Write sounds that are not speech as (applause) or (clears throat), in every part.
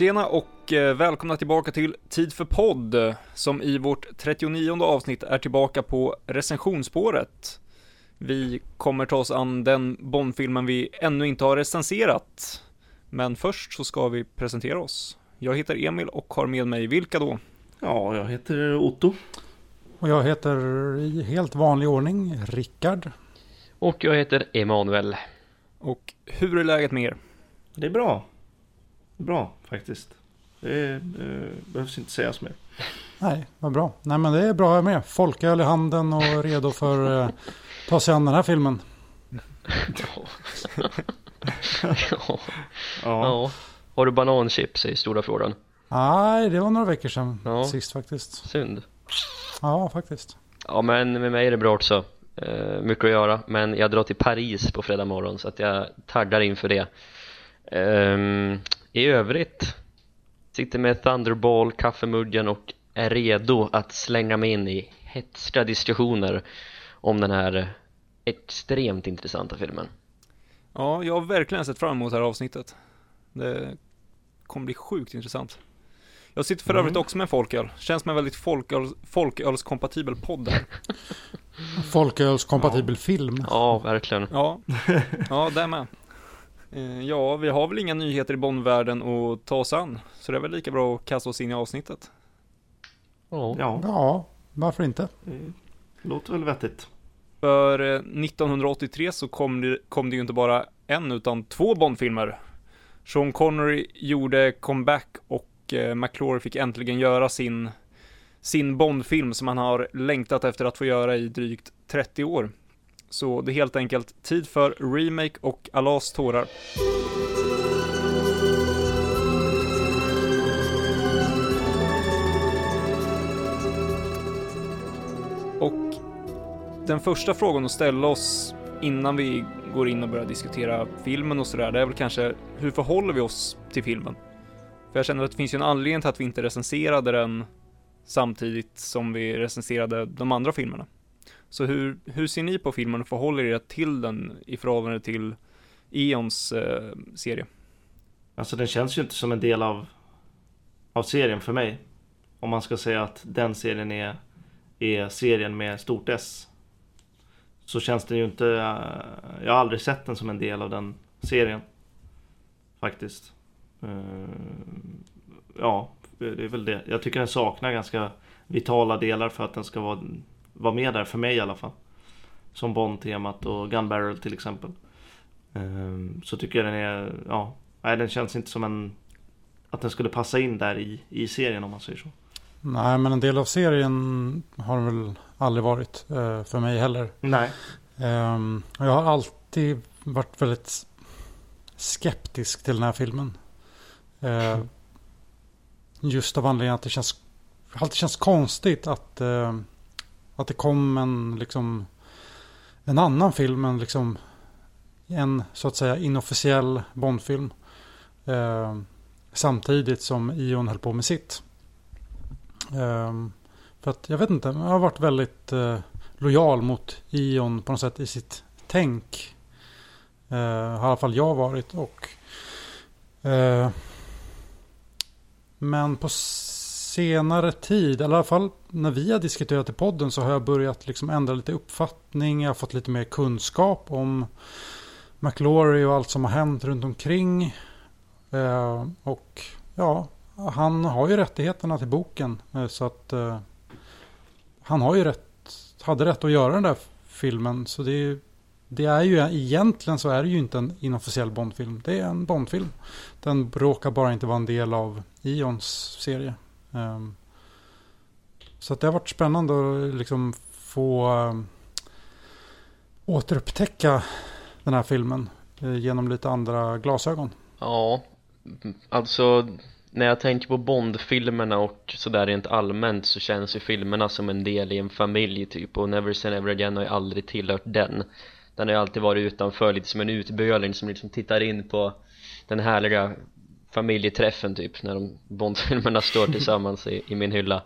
Tjena och eh, välkomna tillbaka till Tid för podd, som i vårt 39 avsnitt är tillbaka på recensionsspåret. Vi kommer ta oss an den Bondfilmen vi ännu inte har recenserat. Men först så ska vi presentera oss. Jag heter Emil och har med mig vilka då? Ja, jag heter Otto. Och jag heter i helt vanlig ordning Rickard. Och jag heter Emanuel. Och hur är läget med er? Det är bra. Bra faktiskt. Det eh, behövs inte sägas mer. Nej, vad bra. Nej men det är bra jag med. Folköl i handen och redo för eh, ta sig an den här filmen. (laughs) ja. ja. ja. Har du bananchips i stora frågan? Nej, det var några veckor sedan ja. sist faktiskt. Synd. Ja, faktiskt. Ja, men med mig är det bra också. Uh, mycket att göra, men jag drar till Paris på fredag morgon så att jag taggar inför det. Um, I övrigt sitter med Thunderball, kaffemuggen och är redo att slänga mig in i hetska diskussioner om den här extremt intressanta filmen. Ja, jag har verkligen sett fram emot det här avsnittet. Det kommer bli sjukt intressant. Jag sitter för mm. övrigt också med folköl. Känns som en väldigt folköl, folkölskompatibel podd här. (laughs) Folkölskompatibel ja. film. Ja, verkligen. Ja, ja det med. Eh, ja, vi har väl inga nyheter i Bondvärlden att ta oss an. Så det är väl lika bra att kasta oss in i avsnittet. Ja, ja varför inte? Det låter väl vettigt. För 1983 eh, så kom det, kom det ju inte bara en utan två Bondfilmer. Sean Connery gjorde comeback och eh, McClory fick äntligen göra sin, sin Bondfilm som han har längtat efter att få göra i drygt 30 år. Så det är helt enkelt tid för remake och Allahs tårar. Och den första frågan att ställa oss innan vi går in och börjar diskutera filmen och sådär, det är väl kanske hur förhåller vi oss till filmen? För jag känner att det finns ju en anledning till att vi inte recenserade den samtidigt som vi recenserade de andra filmerna. Så hur, hur ser ni på filmen och förhåller er till den i förhållande till Eons eh, serie? Alltså den känns ju inte som en del av, av serien för mig. Om man ska säga att den serien är, är serien med stort S. Så känns den ju inte, eh, jag har aldrig sett den som en del av den serien. Faktiskt. Eh, ja, det är väl det. Jag tycker den saknar ganska vitala delar för att den ska vara var med där, för mig i alla fall. Som Bond-temat och Gun Barrel till exempel. Um, så tycker jag den är, ja, nej den känns inte som en, att den skulle passa in där i, i serien om man säger så. Nej, men en del av serien har den väl aldrig varit uh, för mig heller. Nej. Um, jag har alltid varit väldigt skeptisk till den här filmen. Uh, just av anledningen att det känns, alltid känns konstigt att att det kom en, liksom, en annan film, en, liksom, en så att säga inofficiell Bondfilm. Eh, samtidigt som Ion höll på med sitt. Eh, för att jag vet inte, jag har varit väldigt eh, lojal mot Ion på något sätt i sitt tänk. Eh, har i alla fall jag varit. och eh, Men på senare tid, eller i alla fall när vi har diskuterat i podden så har jag börjat liksom ändra lite uppfattning. Jag har fått lite mer kunskap om McLaury och allt som har hänt runt omkring. Eh, och ja, han har ju rättigheterna till boken. Eh, så att eh, han har ju rätt, hade rätt att göra den där filmen. Så det är, det är ju egentligen så är det ju inte en inofficiell Bondfilm. Det är en Bondfilm. Den råkar bara inte vara en del av Ions serie. Um, så det har varit spännande att liksom få eh, återupptäcka den här filmen eh, genom lite andra glasögon. Ja, alltså när jag tänker på Bond-filmerna och sådär rent allmänt så känns ju filmerna som en del i en familj typ och Never Say Never Again har ju aldrig tillhört den den har ju alltid varit utanför lite som en utböling som liksom tittar in på den härliga familjeträffen typ när de Bondfilmerna står tillsammans i, i min hylla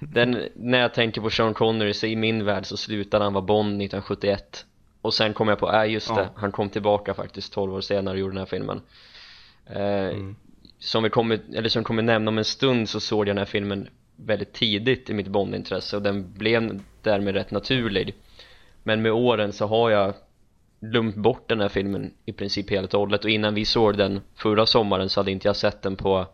den, när jag tänker på Sean Connery så i min värld så slutade han vara Bond 1971 och sen kom jag på, äh just det, ja. han kom tillbaka faktiskt 12 år senare och gjorde den här filmen. Eh, mm. som vi kommer, eller som kommer nämna om en stund så såg jag den här filmen väldigt tidigt i mitt Bondintresse. Och den blev därmed rätt naturlig. Men med åren så har jag glömt bort den här filmen i princip helt och hållet. Och innan vi såg den förra sommaren så hade inte jag sett den på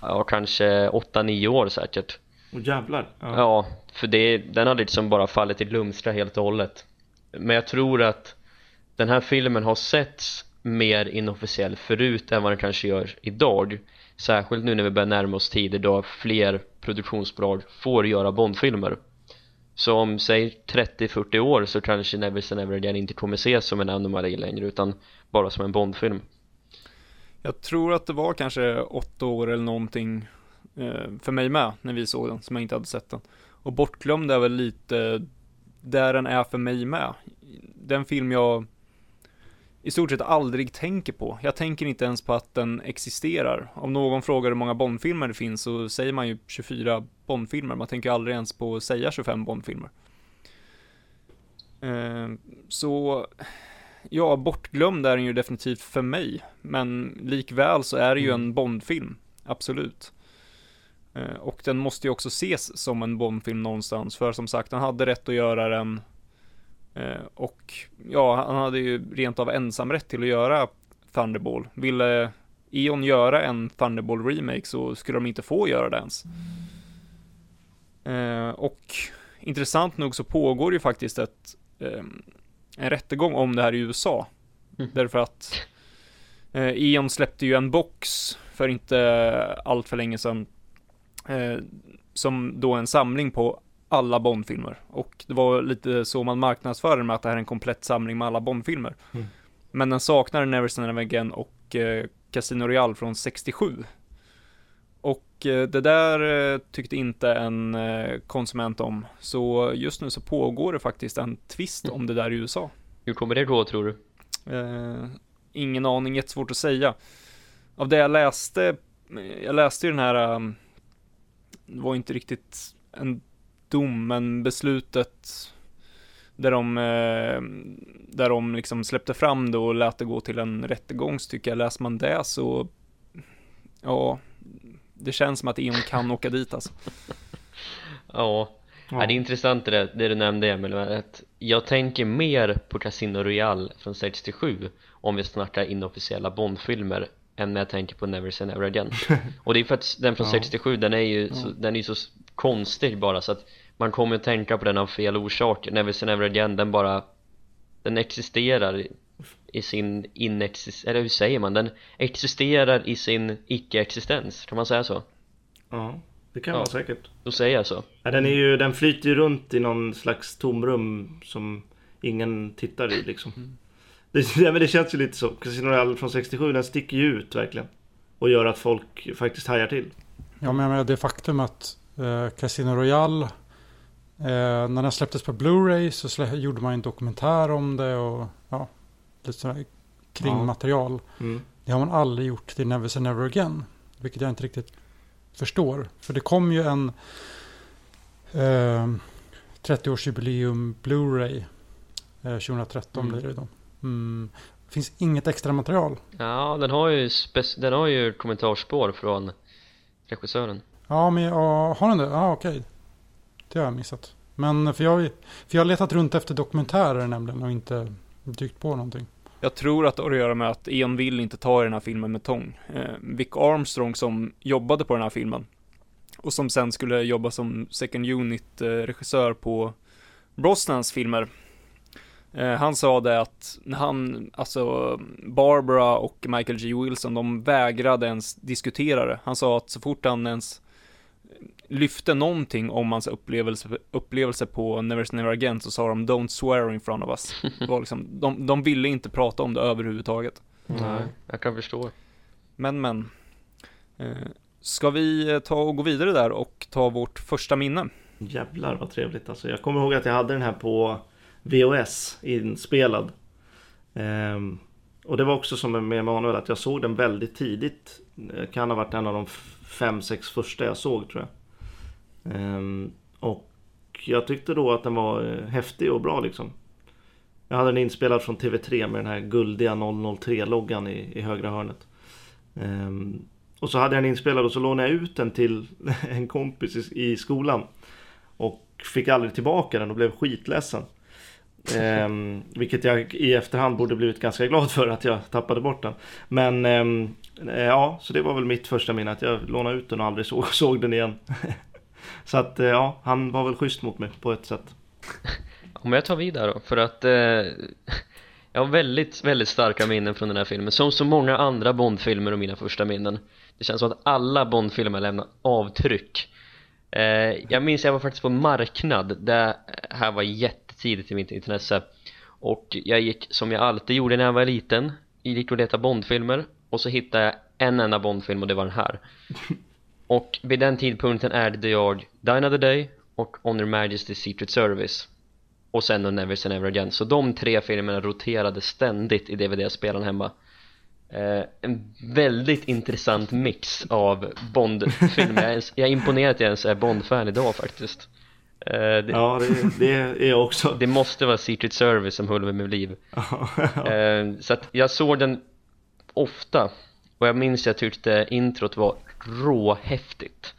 ja kanske 8-9 år säkert Åh jävlar. Ja. Ja, för det, den hade liksom bara fallit i glömska helt och hållet Men jag tror att den här filmen har setts mer inofficiell förut än vad den kanske gör idag Särskilt nu när vi börjar närma oss tider då fler produktionsbolag får göra Bondfilmer Så om, säg 30-40 år så kanske Never Say Never Again inte kommer ses som en anomali längre utan bara som en Bondfilm Jag tror att det var kanske åtta år eller någonting för mig med när vi såg den, som jag inte hade sett den. Och Bortglömd är väl lite där den är för mig med. Den film jag i stort sett aldrig tänker på. Jag tänker inte ens på att den existerar. Om någon frågar hur många Bondfilmer det finns så säger man ju 24 Bondfilmer. Man tänker aldrig ens på att säga 25 Bondfilmer. Eh, så Ja, bortglömd är den ju definitivt för mig. Men likväl så är det ju Mm. en Bondfilm. Absolut. Eh, Och den måste ju också ses som en Bondfilm någonstans. För som sagt, han hade rätt att göra den. Eh, Och ja, han hade ju rent av ensamrätt till att göra Thunderball. Ville Eon göra en Thunderball remake så skulle de inte få göra det ens. Eh, Och intressant nog så pågår ju faktiskt ett ehm, en rättegång om det här i USA. Mm. Därför att Eon släppte ju en box för inte allt för länge sedan. Eh, som då en samling på alla Bondfilmer. Och det var lite så man marknadsförde med att det här är en komplett samling med alla Bondfilmer. Mm. Men den saknar Never Say Never Again och eh, Casino Royale från 67. Och eh, det där eh, tyckte inte en eh, konsument om. Så just nu så pågår det faktiskt en twist om det där i USA. Hur kommer det gå tror du? Eh, ingen aning, jättesvårt att säga. Av det jag läste, eh, jag läste ju den här, um, det var inte riktigt en dom, men beslutet där de, eh, där de liksom släppte fram det och lät det gå till en rättegång, så tycker jag, läser man det så, ja, det känns som att Eon kan åka dit alltså. Ja, (laughs) Ja. Ja, det är intressant det, där- det du nämnde Emil, att jag tänker mer på Casino Royale från 67 om vi snackar inofficiella Bondfilmer än när jag tänker på Never Say Never Again (laughs) och det är för att den från Ja. 67 den är ju så, den är ju så konstig bara så att man kommer att tänka på den av fel orsaker Never Say Never Again den bara den existerar i- sin inexistens, eller hur säger man? Den existerar i sin icke-existens, kan man säga så? Ja, det kan Ja. vara säkert. Då säger jag så Ja, den, är ju, den flyter ju runt i någon slags tomrum som ingen tittar i liksom. Det, (laughs) ja, men det känns ju lite så. Casino Royale från 67, den sticker ju ut verkligen. Och gör att folk faktiskt hajar till. Ja, men jag menar det faktum att eh, Casino Royale, eh, när den släpptes på Blu-ray så slä, gjorde man en dokumentär om det och ja, lite sådär kringmaterial. Mm. Det har man aldrig gjort till Never Say Never Again. Vilket jag inte riktigt förstår. För det kom ju en eh, 30-årsjubileum Blu-ray eh, 2013 Mm. blir det då. Mm. Det finns inget extra material. Ja, den har ju, den har ju kommentarspår från regissören Ja, men ja, har den det? Ja, okej. Det har jag missat. Men för jag, för jag har letat runt efter dokumentärer nämligen och inte dykt på någonting. Jag tror att det har att göra med att Eon vill inte ta i den här filmen med tång. Eh, Vic Armstrong som jobbade på den här filmen och som sen skulle jobba som second unit eh, regissör på Brosnans filmer. Eh, han sa det att när han, alltså Barbara och Michael G. Wilson, de vägrade ens diskutera det. Han sa att så fort han ens lyfte någonting om hans upplevelse, upplevelse på Never Never Again så sa de Don't swear in front of us. Det var liksom, de, de ville inte prata om det överhuvudtaget. Nej. Jag kan förstå Men men. Eh, ska vi eh, ta och gå vidare där och ta vårt första minne? Jävlar vad trevligt alltså. Jag kommer ihåg att jag hade den här på VHS inspelad. Ehm, och det var också som med Emanuel att jag såg den väldigt tidigt. Det kan ha varit en av de f- fem, sex första jag såg tror jag. Ehm, och jag tyckte då att den var eh, häftig och bra liksom. Jag hade den inspelad från TV3 med den här guldiga 003-loggan i, i högra hörnet. Ehm, och så hade jag den inspelad och så lånade jag ut den till (laughs) en kompis i, i skolan. Och fick aldrig tillbaka den och blev skitledsen. Ehm, vilket jag i efterhand borde blivit ganska glad för att jag tappade bort den. Men ehm, ja, så det var väl mitt första minne att jag lånade ut den och aldrig såg, (laughs) såg den igen. (laughs) så att eh, ja, han var väl schysst mot mig på ett sätt. Om jag tar vidare då, för att eh, jag har väldigt, väldigt starka minnen från den här filmen Som så många andra Bondfilmer och mina första minnen Det känns som att alla Bondfilmer lämnar avtryck eh, Jag minns jag var faktiskt på en marknad Det här var jättetidigt i mitt intresse. Och jag gick som jag alltid gjorde när jag var liten. Jag gick och letade Bondfilmer. Och så hittade jag en enda Bondfilm och det var den här. (laughs) Och vid den tidpunkten ärvde jag Die Another Day och On Her Majesty's Secret Service. Och sen och Never Say Never Again. Så de tre filmerna roterade ständigt i DVD-spelaren hemma. Eh, en väldigt intressant mix av Bond-filmer. Jag, är- imponerad att jag ens är Bond-fan idag faktiskt det, Ja, det, det är också. (laughs) det måste vara Secret Service som höll vid mitt liv. (laughs) Eh, så att jag såg den ofta. Och jag minns jag tyckte introt var råhäftigt.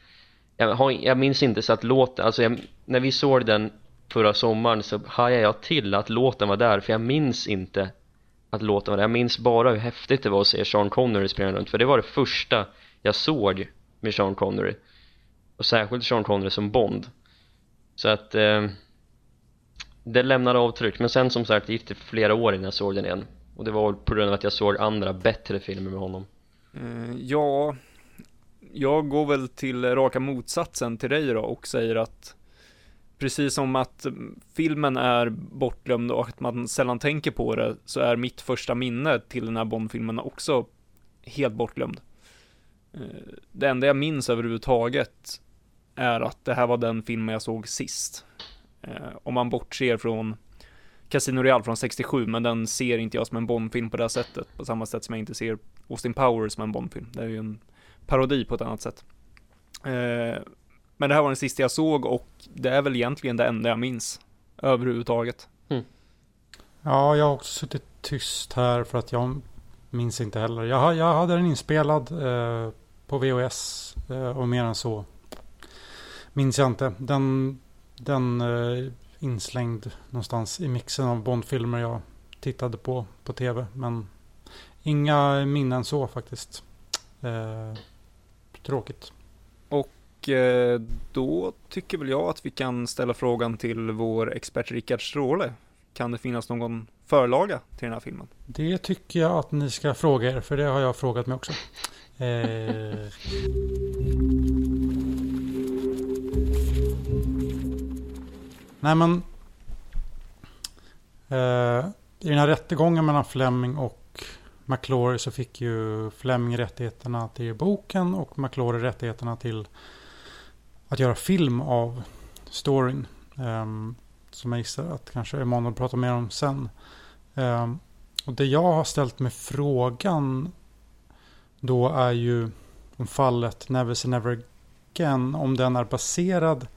Jag, har, jag minns inte så att låten, alltså jag, när vi såg den förra sommaren så hajade jag till att låten var där för jag minns inte att låten var där, jag minns bara hur häftigt det var att se Sean Connery springa runt för det var det första jag såg med Sean Connery. Och särskilt Sean Connery som Bond så att eh, det lämnade avtryck. Men sen som sagt gick det flera år innan jag såg den igen. Och det var på grund av att jag såg andra bättre filmer med honom. Eh, ja, jag går väl till raka motsatsen till dig då och säger att precis som att filmen är bortglömd och att man sällan tänker på det så är mitt första minne till den här Bond-filmen också helt bortglömd. Eh, det enda jag minns överhuvudtaget är att det här var den filmen jag såg sist. Eh, Om man bortser från Casino Real från 67, men den ser inte jag som en Bond-film på det här sättet, på samma sätt som jag inte ser Austin Powers som en Bond-film. Det är ju en parodi på ett annat sätt. Eh, men det här var den sista jag såg och det är väl egentligen det enda jag minns överhuvudtaget. Ja, jag har också suttit tyst här för att jag minns inte heller. Jag, jag hade den inspelad eh, på VHS eh, och mer än så minns jag inte. Den, den eh, inslängd någonstans i mixen av Bondfilmer jag tittade på på tv. Men inga minnen så faktiskt. Eh, tråkigt. Och eh, då tycker väl jag att vi kan ställa frågan till vår expert Rickard Stråle. Kan det finnas någon förlaga till den här filmen? Det tycker jag att ni ska fråga er, för det har jag frågat mig också. Eh... Nej men... Eh, I den här rättegången mellan Fleming och McClory så fick ju Fleming rättigheterna till boken och McClory rättigheterna till att göra film av storyn. Eh, som jag gissar att kanske Emanuel pratar mer om sen. Eh, och det jag har ställt mig frågan då är ju om fallet Never Say Never Again, om den är baserad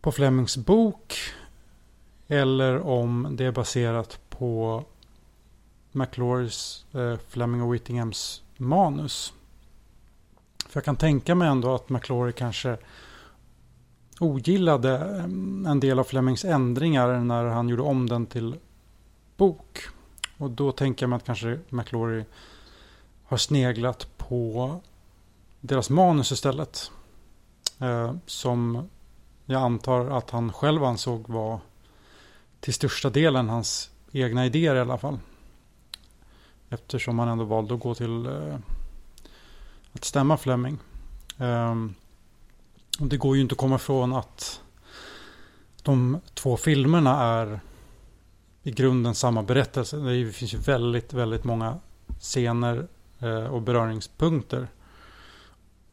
på Flemings bok eller om det är baserat på McClorys, eh, Fleming och Whittinghams manus. För jag kan tänka mig ändå att McClory kanske ogillade eh, en del av Flemings ändringar när han gjorde om den till bok. Och då tänker jag mig att kanske McClory har sneglat på deras manus istället. Eh, som jag antar att han själv ansåg var till största delen hans egna idéer i alla fall. Eftersom han ändå valde att gå till eh, att stämma Fleming. Eh, och det går ju inte att komma ifrån att de två filmerna är i grunden samma berättelse. Det finns ju väldigt, väldigt många scener eh, och beröringspunkter.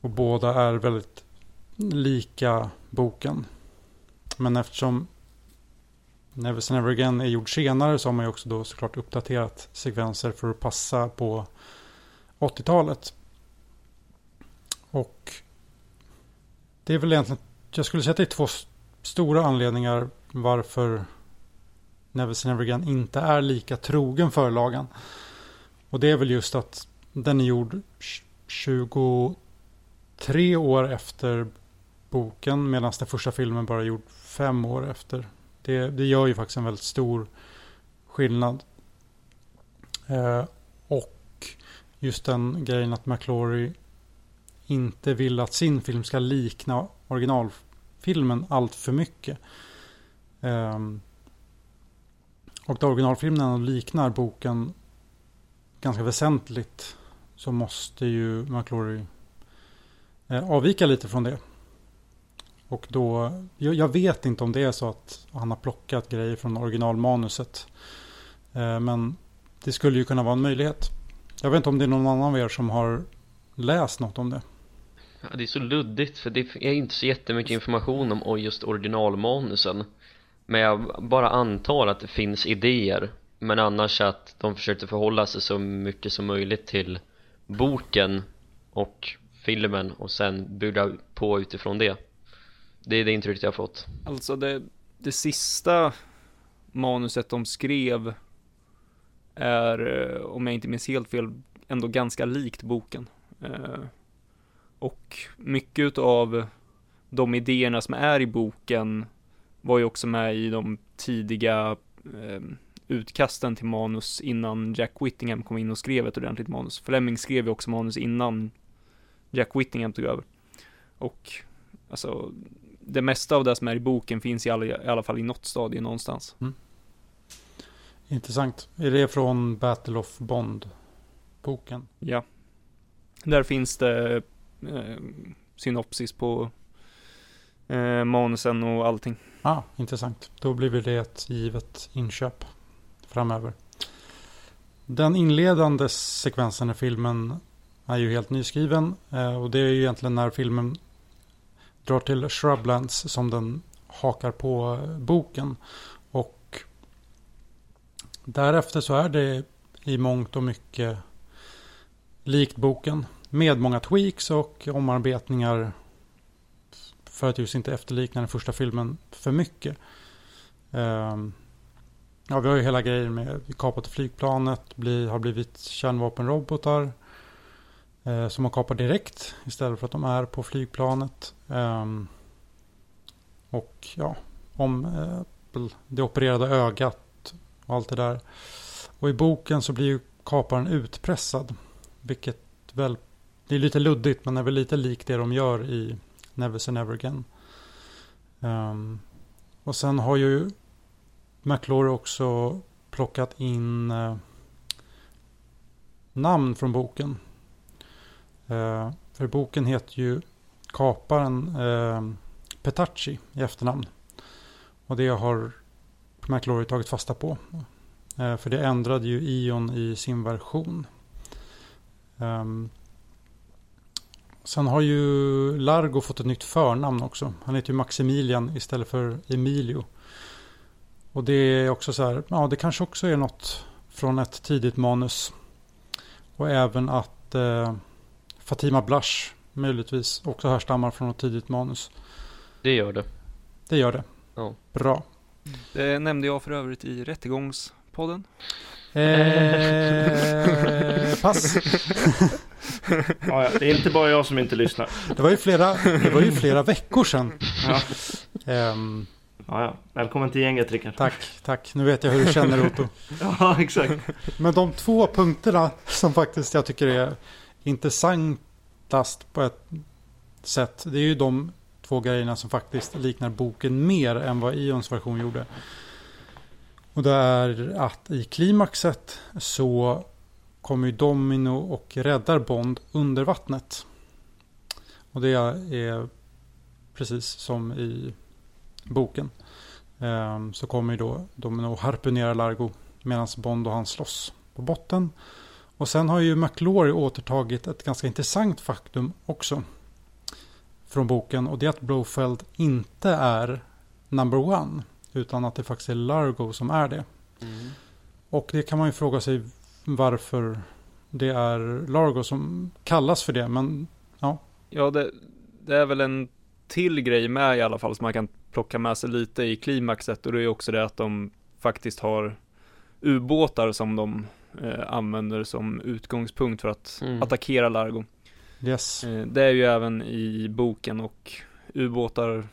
Och båda är väldigt lika boken. Men eftersom Never Say Never Again är gjord senare så har man ju också då såklart uppdaterat sekvenser för att passa på 80-talet. Och det är väl egentligen, jag skulle säga att det är två stora anledningar varför Never Say Never Again inte är lika trogen förlagan. Och det är väl just att den är gjord 23 år efter boken medan den första filmen bara gjord fem år efter. Det, det gör ju faktiskt en väldigt stor skillnad. Eh, och just den grejen att McClory inte vill att sin film ska likna originalfilmen allt för mycket. Eh, och då originalfilmen liknar boken ganska väsentligt så måste ju McClory eh, avvika lite från det. Och då, jag, vet inte om det är så att han har plockat grejer från originalmanuset. Eh, men det skulle ju kunna vara en möjlighet. Jag vet inte om det är någon annan av er som har läst något om det. Ja, det är så luddigt för det är inte så jättemycket information om just originalmanusen Men jag bara antar att det finns idéer Men annars att de försökte förhålla sig så mycket som möjligt till boken och filmen och sen bygga på utifrån det det är det intrycket jag har fått Alltså det, det sista manuset de skrev är, eh, om jag inte minns helt fel, ändå ganska likt boken. Eh, och mycket av de idéerna som är i boken var ju också med i de tidiga eh, utkasten till manus innan Jack Whittingham kom in och skrev ett ordentligt manus. Fleming skrev ju också manus innan Jack Whittingham tog över. Och alltså, det mesta av det som är i boken finns i alla, i alla fall i något stadie någonstans. Mm. Intressant. Är det från Battle of Bond-boken? Ja. Där finns det eh, synopsis på eh, manusen och allting. ah, intressant. Då blir det ett givet inköp framöver. Den inledande sekvensen i filmen är ju helt nyskriven eh, och det är ju egentligen när filmen drar till Shrublands som den hakar på boken. Och därefter så är det i mångt och mycket likt boken. Med många tweaks och omarbetningar för att just inte efterlikna den första filmen för mycket. Ehm, ja, vi har ju hela grejen med kapat flygplanet, bli, har blivit kärnvapenrobotar eh, som man kapar direkt istället för att de är på flygplanet. Ehm, och ja, om eh, det opererade ögat och allt det där. Och i boken så blir ju kaparen utpressad. Vilket väl det är lite luddigt men är väl lite likt det de gör i Never Say Never Again. Um, och sen har ju McClory också plockat in uh, namn från boken. Eh, för boken heter ju Kaparen eh, Petacci i efternamn. Och det har McLaury tagit fasta på. Eh, för det ändrade ju Ion i sin version. Eh, Sen har ju Largo fått ett nytt förnamn också. Han heter ju Maximilian istället för Emilio. Och det är också så här, ja det kanske också är något från ett tidigt manus. Och även att eh, Fatima Blush möjligtvis också härstammar från ett tidigt manus. Det gör det. Det gör det. Ja. Bra. Det nämnde jag för övrigt i Rättegångspodden. Eh, pass. (laughs) ja, det är inte bara jag som inte lyssnar. Det var ju flera, det var ju flera veckor sedan. Ja. Um, ja, ja. Välkommen till gänget Rickard. Tack, tack. Nu vet jag hur du känner Otto. (laughs) ja, exakt. Men de två punkterna som faktiskt jag tycker är intressantast på ett sätt. Det är ju de två grejerna som faktiskt liknar boken mer än vad Ions version gjorde. Och det är att i klimaxet så kommer ju Domino och räddar Bond under vattnet. Och det är precis som i boken. Ehm, så kommer ju då Domino och harpunerar Largo medan Bond och han slåss på botten. Och sen har ju McLaury återtagit ett ganska intressant faktum också. Från boken och det är att Blofeld inte är number one. Utan att det faktiskt är Largo som är det. Mm. Och det kan man ju fråga sig varför det är Largo som kallas för det. Men ja. Ja, det, det är väl en till grej med i alla fall som man kan plocka med sig lite i klimaxet. Och det är också det att de faktiskt har ubåtar som de eh, använder som utgångspunkt för att mm. attackera Largo. Yes. Eh, Det är ju även i boken och ubåtar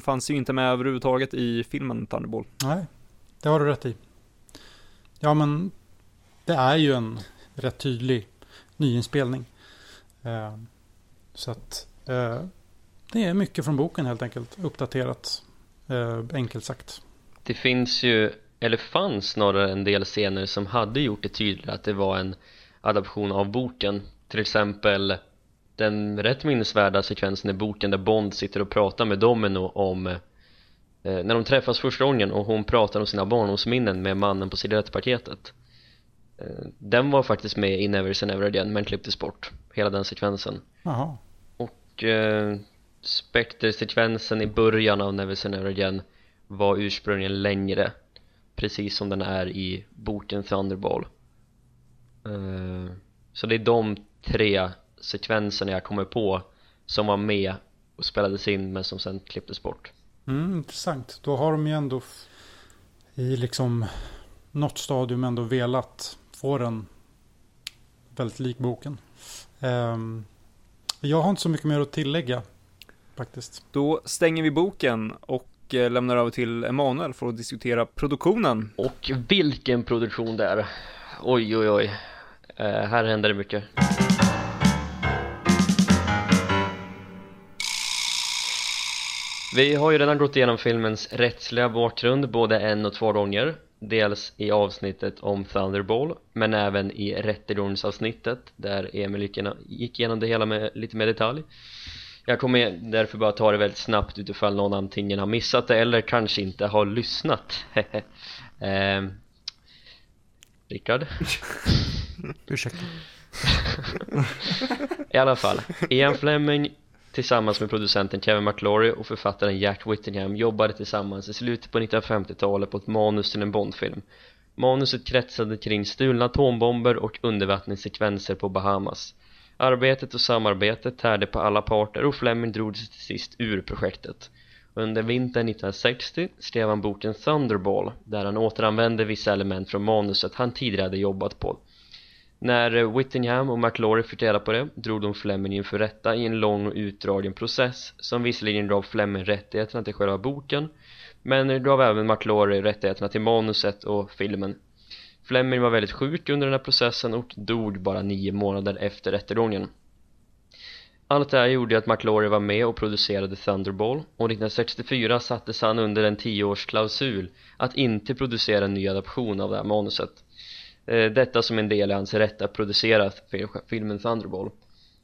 fanns ju inte med överhuvudtaget i filmen Thunderball. Nej, det har du rätt i. Ja, men det är ju en rätt tydlig nyinspelning. Eh, så att eh, det är mycket från boken helt enkelt. Uppdaterat, eh, enkelt sagt. Det finns ju, eller fanns snarare en del scener som hade gjort det tydligare att det var en adaption av boken. Till exempel den rätt minnesvärda sekvensen i boken där Bond sitter och pratar med Domino om eh, när de träffas första gången och hon pratar om sina barndomsminnen med mannen på cigarettpaketet eh, Den var faktiskt med i Never Say Never Again men klipptes bort, hela den sekvensen. Jaha. och eh, Spectre-sekvensen i början av Never Say Never Again var ursprungligen längre precis som den är i boken Thunderball eh, så det är de tre sekvenserna jag kommer på som var med och spelades in men som sen klipptes bort Mm, intressant. Då har de ju ändå i liksom något stadium ändå velat få den väldigt lik boken. Ehm, jag har inte så mycket mer att tillägga faktiskt. Då stänger vi boken och och eh, lämnar över till Emanuel för att diskutera produktionen. och vilken produktion det är. Oj oj oj. Eh, här händer det mycket. Vi har ju redan gått igenom filmens rättsliga bakgrund både en och två gånger. Dels i avsnittet om Thunderball men även i rättegångsavsnittet där Emil gick igenom, gick igenom det hela med lite mer detalj. Jag kommer därför bara ta det väldigt snabbt utifall någon antingen har missat det eller kanske inte har lyssnat (laughs) ehm, Rickard? (laughs) Ursäkta. (laughs) I alla fall, Ian Fleming tillsammans med producenten Kevin McClory och författaren Jack Whittingham jobbade tillsammans i slutet på 1950-talet på ett manus till en Bondfilm Manuset kretsade kring stulna atombomber och undervattenssekvenser på Bahamas Arbetet och samarbetet tärde på alla parter och Fleming drog sig till sist ur projektet. Under vintern 1960 skrev han boken Thunderball där han återanvände vissa element från manuset han tidigare hade jobbat på. När Whittingham och McLaury fick reda på det drog de Fleming inför rätta i en lång och utdragen process som visserligen gav Fleming rättigheterna till själva boken men gav även McLaury rättigheterna till manuset och filmen. Fleming var väldigt sjuk under den här processen och dog bara nio månader efter rättegången. Allt det här gjorde att McLaury var med och producerade Thunderball och 1964 sattes han under en tioårsklausul att inte producera en ny adaption av det här manuset. Eh, detta som en del i hans rätt att producera filmen Thunderball.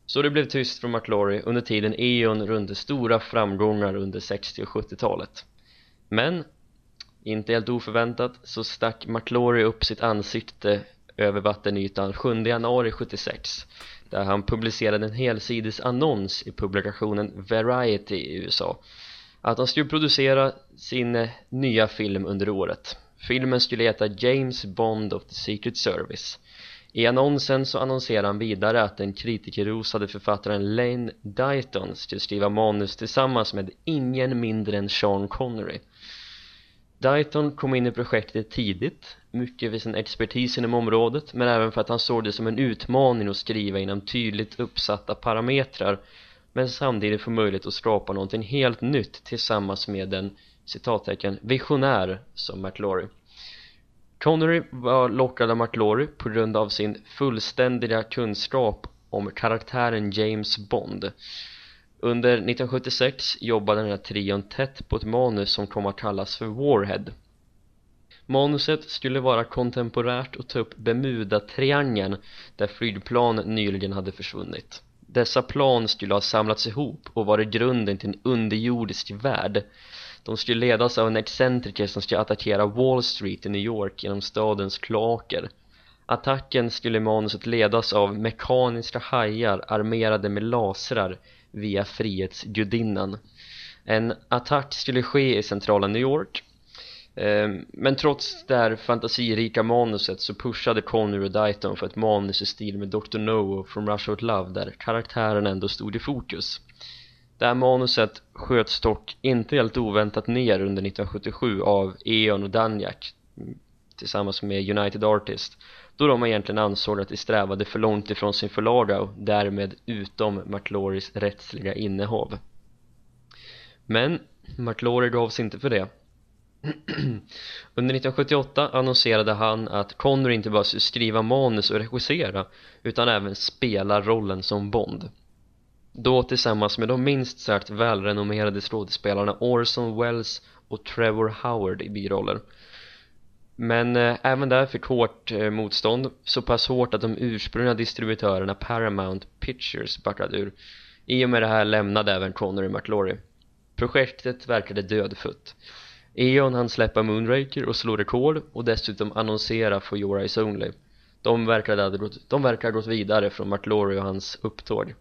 Så det blev tyst från McLaury under tiden Eon rönte stora framgångar under 60 och 70-talet Men, inte helt oförväntat, så stack McLaury upp sitt ansikte över vattenytan 7 januari 76 där han publicerade en helsides annons i publikationen Variety i USA att han skulle producera sin nya film under året. Filmen skulle heta James Bond of the Secret Service. I annonsen så annonserade han vidare att den kritikerrosade författaren Lane Dighton skulle skriva manus tillsammans med ingen mindre än Sean Connery. Dighton kom in i projektet tidigt, mycket för sin expertis inom området men även för att han såg det som en utmaning att skriva inom tydligt uppsatta parametrar men samtidigt få möjlighet att skapa någonting helt nytt tillsammans med en citattecken visionär som McLaury. Connery var lockad av McLaury på grund av sin fullständiga kunskap om karaktären James Bond under 1976 jobbade den här trion tätt på ett manus som kom att kallas för Warhead. Manuset skulle vara kontemporärt och ta upp Bermuda-triangeln där flygplan nyligen hade försvunnit. Dessa plan skulle ha samlats ihop och varit grunden till en underjordisk värld. De skulle ledas av en excentriker som skulle attackera Wall Street i New York genom stadens kloaker. Attacken skulle i manuset ledas av mekaniska hajar armerade med lasrar via Frihetsgudinnan. En attack skulle ske i centrala New York. Ehm, men trots det här fantasirika manuset så pushade Connery och Dighton för ett manus i stil med Dr. No och From Russia With Love där karaktären ändå stod i fokus. Det här manuset sköts dock inte helt oväntat ner under 1977 av Eon och Danjak mm, tillsammans med United Artists då de egentligen ansåg att de strävade för långt ifrån sin förlaga och därmed utom McLaurys rättsliga innehav. Men McLaury gav sig inte för det. (clears throat) Under 1978 annonserade han att Connery inte bara skulle skriva manus och regissera utan även spela rollen som Bond. Då tillsammans med de minst sagt välrenommerade skådespelarna Orson Welles och Trevor Howard i biroller. Men eh, även där fick hårt eh, motstånd, så pass hårt att de ursprungliga distributörerna Paramount Pictures backade ur. I och med det här lämnade även Connery McLaury. Projektet verkade dödfött. Eon hann släppa Moonraker och slå rekord och dessutom annonsera för Your Eyes Only. De verkade, de verkar gått vidare från McLaury och hans upptåg.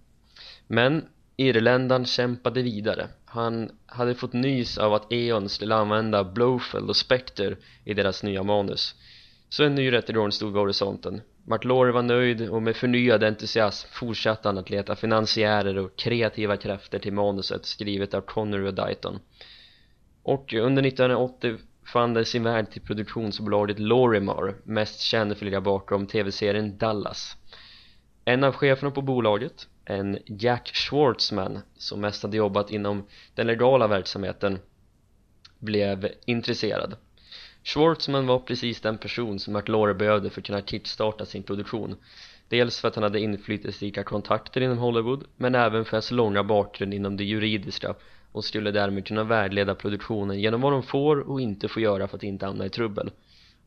Men Irländaren kämpade vidare. Han hade fått nys av att Eon skulle använda Blofeld och Spectre i deras nya manus. Så en ny rättegång stod vid horisonten. McLaury var nöjd och med förnyad entusiasm fortsatte han att leta finansiärer och kreativa krafter till manuset skrivet av Connery och Dighton. Och under 1980 fann det sin väg till produktionsbolaget Lorimar, mest känd för att ligga bakom tv-serien Dallas. En av cheferna på bolaget, en Jack Schwartzman som mest hade jobbat inom den legala verksamheten blev intresserad. Schwartzman var precis den person som McLaurie behövde för att kunna kickstarta sin produktion. Dels för att han hade inflytelserika kontakter inom Hollywood men även för hans långa bakgrund inom det juridiska och skulle därmed kunna vägleda produktionen genom vad de får och inte får göra för att inte hamna i trubbel.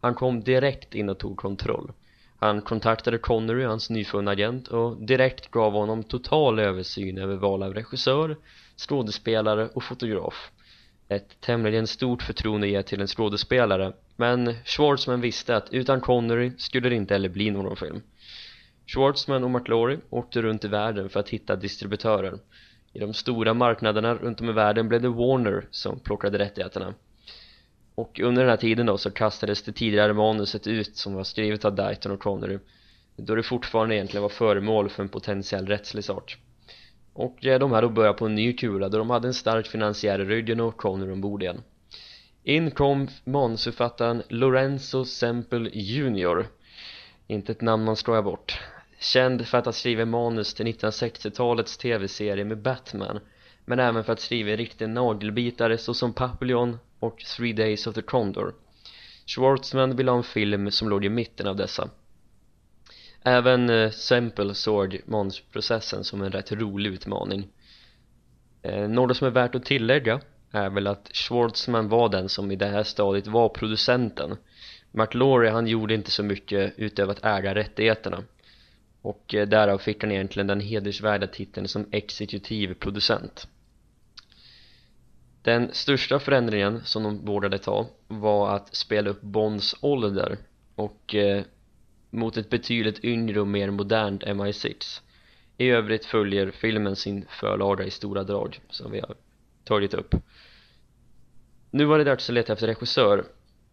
Han kom direkt in och tog kontroll han kontaktade Connery, hans nyfunna agent och direkt gav honom total översyn över val av regissör, skådespelare och fotograf. Ett tämligen stort förtroende ge till en skådespelare men Schwartzman visste att utan Connery skulle det inte heller bli någon film. Schwartzman och McLaury åkte runt i världen för att hitta distributörer. I de stora marknaderna runt om i världen blev det Warner som plockade rättigheterna och under den här tiden då så kastades det tidigare manuset ut som var skrivet av Dighton och Connery. Då det fortfarande egentligen var föremål för en potentiell rättslig sak och de här då började på en ny kula då de hade en stark finansiär i ryggen och Connery ombord igen. In kom manusförfattaren Lorenzo Semple Jr inte ett namn man skojar bort. Känd för att ha skrivit manus till 1960-talets tv-serie med Batman men även för att skriva riktiga nagelbitare såsom Papillon och Three Days of the Condor. Schwartzman ville ha en film som låg i mitten av dessa. Även eh, Semple såg manusprocessen som en rätt rolig utmaning. Eh, något som är värt att tillägga är väl att Schwartzman var den som i det här stadiet var producenten. McLaury han gjorde inte så mycket utöver att äga rättigheterna. Och eh, därav fick han egentligen den hedersvärda titeln som exekutiv producent den största förändringen som de vågade ta var att spela upp Bonds ålder och eh, mot ett betydligt yngre och mer modernt MI6 i övrigt följer filmen sin förlaga i stora drag som vi har tagit upp. Nu var det dags att leta efter regissör.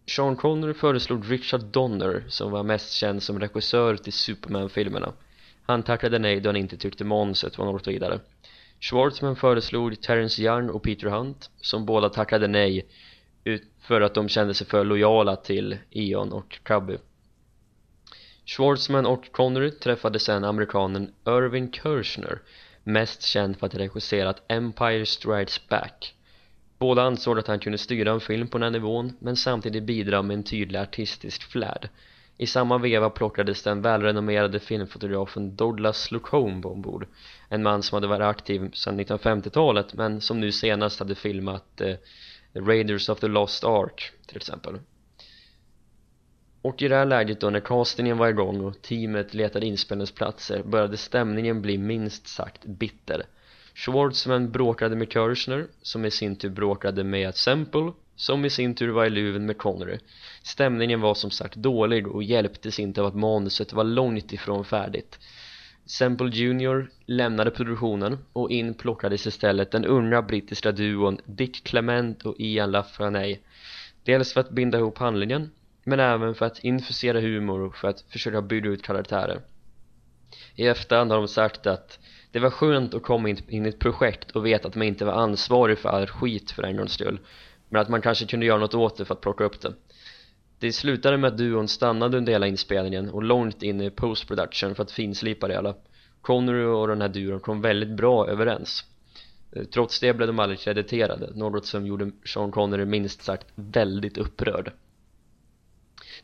Sean Connery föreslog Richard Donner som var mest känd som regissör till Superman-filmerna. Han tackade nej då han inte tyckte manuset var något vidare. Schwartzman föreslog Terence Young och Peter Hunt som båda tackade nej för att de kände sig för lojala till Eon och Cubby Schwartzman och Connery träffade sen amerikanen Irving Kershner mest känd för att ha regisserat Empire Strikes Back. Båda ansåg att han kunde styra en film på den här nivån men samtidigt bidra med en tydlig artistisk flärd i samma veva plockades den välrenommerade filmfotografen Douglas Slocombe ombord. En man som hade varit aktiv sedan 1950-talet men som nu senast hade filmat eh, Raiders of the Lost Ark till exempel. Och i det här läget då när castingen var igång och teamet letade inspelningsplatser började stämningen bli minst sagt bitter. Schwartzman bråkade med Kirchner som i sin tur bråkade med Semple som i sin tur var i luven med Connery. Stämningen var som sagt dålig och hjälptes inte av att manuset var långt ifrån färdigt. Semple Jr lämnade produktionen och in plockades istället den unga brittiska duon Dick Clement och Ian LaFranay dels för att binda ihop handlingen men även för att infusera humor och för att försöka bygga ut karaktärer. I efterhand har de sagt att det var skönt att komma in i ett projekt och veta att man inte var ansvarig för all skit för en gångs skull men att man kanske kunde göra något åt det för att plocka upp det. Det slutade med att duon stannade under hela inspelningen och långt in i post-production för att finslipa det hela. Connery och den här duon kom väldigt bra överens. Eh, trots det blev de aldrig krediterade, något som gjorde Sean Connery minst sagt väldigt upprörd.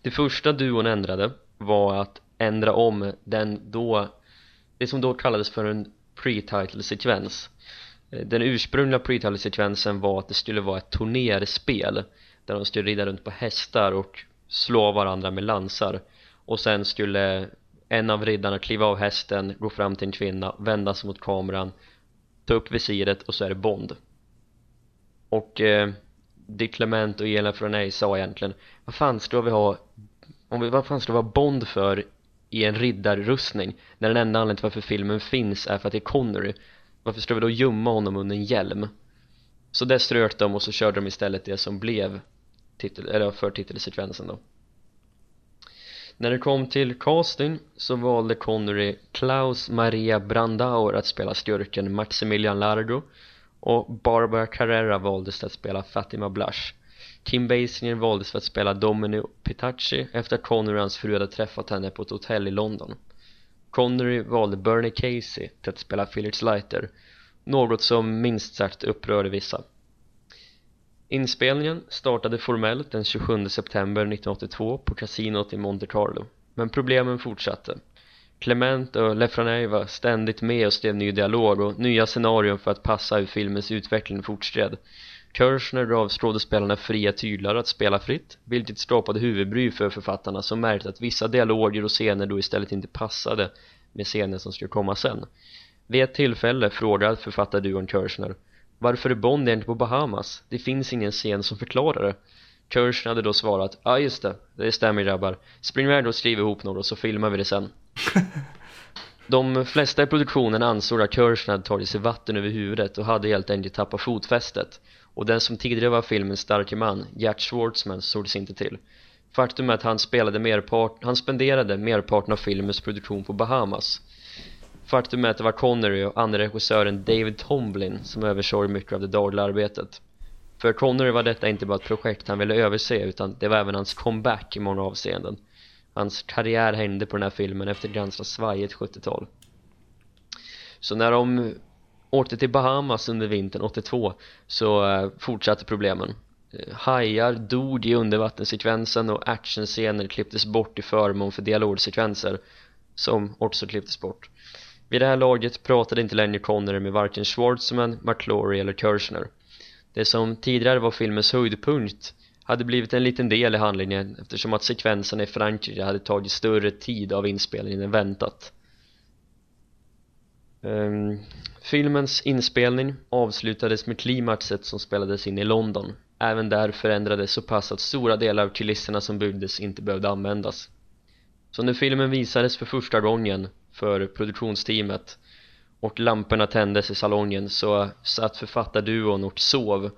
Det första duon ändrade var att ändra om den då det som då kallades för en pre-title sekvens Eh, den ursprungliga pre-title sekvensen var att det skulle vara ett turnerspel där de skulle rida runt på hästar och slå varandra med lansar. Och sen skulle en av riddarna kliva av hästen, gå fram till en kvinna, vända sig mot kameran ta upp visiret och så är det Bond. Och eh, Dick Clement och Elin Frenay sa egentligen. Vad fan ska vi ha om vi, vad fan ska vi ha Bond för i en riddarrustning? När den enda anledningen till varför filmen finns är för att det är Connery varför ska vi då gömma honom under en hjälm? Så det strök de och så körde de istället det som blev titel, eller för titelsekvensen då. När det kom till casting så valde Connery Klaus Maria Brandauer att spela skurken Maximilian Largo och Barbara Carrera valdes att spela Fatima Blush Kim Basinger valdes för att spela Domino Pitachi efter att Connery och hans fru hade träffat henne på ett hotell i London. Connery valde Bernie Casey till att spela Felix Leiter något som minst sagt upprörde vissa. Inspelningen startade formellt den 27 september 1982 på kasinot i Monte Carlo men problemen fortsatte. Clement och Lefranay var ständigt med och skrev ny dialog och nya scenarion för att passa hur filmens utveckling fortskred Kirchner gav skådespelarna fria tyglar att spela fritt vilket skapade huvudbry för författarna som märkte att vissa dialoger och scener då istället inte passade med scener som skulle komma sen. Vid ett tillfälle frågade författarduon Kirchner varför är Bond egentligen på Bahamas? Det finns ingen scen som förklarar det. Kirsten hade då svarat Ja ah, just det, det stämmer grabbar. Spring iväg och skriv ihop något så filmar vi det sen. (laughs) De flesta i produktionen ansåg att Kirsten hade tagit sig vatten över huvudet och hade helt enkelt tappat fotfästet och den som tidigare var filmens starke man, Gert Schwartzman, sågs inte till Faktum är att han spelade merpart, han spenderade merparten av filmens produktion på Bahamas Faktum är att det var Connery och andra regissören David Tomblin som översåg mycket av det dagliga arbetet. För Connery var detta inte bara ett projekt han ville överse utan det var även hans comeback i många avseenden. Hans karriär hände på den här filmen efter ett ganska svajigt 70-tal. Så när de åkte till Bahamas under vintern 82 så eh, fortsatte problemen. Eh, hajar dog i undervattenssekvensen och actionscener klipptes bort i förmån för dialogsekvenser som också klipptes bort. Vid det här laget pratade inte längre Connery med varken Schwartzman, McClory eller Kirchner. Det som tidigare var filmens höjdpunkt hade blivit en liten del i handlingen eftersom att sekvenserna i Frankrike hade tagit större tid av inspelningen än väntat. Um, filmens inspelning avslutades med klimaxet som spelades in i London. Även där förändrades så pass att stora delar av kulisserna som byggdes inte behövde användas. Så när filmen visades för första gången för produktionsteamet och lamporna tändes i salongen så satt författarduon och sov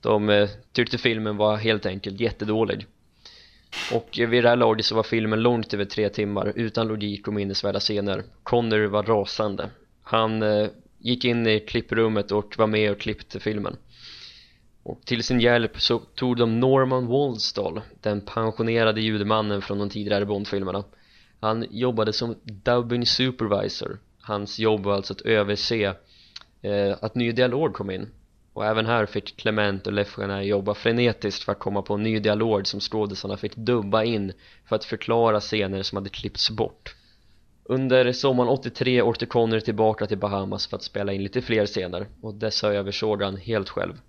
de eh, tyckte filmen var helt enkelt jättedålig och vid det här laget så var filmen långt över tre timmar utan logik och minnesvärda scener Connor var rasande han eh, gick in i klipprummet och var med och klippte filmen. Och till sin hjälp så tog de Norman Waldstall den pensionerade judemannen från de tidigare Bondfilmerna. Han jobbade som dubbing supervisor. Hans jobb var alltså att överse eh, att ny dialog kom in. Och även här fick Clement och Lefgener jobba frenetiskt för att komma på en ny dialog som skådisarna fick dubba in för att förklara scener som hade klippts bort under sommaren 83 åkte Connery tillbaka till Bahamas för att spela in lite fler scener. Och dessa översåg han helt själv.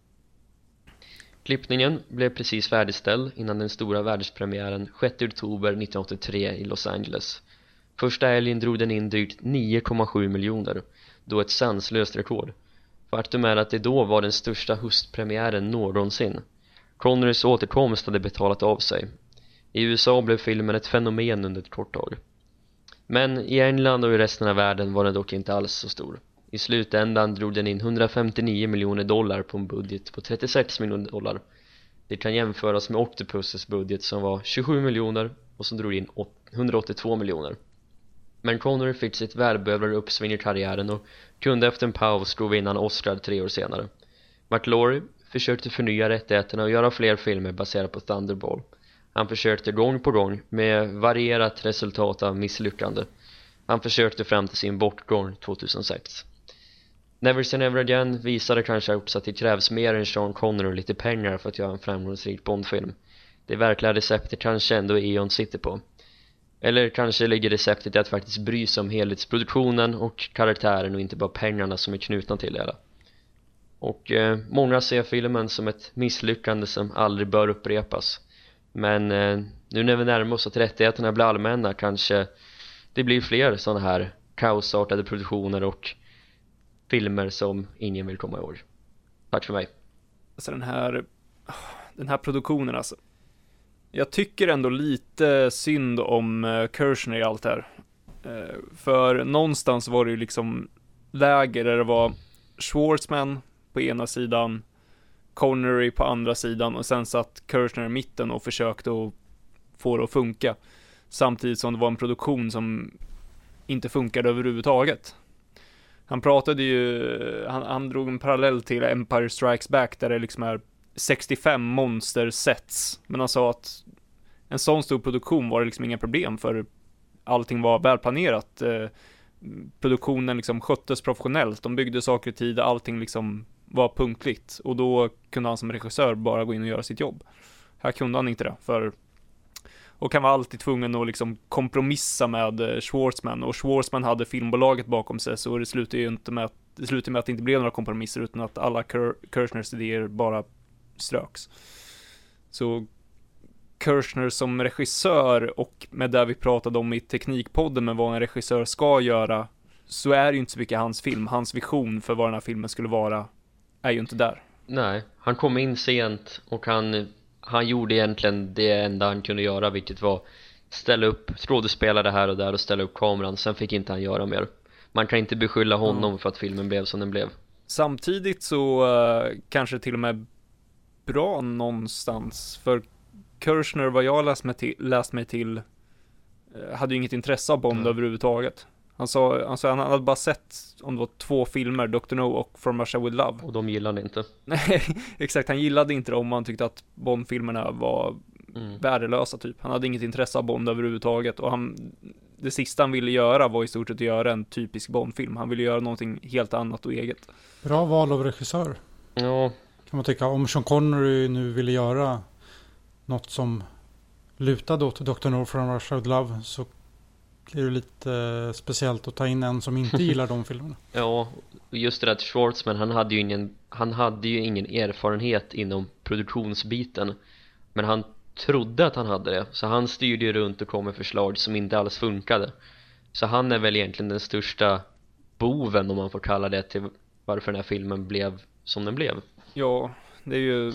Klippningen blev precis färdigställd innan den stora världspremiären 6 oktober 1983 i Los Angeles. Första helgen drog den in drygt 9,7 miljoner, då ett sanslöst rekord. Faktum är att det då var den största höstpremiären någonsin. Connerys återkomst hade betalat av sig. I USA blev filmen ett fenomen under ett kort tag. Men i England och i resten av världen var den dock inte alls så stor. I slutändan drog den in 159 miljoner dollar på en budget på 36 miljoner dollar. Det kan jämföras med Octopuses budget som var 27 miljoner och som drog in 182 miljoner. Men Connery fick sitt välbehövliga uppsving i karriären och kunde efter en paus gå vinna en Oscar tre år senare. McLaury försökte förnya rättigheterna och göra fler filmer baserade på Thunderball. Han försökte gång på gång med varierat resultat av misslyckande. Han försökte fram till sin bortgång 2006 Never Say Never Again visade kanske också att det krävs mer än Sean Connery och lite pengar för att göra en framgångsrik Bondfilm. Det verkliga receptet kanske ändå Eon sitter på. Eller kanske ligger receptet i att faktiskt bry sig om helhetsproduktionen och karaktären och inte bara pengarna som är knutna till det hela. Och eh, många ser filmen som ett misslyckande som aldrig bör upprepas men eh, nu när vi närmar oss att rättigheterna blir allmänna kanske det blir fler sådana här kaosartade produktioner och filmer som ingen vill komma ihåg. Tack för mig. Alltså den här, den här produktionen alltså. Jag tycker ändå lite synd om eh, Kirchner i allt det här. Eh, för någonstans var det ju liksom läger där det var Schwartzman på ena sidan, Connery på andra sidan och sen satt Kirchner i mitten och försökte att få det att funka. Samtidigt som det var en produktion som inte funkade överhuvudtaget. Han pratade ju, han, han drog en parallell till Empire Strikes Back där det liksom är 65 monster sets. Men han sa att en sån stor produktion var det liksom inga problem för allting var välplanerat. Eh, produktionen liksom sköttes professionellt, de byggde saker i tid, allting liksom var punktligt och då kunde han som regissör bara gå in och göra sitt jobb. Här kunde han inte det, för och han var alltid tvungen att liksom kompromissa med eh, Schwartzman och Schwartzman hade filmbolaget bakom sig så det slutade ju inte med att det slutade med att det inte blev några kompromisser utan att alla Kirchners idéer bara ströks. Så Kirchner som regissör och med det vi pratade om i Teknikpodden med vad en regissör ska göra så är det ju inte så mycket hans film. Hans vision för vad den här filmen skulle vara är ju inte där. Nej, han kom in sent och han, han gjorde egentligen det enda han kunde göra vilket var ställa upp skådespelare här och där och ställa upp kameran. Sen fick inte han göra mer. Man kan inte beskylla honom mm. för att filmen blev som den blev. Samtidigt så uh, kanske till och med bra någonstans för Kirchner, vad jag läst mig till, läst mig till eh, hade ju inget intresse av Bond mm. överhuvudtaget. Han sa, han sa, han hade bara sett om det var två filmer, Dr. No och From Russia With Love. Och de gillade inte. Nej, (laughs) exakt, han gillade inte dem, han tyckte att Bond-filmerna var mm. värdelösa typ. Han hade inget intresse av Bond överhuvudtaget och han, det sista han ville göra var i stort sett att göra en typisk Bond-film. Han ville göra någonting helt annat och eget. Bra val av regissör. Ja. Kan man tycka, om Sean Connery nu ville göra något som lutade åt Dr. No from Russia with Love så är det lite speciellt att ta in en som inte (laughs) gillar de filmerna. Ja, just det där Schwartzman, han hade ju ingen, han hade ju ingen erfarenhet inom produktionsbiten men han trodde att han hade det så han styrde ju runt och kom med förslag som inte alls funkade så han är väl egentligen den största boven om man får kalla det till varför den här filmen blev som den blev Ja, det är ju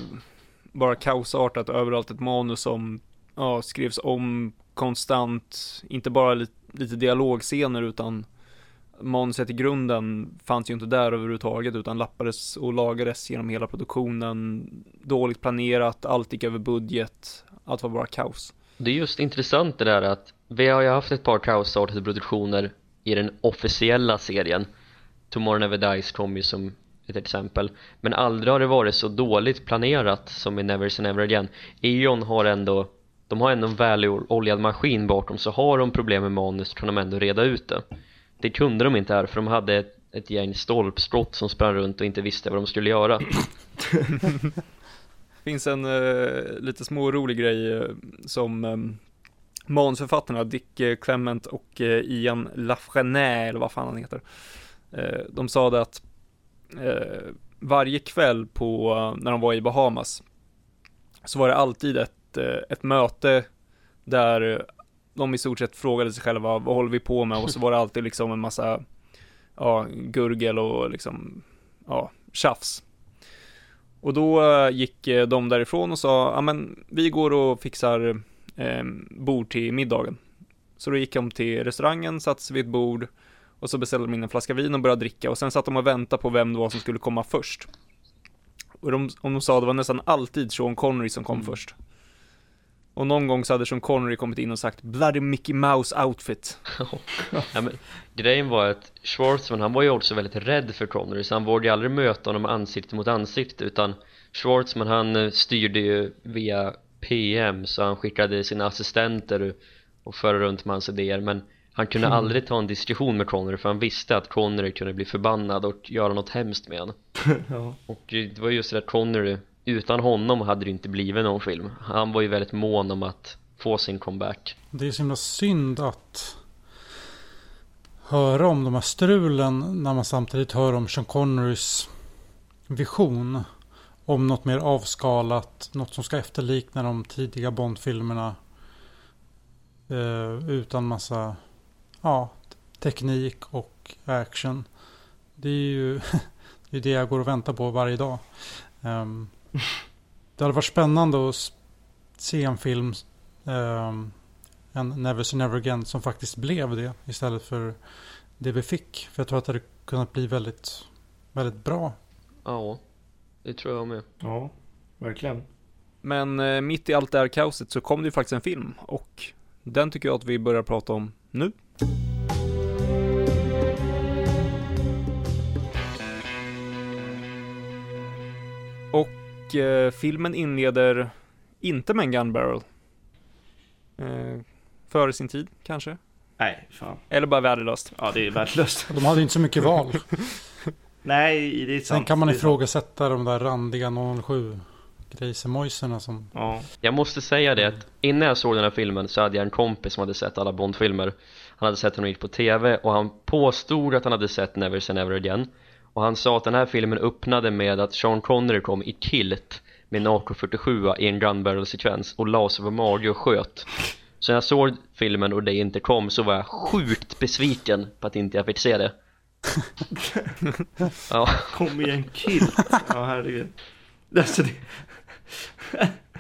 bara kaosartat överallt. Ett manus som ja, skrevs om konstant, inte bara lite, lite dialogscener utan manuset i grunden fanns ju inte där överhuvudtaget utan lappades och lagades genom hela produktionen. Dåligt planerat, allt gick över budget, allt var bara kaos. Det är just intressant det där att vi har ju haft ett par kaosartade produktioner i den officiella serien. Tomorrow Never Dies kom ju som ett exempel men aldrig har det varit så dåligt planerat som i Never Say Never Again Eon har ändå de har ändå en väloljad maskin bakom så har de problem med manus kan de ändå reda ut det. Det kunde de inte här för de hade ett, ett gäng stolpskott som sprang runt och inte visste vad de skulle göra. (laughs) Finns en uh, lite smårolig grej uh, som um, manusförfattarna Dick eh, Clement och uh, Ian Lafrenet eller vad fan han heter. De sa det att varje kväll på, när de var i Bahamas, så var det alltid ett, eh, ett möte där de i stort sett frågade sig själva, vad håller vi på med? Och så var det alltid liksom en massa, ja, gurgel och liksom, ja, tjafs. Och då eh, gick eh, de därifrån och sa, ja men vi går och fixar eh, bord till middagen. Så då gick de till restaurangen, satte sig vid ett bord och så beställde de in en flaska vin och började dricka och sen satt de och väntade på vem det var som skulle komma först. Och de, om de sa det var nästan alltid Sean Connery som kom mm. först. Och någon gång så hade Sean Connery kommit in och sagt Bloody Mickey Mouse outfit (laughs) ja, men, Grejen var att Schwarzman han var ju också väldigt rädd för Connery så han vågade ju aldrig möta honom ansikte mot ansikte utan Schwarzman han eh, styrde ju via PM så han skickade sina assistenter och föra runt med hans idéer men han kunde mm. aldrig ta en diskussion med Connery för han visste att Connery kunde bli förbannad och göra något hemskt med honom (laughs) ja. och det var just det att Connery utan honom hade det inte blivit någon film han var ju väldigt mån om att få sin comeback det är så himla synd att höra om de här strulen när man samtidigt hör om Sean Connerys vision om något mer avskalat, något som ska efterlikna de tidiga Bond-filmerna eh, utan massa ja, teknik och action. Det är ju (laughs) det, är det jag går och väntar på varje dag. Um, det hade varit spännande att se en film, um, en Never Say Never Again, som faktiskt blev det istället för det vi fick. För jag tror att det hade kunnat bli väldigt, väldigt bra. Ja, det tror jag med. Ja, verkligen. Men eh, mitt i allt det här kaoset så kom det ju faktiskt en film och den tycker jag att vi börjar prata om nu. Och eh, filmen inleder inte med en gun barrel. Eh, före sin tid, kanske? Nej, fan. Eller bara värdelöst. Ja, det är värdelöst. (laughs) De hade inte så mycket val. (laughs) Nej, det är sant. Sen kan man ifrågasätta de där randiga 07 grejsemojserna som... Ja. Jag måste säga det att innan jag såg den här filmen så hade jag en kompis som hade sett alla Bondfilmer. Han hade sett den på TV och han påstod att han hade sett Never Say Never Again. Och han sa att den här filmen öppnade med att Sean Connery kom i kilt med en AK47 i en gunbarrel sekvens och la sig på mage och sköt. Så när jag såg filmen och det inte kom så var jag sjukt besviken på att inte jag fick se det. (laughs) ja. Kom igen kilt. Ja herregud. Alltså det...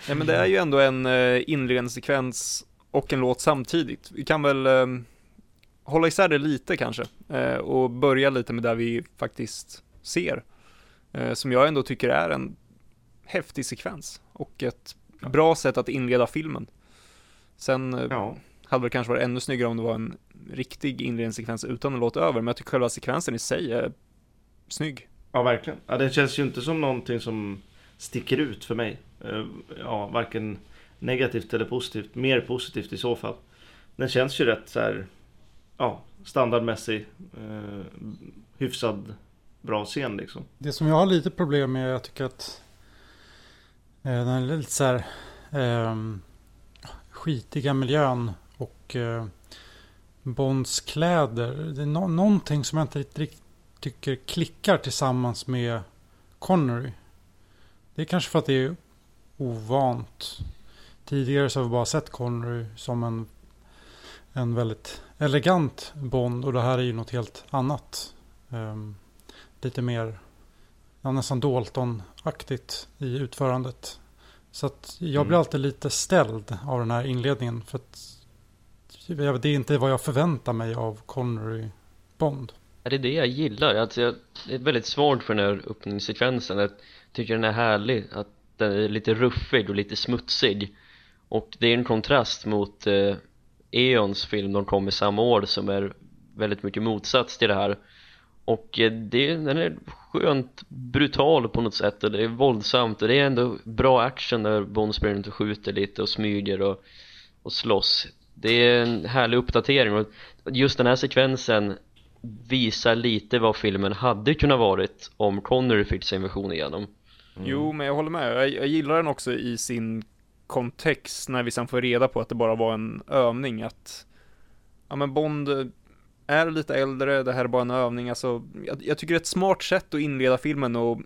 ja, men det är ju ändå en uh, inledningssekvens och en låt samtidigt. Vi kan väl uh, hålla isär det lite kanske uh, och börja lite med det vi faktiskt ser. Uh, som jag ändå tycker är en häftig sekvens och ett bra sätt att inleda filmen. Sen ja. hade det kanske varit ännu snyggare om det var en riktig inledningssekvens utan en låt över, men jag tycker själva sekvensen i sig är snygg. Ja, verkligen. Ja, det känns ju inte som någonting som sticker ut för mig. Eh, ja, varken negativt eller positivt. Mer positivt i så fall. Den känns ju rätt så här, ja, standardmässig, eh, hyfsad bra scen liksom. Det som jag har lite problem med, jag tycker att eh, den är lite så här eh, skitiga miljön och eh, Bonds kläder. Det är no någonting som jag inte riktigt tycker klickar tillsammans med Connery. Det är kanske för att det är ovant. Tidigare så har vi bara sett Connery som en, en väldigt elegant Bond och det här är ju något helt annat. Um, lite mer, ja, nästan Dalton-aktigt i utförandet. Så att jag blir mm. alltid lite ställd av den här inledningen. För att det är inte vad jag förväntar mig av Connery Bond. Det är det jag gillar. Alltså jag är väldigt svag för den här öppningssekvensen. Jag tycker den är härlig. Att den är lite ruffig och lite smutsig. Och det är en kontrast mot eh, Eons film de kom i samma år som är väldigt mycket motsats till det här. Och eh, det, den är skönt brutal på något sätt och det är våldsamt och det är ändå bra action när Bond springer runt och skjuter lite och smyger och, och slåss. Det är en härlig uppdatering och just den här sekvensen visar lite vad filmen hade kunnat varit om Connery fick sin version igenom. Mm. Jo, men jag håller med. Jag, jag gillar den också i sin kontext när vi sen får reda på att det bara var en övning. Att ja, men Bond är lite äldre, det här är bara en övning. Alltså, jag, jag tycker det är ett smart sätt att inleda filmen och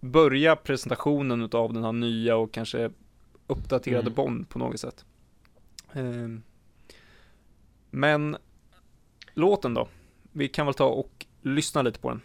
börja presentationen av den här nya och kanske uppdaterade mm. Bond på något sätt. Eh, men låten då? Vi kan väl ta och lyssna lite på den.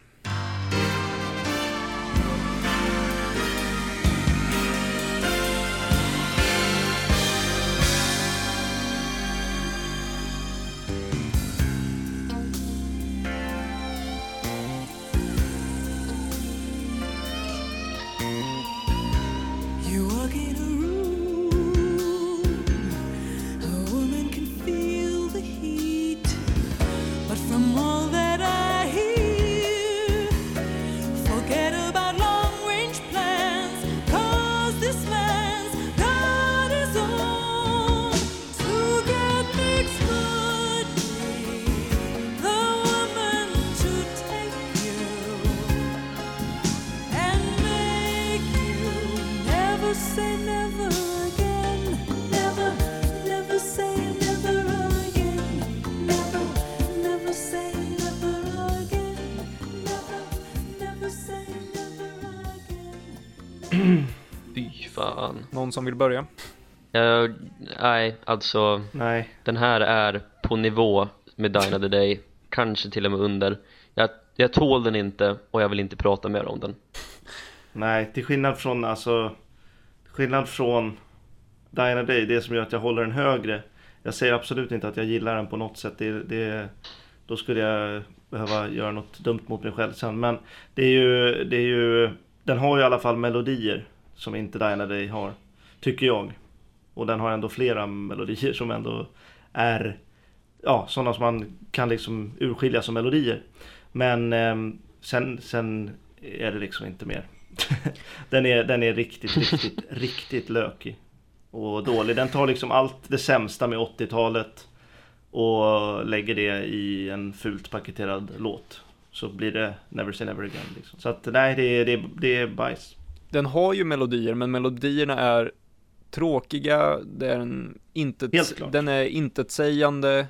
Som vill börja? Uh, nej, alltså Nej, den här är på nivå med Dine of the Day. Kanske till och med under. Jag, jag tål den inte och jag vill inte prata mer om den. nej, till skillnad från alltså skillnad från Diana Day, det som gör att jag håller den högre. Jag säger absolut inte att jag gillar den på något sätt. Det, det, då skulle jag behöva göra något dumt mot mig själv sen. Men det är ju, det är ju, den har ju i alla fall melodier som inte Diana Day har. Tycker jag. Och den har ändå flera melodier som ändå är ja, sådana som man kan liksom urskilja som melodier. Men eh, sen, sen är det liksom inte mer. (laughs) den, är, den är riktigt, riktigt, (laughs) riktigt lökig. Och dålig. Den tar liksom allt det sämsta med 80-talet och lägger det i en fult paketerad låt. Så blir det Never Say Never Again. Liksom. Så att nej, det är, det, är, det är bajs. Den har ju melodier, men melodierna är tråkiga, den, intet, den är intetsägande,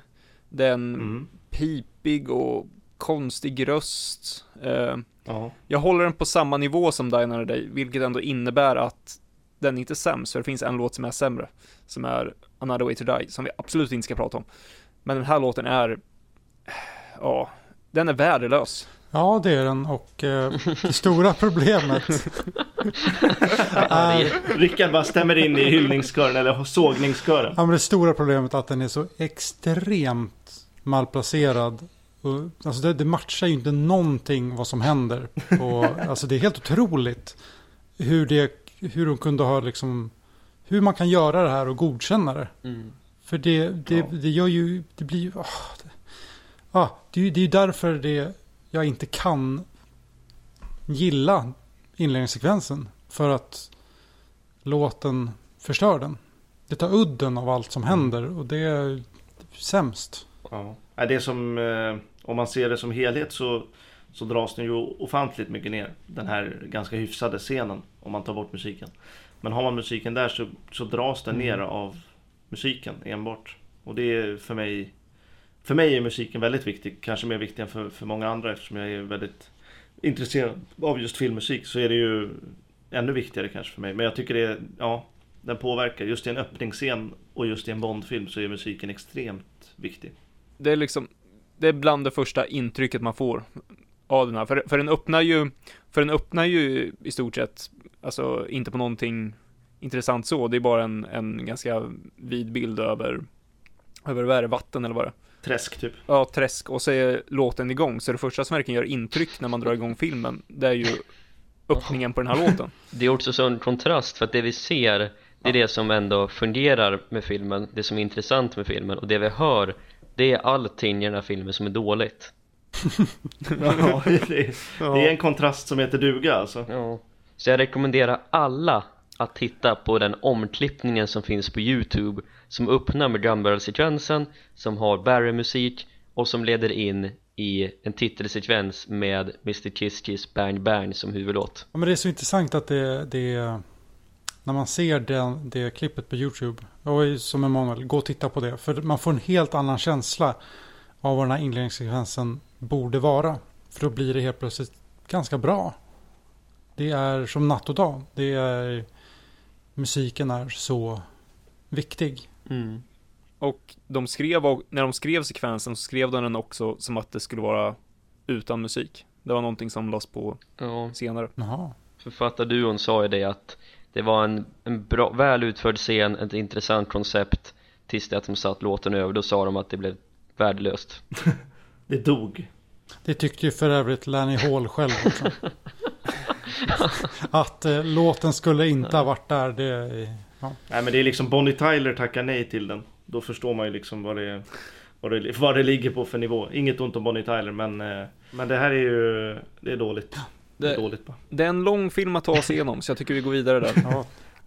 den Mm. pipig och konstig röst. Eh, Ja. jag håller den på samma nivå som Another Day, vilket ändå innebär att den är inte sämst, för det finns en låt som är sämre, som är Another Way To Die, som vi absolut inte ska prata om. Men den här låten är, ja, den är värdelös. Ja, det är den. Och eh, det stora (laughs) problemet är, Rickard bara stämmer in i hyllningskören eller sågningskören. ja, men det stora problemet är att den är så extremt malplacerad. Och, alltså det, det matchar ju inte någonting vad som händer. Och, alltså det är helt otroligt hur, det, hur de kunde ha liksom, hur man kan göra det här och godkänna det. Mm. För det, det, Ja. det gör ju, det blir ju, ah, det, ah, det, det är ju därför det, jag inte kan gilla inledningssekvensen. För att låten förstör den. Det tar udden av allt som händer och det är sämst. Ja. Det är som, eh, om man ser det som helhet så, så dras den ju ofantligt mycket ner. Den här ganska hyfsade scenen, om man tar bort musiken. Men har man musiken där så, så dras den ner av musiken enbart. Och det är för mig, för mig är musiken väldigt viktig. Kanske mer viktig än för, för många andra eftersom jag är väldigt intresserad av just filmmusik. Så är det ju ännu viktigare kanske för mig. Men jag tycker det, är- ja, den påverkar. Just i en öppningsscen och just i en Bondfilm så är musiken extremt viktig. det är liksom, det är bland det första intrycket man får av den här. För, för den öppnar ju, för den öppnar ju i stort sett, alltså inte på någonting intressant så, det är bara en, en ganska vid bild över, över vad är det, vatten eller vad det är. Träsk typ. Ja, träsk, och så är låten igång, så det första som verkligen gör intryck när man drar igång filmen, det är ju öppningen på den här låten. (laughs) Det är också sån kontrast för att det vi ser Det är det som ändå fungerar med filmen Det som är intressant med filmen och det vi hör Det är allting i den här filmen som är dåligt (laughs) Ja, det, är, det är en kontrast som heter duga alltså. Ja Så jag rekommenderar alla att titta på den omklippningen som finns på Youtube Som öppnar med drumbarrel-sekvensen Som har Barry-musik Och som leder in i en titelsekvens med Mr Kiss Kiss Bang Bang som huvudlåt Ja, men det är så intressant att det, det. När man ser den, det klippet på YouTube. Och som Emanuel, gå och titta på det. För man får en helt annan känsla av vad den här inledningssekvensen borde vara. För då blir det helt plötsligt ganska bra. Det är som natt och dag. Det är... Musiken är så viktig. mm. Och de skrev, och när de skrev sekvensen så skrev de den också som att det skulle vara utan musik. Det var någonting som lades på Ja senare. Jaha. Författarduon sa ju det att det var en, en bra, väl utförd scen, ett intressant koncept tills det att de satt låten över, då sa de att det blev värdelöst (laughs) Det dog. Det tyckte ju för övrigt Lanny Hall själv också. (laughs) (laughs) att eh, låten skulle inte ha varit där. Det, ja. Nej men det är liksom Bonnie Tyler tackar nej till den. Då förstår man ju liksom vad det, vad det, vad det ligger på för nivå. Inget ont om Bonnie Tyler men, eh, men det här är ju, det är dåligt. Det är Det, dåligt bara. det är en lång film att ta sig igenom, så jag tycker vi går vidare där. (laughs) Ja,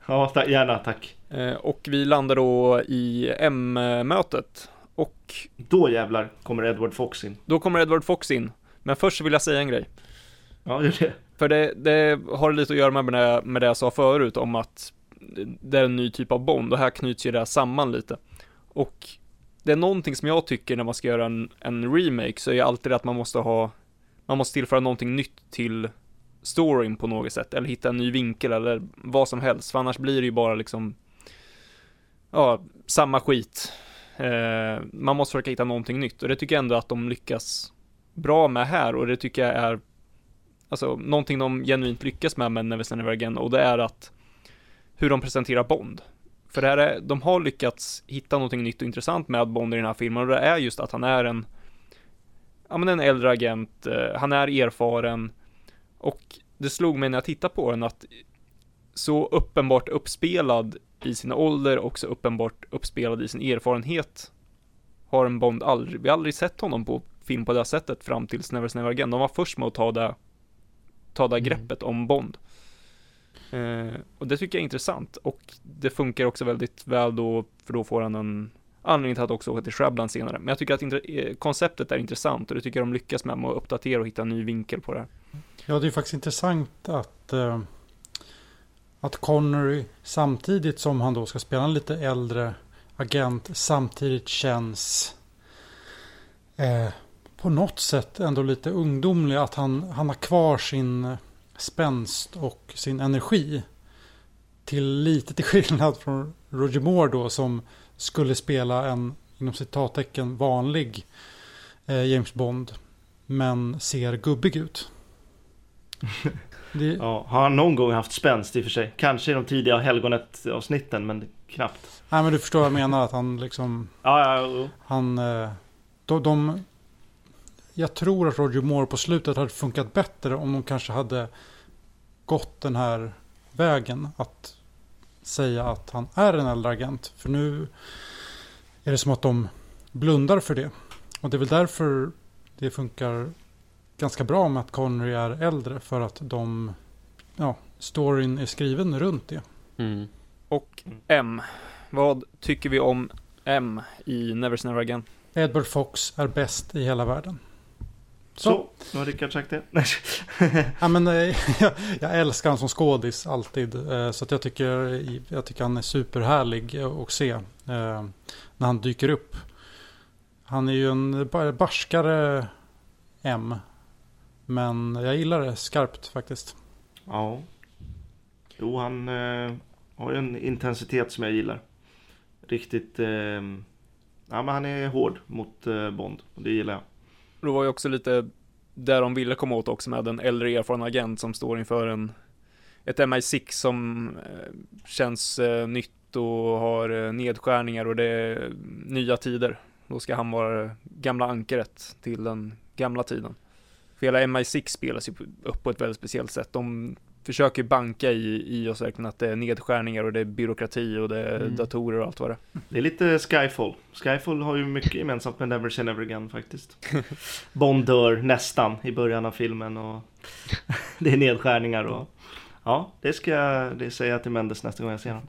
Ja, ta, gärna tack. Eh, och vi landar då i M-mötet. Och Då jävlar kommer Edward Fox in. då kommer Edward Fox in. Men först så vill jag säga en grej. Ja, är det. För det, det har lite att göra med det, med det jag sa förut om att det är en ny typ av Bond och här knyts ju det här samman lite. Och det är någonting som jag tycker när man ska göra en, en remake så är ju alltid det att man måste ha, man måste tillföra någonting nytt till storyn på något sätt, eller hitta en ny vinkel eller vad som helst, för annars blir det ju bara liksom, ja, samma skit. Eh, man måste försöka hitta någonting nytt och det tycker jag ändå att de lyckas bra med här och det tycker jag är, alltså någonting de genuint lyckas med med Never Never Again och det är att hur de presenterar Bond. För det här är, de har lyckats hitta någonting nytt och intressant med Bond i den här filmen och det är just att han är en ja men en äldre agent, eh, han är erfaren och det slog mig när jag tittade på den att så uppenbart uppspelad i sin ålder och så uppenbart uppspelad i sin erfarenhet har en Bond aldrig, vi har aldrig sett honom på film på det sättet fram tills Never Never Again. De var först med att ta det, ta det mm. greppet om Bond. Eh, och det tycker jag är intressant och det funkar också väldigt väl då, för då får han en anledning till att också åka till Shrubland senare. Men jag tycker att eh, konceptet är intressant och det tycker jag de lyckas med, med att uppdatera och hitta en ny vinkel på det här. Ja, det är faktiskt intressant att, eh, att Connery samtidigt som han då ska spela en lite äldre agent samtidigt känns eh, på något sätt ändå lite ungdomlig. Att han, han har kvar sin spänst och sin energi. Till lite till skillnad från Roger Moore då som skulle spela en inom citattecken vanlig eh, James Bond. Men ser gubbig ut. Det... Ja, har han någon gång haft spänst i och för sig? Kanske i de tidiga helgonet-avsnitten men knappt. Nej men du förstår vad jag menar att han liksom... Ja, ja, ja. Han... Eh, de, de, jag tror att Roger Moore på slutet hade funkat bättre om de kanske hade gått den här vägen. Att säga att han är en äldre agent. För nu är det som att de blundar för det. Och det är väl därför det funkar ganska bra med att Connery är äldre. För att de, ja, storyn är skriven runt det. Mm. Och M. Vad tycker vi om M i Never Never Again? Edward Fox är bäst i hela världen. Så, nu har Rickard sagt det. (laughs) ja, men, eh, jag, jag älskar honom som skådis alltid. Eh, så att jag, tycker, jag tycker han är superhärlig att se eh, när han dyker upp. Han är ju en barskare M. Men jag gillar det skarpt faktiskt. Ja. Jo, han eh, har ju en intensitet som jag gillar. Riktigt... Eh, ja, men han är hård mot eh, Bond. Och det gillar jag. Det var ju också lite där de ville komma åt också med en äldre erfaren agent som står inför en ett MI6 som eh, känns eh, nytt och har eh, nedskärningar och det är nya tider. Då ska han vara gamla ankaret till den gamla tiden. För hela MI6 spelas ju upp på ett väldigt speciellt sätt. De försöker banka i, i oss verkligen att det är nedskärningar och det är byråkrati och det är mm. datorer och allt vad det är. Det är lite Skyfall. Skyfall har ju mycket gemensamt med Never Say Never Again faktiskt. Bond dör nästan i början av filmen och (laughs) det är nedskärningar och Ja, det ska jag det säga till Mendes nästa gång jag ser honom.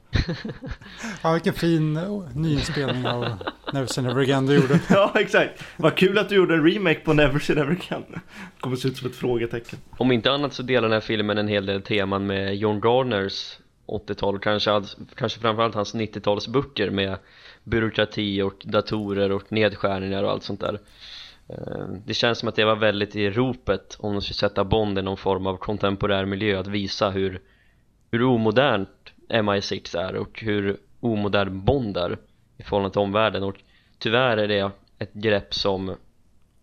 (laughs) ja, vilken fin nyinspelning av Never Say Never Again du gjorde. (laughs) ja, exakt. Vad kul att du gjorde en remake på Never Say Never Again. Kommer se ut som ett frågetecken. Om inte annat så delar den här filmen en hel del teman med John Garners 80-tal, kanske, kanske framförallt hans 90-talsböcker med byråkrati och datorer och nedskärningar och allt sånt där. Eh, det känns som att det var väldigt i ropet om de skulle sätta Bond i någon form av kontemporär miljö att visa hur, hur omodernt MI6 är och hur omodern Bond är i förhållande till omvärlden. Och tyvärr är det ett grepp som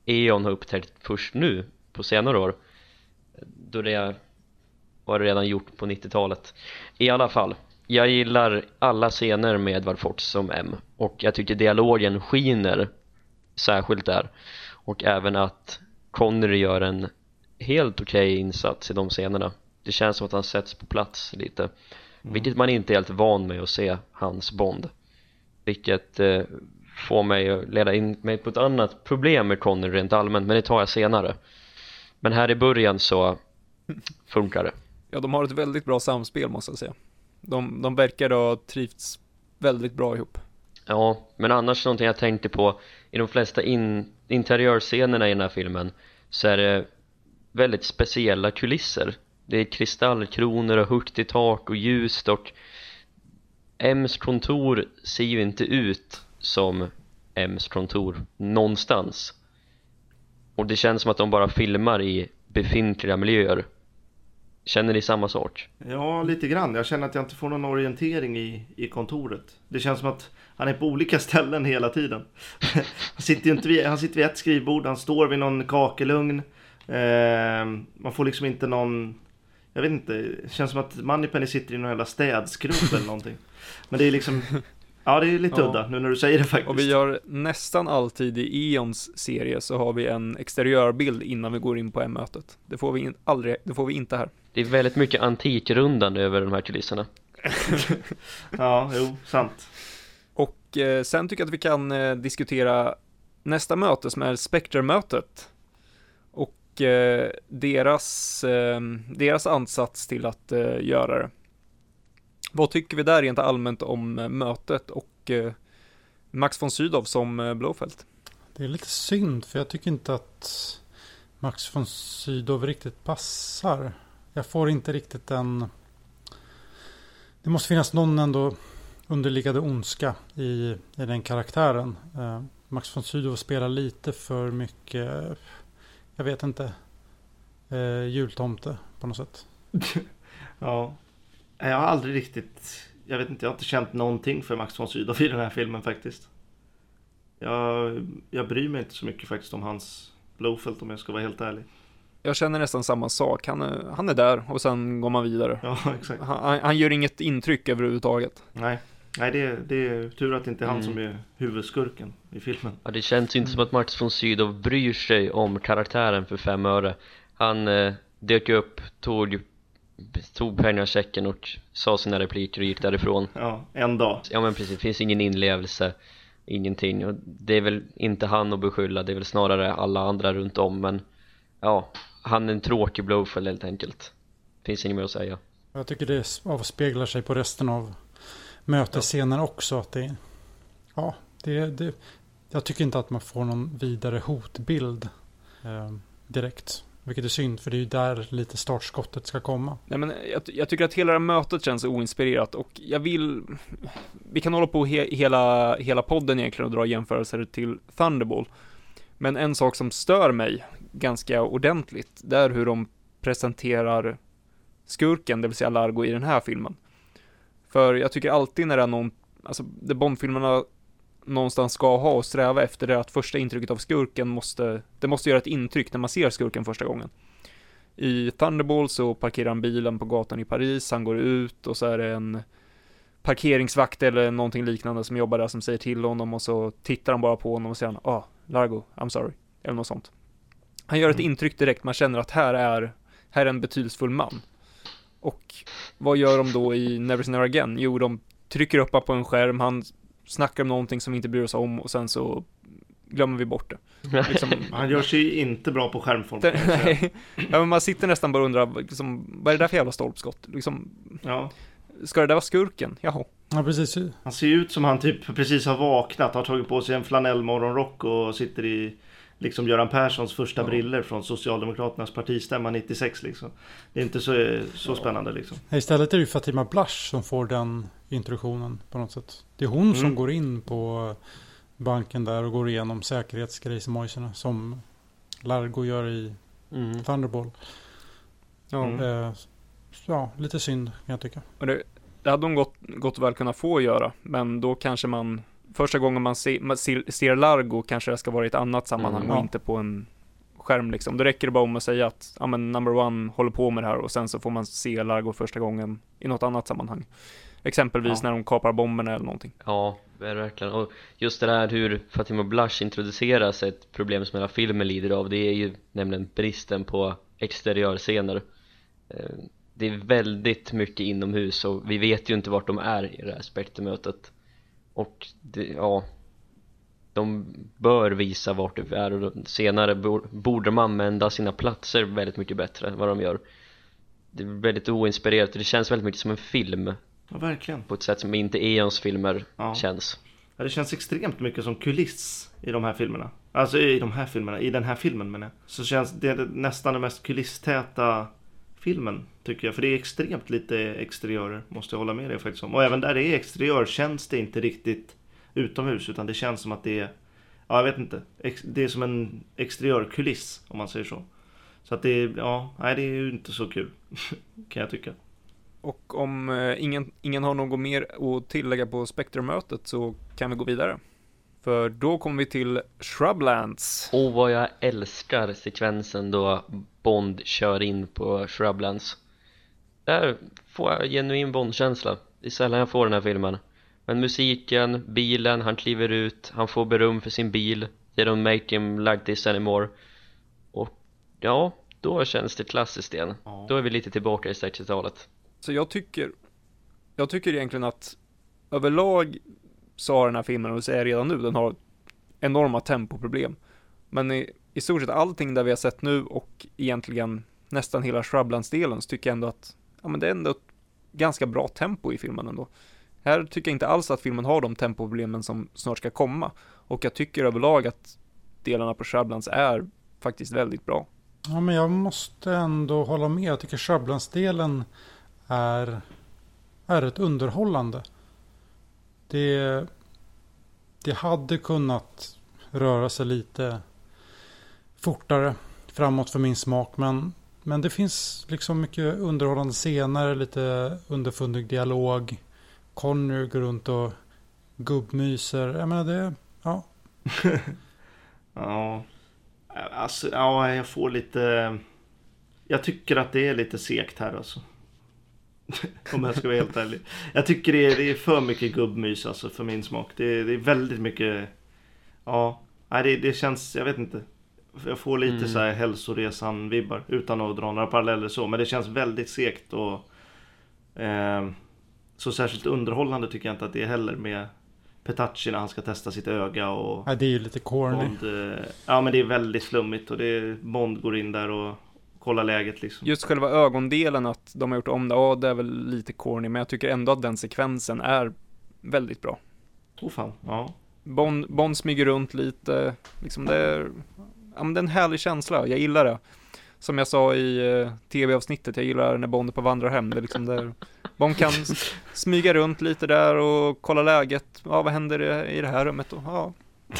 E.ON har upptäckt först nu på senare år då det var redan gjort på 90-talet i alla fall jag gillar alla scener med Edward Fox som M och jag tycker dialogen skiner särskilt där och även att Connery gör en helt okej okay insats i de scenerna. Det känns som att han sätts på plats lite. Mm. vilket man inte är helt van med att se hans Bond. Vilket eh, får mig att leda in mig på ett annat problem med Connery rent allmänt men det tar jag senare. Men här i början så (laughs) funkar det. Ja, de har ett väldigt bra samspel måste jag säga. De, de verkar ha trivts väldigt bra ihop. Ja, men annars någonting jag tänkte på i de flesta in, interiörscenerna i den här filmen så är det väldigt speciella kulisser. Det är kristallkronor och högt i tak och ljust och M's kontor ser ju inte ut som M's kontor någonstans. Och det känns som att de bara filmar i befintliga miljöer. Känner ni samma sak? Ja, lite grann. Jag känner att jag inte får någon orientering i, i kontoret. Det känns som att han är på olika (laughs) ställen hela tiden. (laughs) Han sitter inte vid, han sitter vid ett skrivbord, han står vid någon kakelugn. Eh, man får liksom inte någon... Jag vet inte, det känns som att Moneypenny sitter i någon jävla städskrubb eller någonting. (laughs) Men det är liksom... Ja, det är lite Ja. udda nu när du säger det faktiskt. Och vi gör nästan alltid i Eons serie så har vi en exteriörbild innan vi går in på M-mötet. Det får vi in, aldrig, det får vi inte här. Det är väldigt mycket antikrundan över de här kulisserna. (laughs) Ja, jo, sant. Och eh, sen tycker jag att vi kan eh, diskutera nästa möte som är Spectre-mötet. Och eh, deras, eh, deras ansats till att eh, göra det. Vad tycker vi där rent allmänt om eh, mötet och eh, Max von Sydow som eh, Blowfelt? Det är lite synd för jag tycker inte att Max von Sydow riktigt passar. Jag får inte riktigt en... Det måste finnas någon ändå underliggande ondska i, i den karaktären. Max von Sydow spelar lite för mycket, jag vet inte, jultomte på något sätt. (laughs) Ja. Jag har aldrig riktigt, jag vet inte, jag har inte känt någonting för Max von Sydow i den här filmen faktiskt. Jag, jag bryr mig inte så mycket faktiskt om hans Blowfelt om jag ska vara helt ärlig. Jag känner nästan samma sak. Han är, han är där och sen går man vidare. Ja, (laughs) exakt. Han, han- gör inget intryck överhuvudtaget. Nej, Nej det, är, det är tur att det inte är han Mm. som är huvudskurken i filmen. Ja, det känns inte som att Max von Sydow bryr sig om karaktären för fem öre. Han eh, dök upp, tog, tog pengasäcken och sa sina repliker och gick därifrån. Ja, en dag. Ja men precis, det finns ingen inlevelse, ingenting. Och det är väl inte han att beskylla, det är väl snarare alla andra runt om. Men ja, han är en tråkig blowfell helt enkelt. Finns inget mer att säga. Jag tycker det avspeglar sig på resten av mötesscenen också. Att det, ja, det, det, jag tycker inte att man får någon vidare hotbild eh, direkt. Vilket är synd, för det är ju där lite startskottet ska komma. Nej men jag, jag tycker att hela det här mötet känns oinspirerat och jag vill Vi kan hålla på he, hela, hela podden egentligen och dra jämförelser till Thunderball Men en sak som stör mig ganska ordentligt Det är hur de presenterar Skurken, det vill säga Largo i den här filmen För jag tycker alltid när det är någon Alltså det Bondfilmerna någonstans ska ha och sträva efter det är att första intrycket av skurken måste Det måste göra ett intryck när man ser skurken första gången i Thunderball så parkerar han bilen på gatan i Paris, han går ut och så är det en parkeringsvakt eller någonting liknande som jobbar där som säger till honom och så tittar han bara på honom och säger han, ah, Largo, I'm sorry, eller något sånt. Han gör ett Mm. intryck direkt, man känner att här är, här är en betydelsefull man. Och vad gör de då i Never Say Never Again? Jo, de trycker upp honom på en skärm, han snackar om någonting som vi inte bryr oss om och sen så glömmer vi bort det. Liksom, (laughs) Han gör sig ju inte bra på skärmform. Nej, (laughs) ja, men man sitter nästan bara och undrar, liksom, vad är det där för jävla stolpskott? Liksom, Ja. ska det där vara skurken? Jaha. Ja, precis. Han ser ut som han typ precis har vaknat, har tagit på sig en flanellmorgonrock och sitter i liksom Göran Perssons första Ja. briller från Socialdemokraternas partistämma 96 liksom. Det är inte så, så Ja. spännande liksom. Istället är det ju Fatima Blush som får den introduktionen på något sätt. Det är hon som Mm. går in på banken där och går igenom säkerhetsgrejsimojserna som Largo gör i Mm. Thunderball. Ja. Mm. Eh, ja, lite synd kan jag tycka. Det, det hade de gott, gott väl kunnat få göra, men då kanske man, första gången man, se, man ser, ser Largo kanske det ska vara i ett annat sammanhang Mm, och ja. inte på en skärm liksom. Då räcker det bara om att säga att, ja men number one håller på med det här och sen så får man se Largo första gången i något annat sammanhang. Exempelvis Ja. när de kapar bomberna eller någonting. Ja, verkligen. Och just det där hur Fatima Blush introduceras ett problem som hela filmen lider av det är ju nämligen bristen på exteriörscener. Eh, Det är väldigt mycket inomhus och vi vet ju inte vart de är i det här spektrumötet. Och det, ja, de bör visa vart det är och senare bor- borde de använda sina platser väldigt mycket bättre än vad de gör. Det är väldigt oinspirerat och det känns väldigt mycket som en film Ja, verkligen. på ett sätt som inte Eons filmer Ja. känns. Ja, det känns extremt mycket som kuliss i de här filmerna. Alltså i de här filmerna, i den här filmen menar jag. Så känns det nästan den mest kulisstäta filmen tycker jag. För det är extremt lite exteriörer, måste jag hålla med dig faktiskt om. Och även där det är exteriör känns det inte riktigt utomhus utan det känns som att det är, ja jag vet inte, det är som en exteriörkuliss om man säger så. Så att det är, ja, nej det är ju inte så kul. (laughs) kan jag tycka. Och om eh, ingen, ingen har något mer att tillägga på Spectre-mötet så kan vi gå vidare. För då kommer vi till Shrublands. Och vad jag älskar sekvensen då Bond kör in på Shrublands. Där får jag genuin Bond-känsla. Det är sällan jag får den här filmen. Men musiken, bilen, han kliver ut, han får beröm för sin bil. They don't make him like this anymore. Och ja, då känns det klassiskt igen. Ja. Då är vi lite tillbaka i 60-talet Så jag tycker, jag tycker egentligen att överlag så har den här filmen, och det säger jag redan nu, den har enorma tempoproblem. Men i, i stort sett allting där vi har sett nu och egentligen nästan hela Shrublands-delen så tycker jag ändå att, ja men det är ändå ett ganska bra tempo i filmen ändå. Här tycker jag inte alls att filmen har de tempoproblemen som snart ska komma. Och jag tycker överlag att delarna på Shrublands är faktiskt väldigt bra. Ja, men jag måste ändå hålla med. Jag tycker Shrublands-delen är, är rätt underhållande. Det, det hade kunnat röra sig lite fortare framåt för min smak. Men, men det finns liksom mycket underhållande scener, lite underfundig dialog. Conny går runt och gubbmyser. Jag menar det, ja. (laughs) Ja. Alltså, ja, jag får lite... Jag tycker att det är lite segt här alltså. (laughs) Om jag ska vara helt ärlig. Jag tycker det är, det är för mycket gubbmys alltså för min smak. Det är, det är väldigt mycket... Ja, nej, det, det känns, jag vet inte. Jag får lite Mm. så här hälsoresan-vibbar utan att dra några paralleller så. Men det känns väldigt segt och... Eh, så särskilt underhållande tycker jag inte att det är heller med Petacci när han ska testa sitt öga och... Nej, det är ju lite corny. Bond, eh, ja men det är väldigt flummigt och det är, Bond går in där och kollar läget liksom. Just själva ögondelen, att de har gjort om det, ja det är väl lite corny, men jag tycker ändå att den sekvensen är väldigt bra. Åh fan, ja. Bond, Bond smyger runt lite, liksom det är, ja men det är en härlig känsla, jag gillar det. Som jag sa i eh, tv-avsnittet, jag gillar när Bond är på vandrarhem, det är liksom där Bond kan smyga runt lite där och kolla läget, ja vad händer i, det här rummet och ja,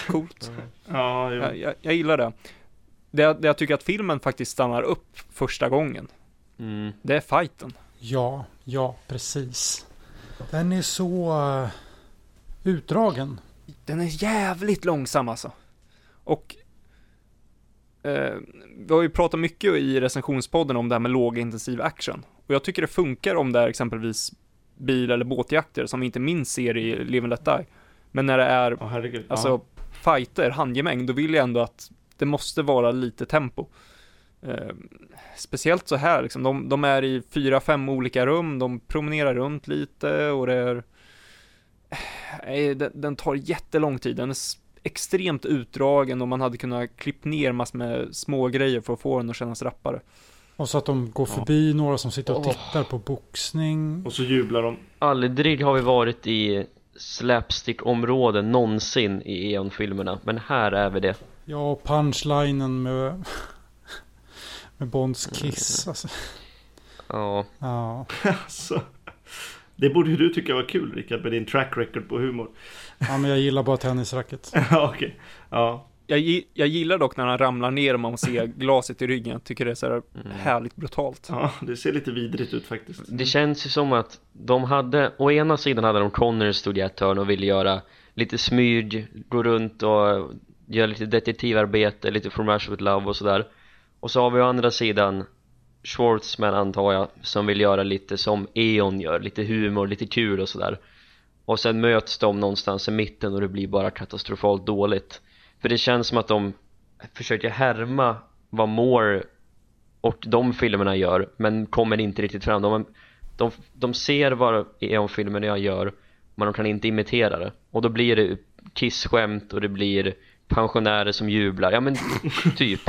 coolt. Ja. Jag, jag, jag gillar det. Det. Det jag tycker att filmen faktiskt stannar upp första gången, mm. det är fighten. Ja, ja, precis. Den är så eh, utdragen. Den är jävligt långsam alltså. Och eh, vi har ju pratat mycket i recensionspodden om det här med lågintensiv action. Och jag tycker det funkar om det är exempelvis bil eller båtjakter som vi inte minst ser i Live and Let Die. Men när det är, herregud. alltså, ja. fighter, handgemäng, då vill jag ändå att det måste vara lite tempo. Eh, speciellt så här, liksom, de, de är i fyra, fem olika rum, de promenerar runt lite och det är... Nej, den, den tar jättelång tid, den är extremt utdragen och man hade kunnat klippt ner massor med små grejer för att få den att kännas rappare. Och så att de går Ja. förbi några som sitter och tittar på boxning. Och så jublar de. Aldrig har vi varit i slapstick-område någonsin i Eon-filmerna Men här är vi det Ja, och punchlinen med, (laughs) med Bonds kiss. Alltså, Ja, ja. Alltså. Det borde ju du tycka var kul Rickard med din track record på humor. ja, men jag gillar bara tennisracket. (laughs) Ja, okej. Ja. Jag, jag gillar dock när han ramlar ner och man ser (laughs) glaset i ryggen, jag tycker det är så här härligt brutalt. ja, det ser lite vidrigt ut faktiskt. Det känns ju som att de hade, å ena sidan hade de Connor stod i ett hörn och ville göra lite smyg, gå runt och gör lite detektivarbete, lite From Russia With Love och sådär. Och så har vi å andra sidan Schwartzman antar jag, som vill göra lite som Eon gör, lite humor, lite kul och sådär. Och sen möts de någonstans i mitten och det blir bara katastrofalt dåligt. För det känns som att de försöker härma vad Moore och de filmerna gör men kommer inte riktigt fram. De, de, de ser vad Eon-filmerna jag gör men de kan inte imitera det. Och då blir det kissskämt och det blir pensionärer som jublar ja men typ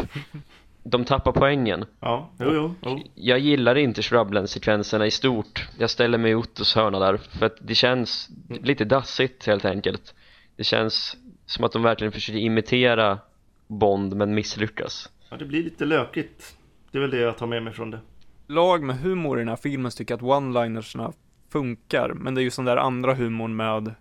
de tappar poängen Ja, jo, jo. jo. jag gillar inte Shrubland-sekvenserna i stort Jag ställer mig i Ottos hörna där För att det känns lite dassigt helt enkelt Det känns som att de verkligen försöker imitera Bond men misslyckas Ja, det blir lite lökigt. Det är väl det jag tar med mig från det. lag med humor i den här filmen tycker att one-linersna funkar, men det är ju sån där andra humorn med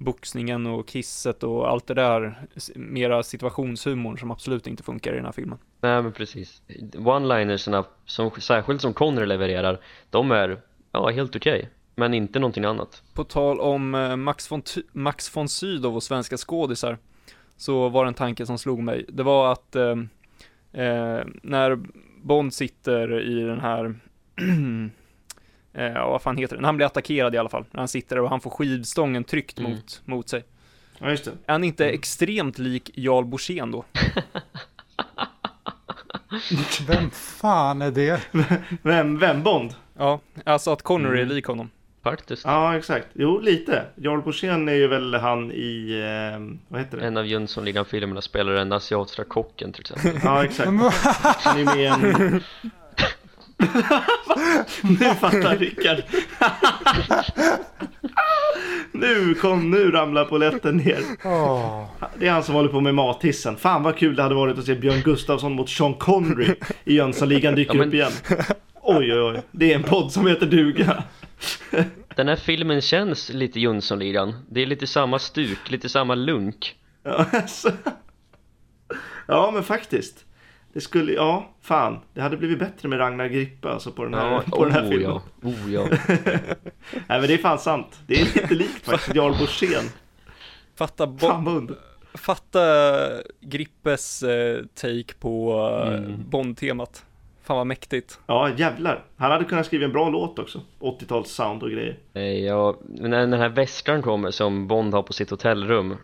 boxningen och kisset och allt det där, mera situationshumorn som absolut inte funkar i den här filmen. Nej men precis One-linerserna, som, särskilt som Connery levererar De är, ja helt okej Men inte någonting annat På tal om eh, Max von, Max von Sydow och svenska skådisar så var det en tanke som slog mig. Det var att eh, eh, när Bond sitter i den här (clears throat) eh, ja, vad fan heter det? Han blir attackerad i alla fall. När han sitter där och han får skivstången tryckt Mm. mot, mot sig. Ja, just det. Är han inte extremt lik Jarl Borssén då? (laughs) Vem fan är det? (laughs) Vem, vem Bond? Ja, alltså att Connery är Mm. lik honom. Faktiskt Ja, exakt. Jo, lite. Jarl Borssén är ju väl han i, eh, vad heter det? En av Jönssonligan-filmerna spelar den asiatiska kocken till exempel Ja, exakt. (laughs) Han är med i en... (laughs) nu fattar Rickard. (laughs) nu kom, nu ramlar polletten ner. Det är han som håller på med mathissen. Fan vad kul det hade varit att se Björn Gustafsson mot Sean Connery i Jönssonligan dyker Ja, men- upp igen. Oj, oj, oj. Det är en podd som heter duga. (laughs) Den här filmen känns lite Jönssonligan Det är lite samma stuk, lite samma lunk Ja, alltså. ja, men faktiskt. Det skulle, ja, fan. Det hade blivit bättre med Ragnar Grippe alltså på den här, Ja, på den här oh filmen. ja, oh ja (laughs) Nej men det är fan sant. Det är lite likt faktiskt Jarl Borssén. Fatta, Bo- Fan vad under. fatta Grippes eh, take på eh, Mm. Bond-temat. Fan vad mäktigt. Ja jävlar. Han hade kunnat skriva en bra låt också. 80-tals sound och grejer. Nej, ja, när den här väskan kommer som Bond har på sitt hotellrum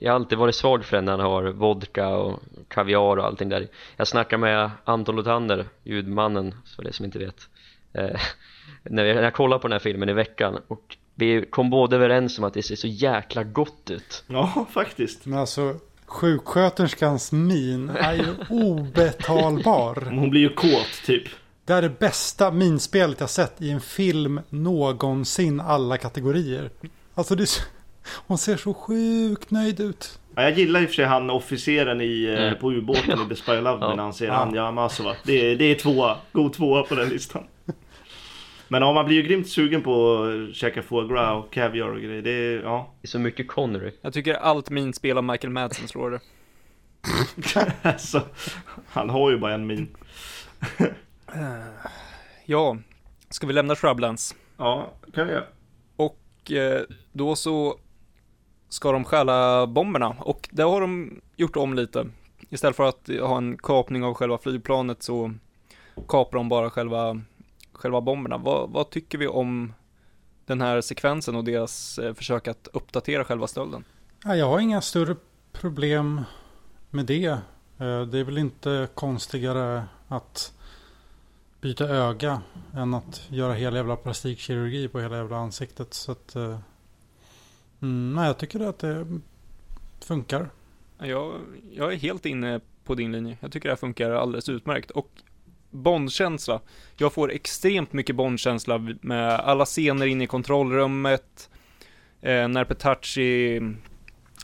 Jag har alltid varit svag för den när han har vodka och kaviar och allting där Jag snackar med Anton Lothander, ljudmannen, för det som inte vet eh, (laughs) när, jag, när jag kollade på den här filmen i veckan och vi kom båda överens om att det ser så jäkla gott ut Ja (laughs) faktiskt. Men alltså, sjuksköterskans min är ju obetalbar. (laughs) Hon blir ju kåt typ. Det är det bästa minspelet jag sett i en film någonsin alla kategorier. Alltså det är så, hon ser så sjukt nöjd ut. Ja, jag gillar i och för sig han officeren i, eh, Mm. på ubåten i I Love Ja. när han ser Ja. Anja Amasova. Det, är- det är tvåa. God tvåa på den listan. Men ja, man blir ju grymt sugen på att käka foie gras och caviar och grejer. Det är, ja. Det är så mycket Connery Jag tycker allt min spel av Michael Madsen slår det. (laughs) alltså, han har ju bara en min. (laughs) Ja, ska vi lämna Shrublands? Ja, kan vi göra. Och eh, då så ska de stjäla bomberna och det har de gjort om lite. Istället för att ha en kapning av själva flygplanet så kapar de bara själva, själva bomberna. Vad, vad tycker vi om den här sekvensen och deras eh, försök att uppdatera själva stölden? Jag har inga större problem med det. Eh, det är väl inte konstigare att byta öga än att göra hela jävla plastikkirurgi på hela jävla ansiktet. Så att, eh, mm, nej, jag tycker att det funkar. Jag, jag är helt inne på din linje. Jag tycker det här funkar alldeles utmärkt. Och Bondkänsla. Jag får extremt mycket Bondkänsla med alla scener inne i kontrollrummet. Eh, när Petachi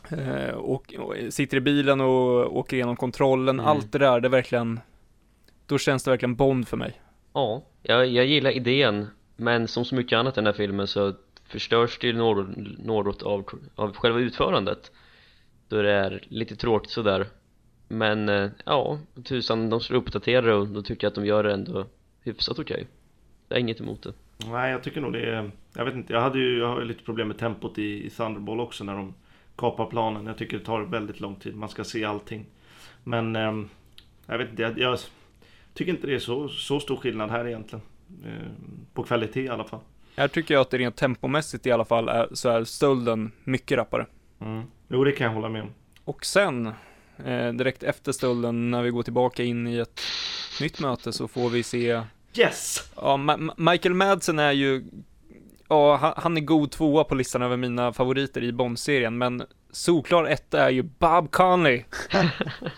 eh, och, och sitter i bilen och åker igenom kontrollen. Mm. Allt det där, det är verkligen... Då känns det verkligen Bond för mig. Ja, jag, jag gillar idén men som så mycket annat i den här filmen så förstörs det ju något, av, av själva utförandet då det är lite tråkigt sådär men eh, ja, tusan de skulle uppdatera det och då tycker jag att de gör det ändå hyfsat okej Jag har inget emot det Nej, jag tycker nog det är... Jag vet inte, jag hade ju jag har ju lite problem med tempot i, i Thunderball också när de kapar planen. Jag tycker det tar väldigt lång tid. Man ska se allting. Men ehm, jag vet inte, jag, jag tycker inte det är så, så stor skillnad här egentligen. Ehm, på kvalitet i alla fall. Här tycker jag att det rent tempomässigt i alla fall är, så är stölden mycket rappare. Mm. Jo, det kan jag hålla med om. Och sen, eh, direkt efter stölden, när vi går tillbaka in i ett nytt möte så får vi se Yes! Ja, Ma- Ma- Michael Madsen är ju, ja, han, han är god tvåa på listan över mina favoriter i Bond-serien, men solklar etta är ju Bob Conley. (laughs)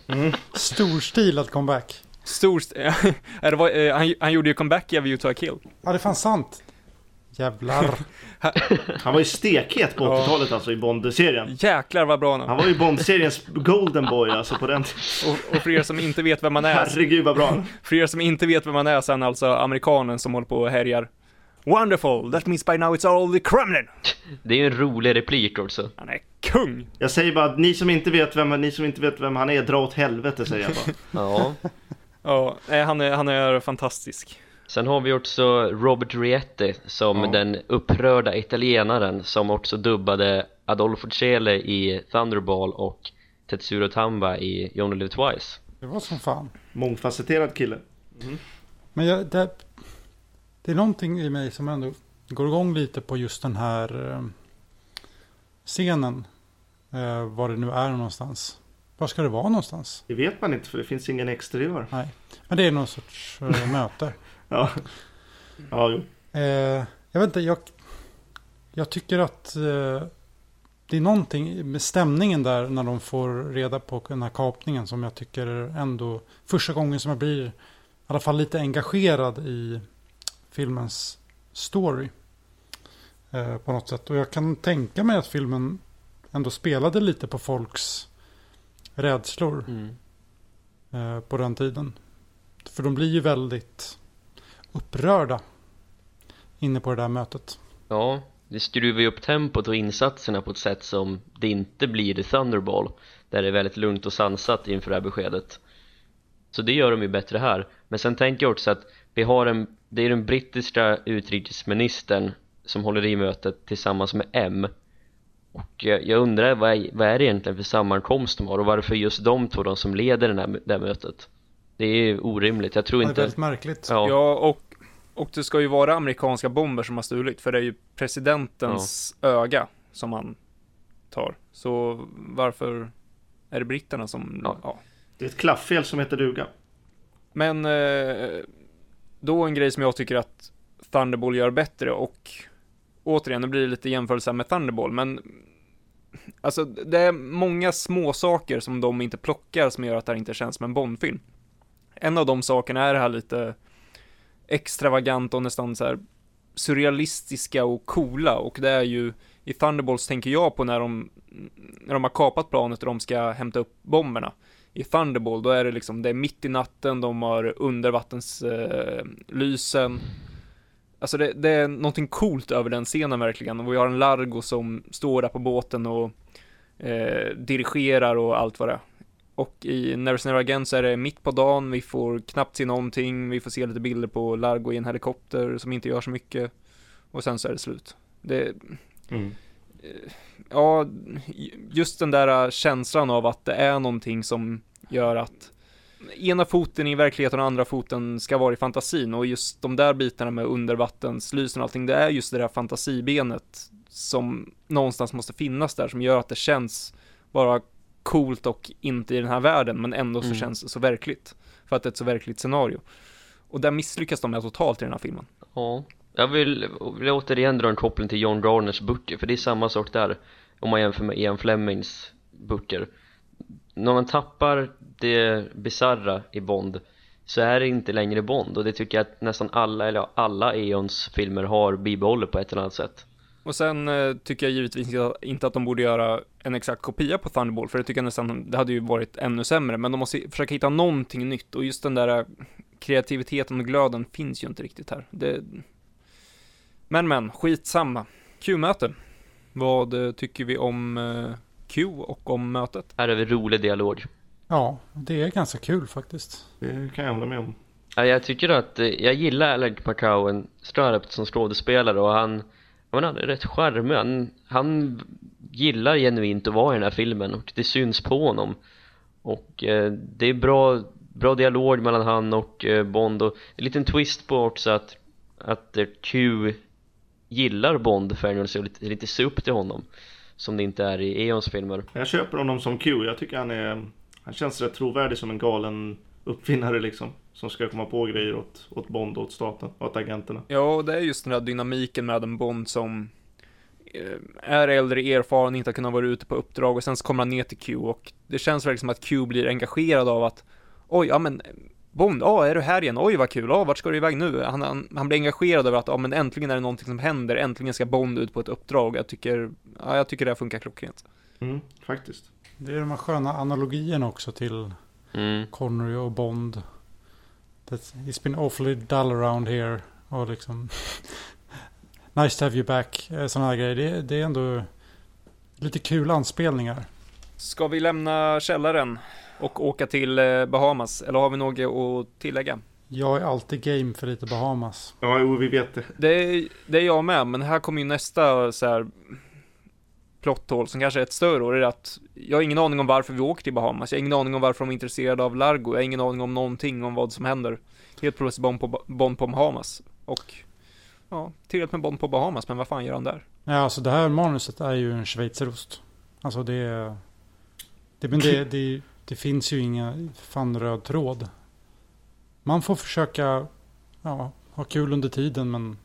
Mm. Storstilad comeback. Stor, (laughs) eh, han, han gjorde ju comeback i A View to a Kill. Ja, det är fan sant. Jävlar. (laughs) Han var ju stekhet på Ja. 80-talet alltså i Bond-serien. Jäklar vad bra han Han var ju Bond-seriens Golden Boy alltså på den. Och, och för er som inte vet vem man är, Herregud vad bra han (laughs) för er som inte vet vem man är han alltså amerikanen som håller på och härjar. Wonderful! That means by now it's all the Kremlin! Det är ju en rolig replik också. Han är kung! Jag säger bara att ni som inte vet vem, ni som inte vet vem han är, dra åt helvete säger jag bara. Ja. (laughs) Ja, nej, han är, han är fantastisk. Sen har vi också Robert Rietti som Ja. den upprörda italienaren som också dubbade Adolfo Cele i Thunderball och Tetsuro Tamba i You Only Live Twice. Det var som fan. Mångfacetterad kille. Men jag, det, det är någonting i mig som ändå går igång lite på just den här eh, scenen. Eh, var det nu är någonstans. Var ska det vara någonstans? Det vet man inte för det finns ingen exteriör. Nej, men det är någon sorts eh, (laughs) möte. Ja, ja jo. Eh, jag vet inte, jag, jag tycker att eh, det är någonting med stämningen där när de får reda på den här kapningen som jag tycker ändå första gången som jag blir i alla fall lite engagerad i filmens story. Eh, på något sätt. Och jag kan tänka mig att filmen ändå spelade lite på folks rädslor eh, på den tiden. För de blir ju väldigt upprörda inne på det där mötet. Ja, det skruvar ju upp tempot och insatserna på ett sätt som det inte blir i Thunderball där det är väldigt lugnt och sansat inför det här beskedet. Så det gör de ju bättre här. Men sen tänker jag också att vi har en det är den brittiska utrikesministern som håller i mötet tillsammans med M. Och jag, undrar vad är, vad är det egentligen för sammankomst de har och varför just de två de som leder den här, det här mötet? Det är orimligt, jag tror Det är inte väldigt märkligt. ja, Ja, och, och det ska ju vara amerikanska bomber som har stulit, för det är ju presidentens öga som han tar. Så varför är det britterna som... Ja. Ja. Det är ett klafffel som heter duga. Men eh, då en grej som jag tycker att Thunderball gör bättre och återigen, det blir lite jämförelse med Thunderball, men alltså det är många små saker som de inte plockar som gör att det här inte känns som en Bondfilm. En av de sakerna är det här lite extravagant och nästan så här surrealistiska och coola och det är ju i Thunderbolts tänker jag på när de när de har kapat planet och de ska hämta upp bomberna i Thunderball, då är det liksom, det är mitt i natten, de har undervattenslysen. Eh, alltså det, det är någonting coolt över den scenen verkligen. Och vi har en Largo som står där på båten och eh, dirigerar och allt vad det är. Och i Never Never Again så är det mitt på dagen, vi får knappt se någonting, vi får se lite bilder på Largo i en helikopter som inte gör så mycket. Och sen så är det slut. Det, Mm. ja, just den där känslan av att det är någonting som gör att ena foten i verkligheten och andra foten ska vara i fantasin och just de där bitarna med undervattenslysen och allting, det är just det där fantasibenet som någonstans måste finnas där som gör att det känns bara coolt och inte i den här världen men ändå så Mm. känns det så verkligt för att det är ett så verkligt scenario. Och där misslyckas de med totalt i den här filmen. Ja, jag vill, vill återigen dra en koppling till John Garners böcker för det är samma sak där om man jämför med Ian Flemings böcker när man tappar det bizarra i Bond så är det inte längre Bond och det tycker jag att nästan alla, eller ja, alla Eons filmer har bibehållit på ett eller annat sätt Och sen eh, tycker jag givetvis inte- inte att de borde göra en exakt kopia på Thunderball, för det tycker jag nästan, det hade ju varit ännu sämre, men de måste försöka hitta någonting nytt, och just den där eh, kreativiteten och glöden finns ju inte riktigt här. Det... Men men, skitsamma. Q-möte. Vad eh, tycker vi om eh, Q och om mötet? Här är vi rolig dialog Ja, det är ganska kul faktiskt. Det kan jag hålla med om. Ja, jag tycker att, jag gillar Alec McCowan Strarup som skådespelare och han, han är rätt charmig, han, han gillar genuint att vara i den här filmen och det syns på honom. Och eh, det är bra, bra dialog mellan han och eh, Bond och en liten twist på också att, att eh, Q gillar Bond för att lite, lite se upp till honom som det inte är i Eons filmer. Jag köper honom som Q. Jag tycker han är... Han känns rätt trovärdig som en galen uppfinnare liksom. Som ska komma på grejer åt, åt Bond, åt staten, åt agenterna. Ja, och det är just den där dynamiken med en Bond som eh, är äldre, erfaren, inte har kunnat vara ute på uppdrag och sen så kommer han ner till Q och det känns verkligen som att Q blir engagerad av att oj, ja men Bond, ja är du här igen? Oj vad kul, ja vart ska du iväg nu? Han, han, han blir engagerad över att ja men äntligen är det någonting som händer, äntligen ska Bond ut på ett uppdrag. Jag tycker, ja jag tycker det här funkar klockrent. Mm, faktiskt. Det är de här sköna analogierna också till mm. Connery och Bond. That it's been awfully dull around here. Och liksom (laughs) Nice to have you back, eh, sådana här grejer. Det, det är ändå lite kul anspelningar. Ska vi lämna källaren och åka till eh, Bahamas? Eller har vi något att tillägga? Jag är alltid game för lite Bahamas. Ja, jo, vi vet det. Det är, det är jag med, men här kommer ju nästa så här plotthål som kanske är ett större och det är att jag har ingen aning om varför vi åker till Bahamas. Jag har ingen aning om varför de är intresserade av Largo. Jag har ingen aning om någonting om vad som händer. Helt plötsligt Bond på, Bond på Bahamas. Och ja, tillräckligt med Bond på Bahamas, men vad fan gör han där? Ja, alltså det här manuset är ju en schweizerost. Alltså det... Det, men det, det, det finns ju inga fan röd tråd. Man får försöka ja, ha kul under tiden men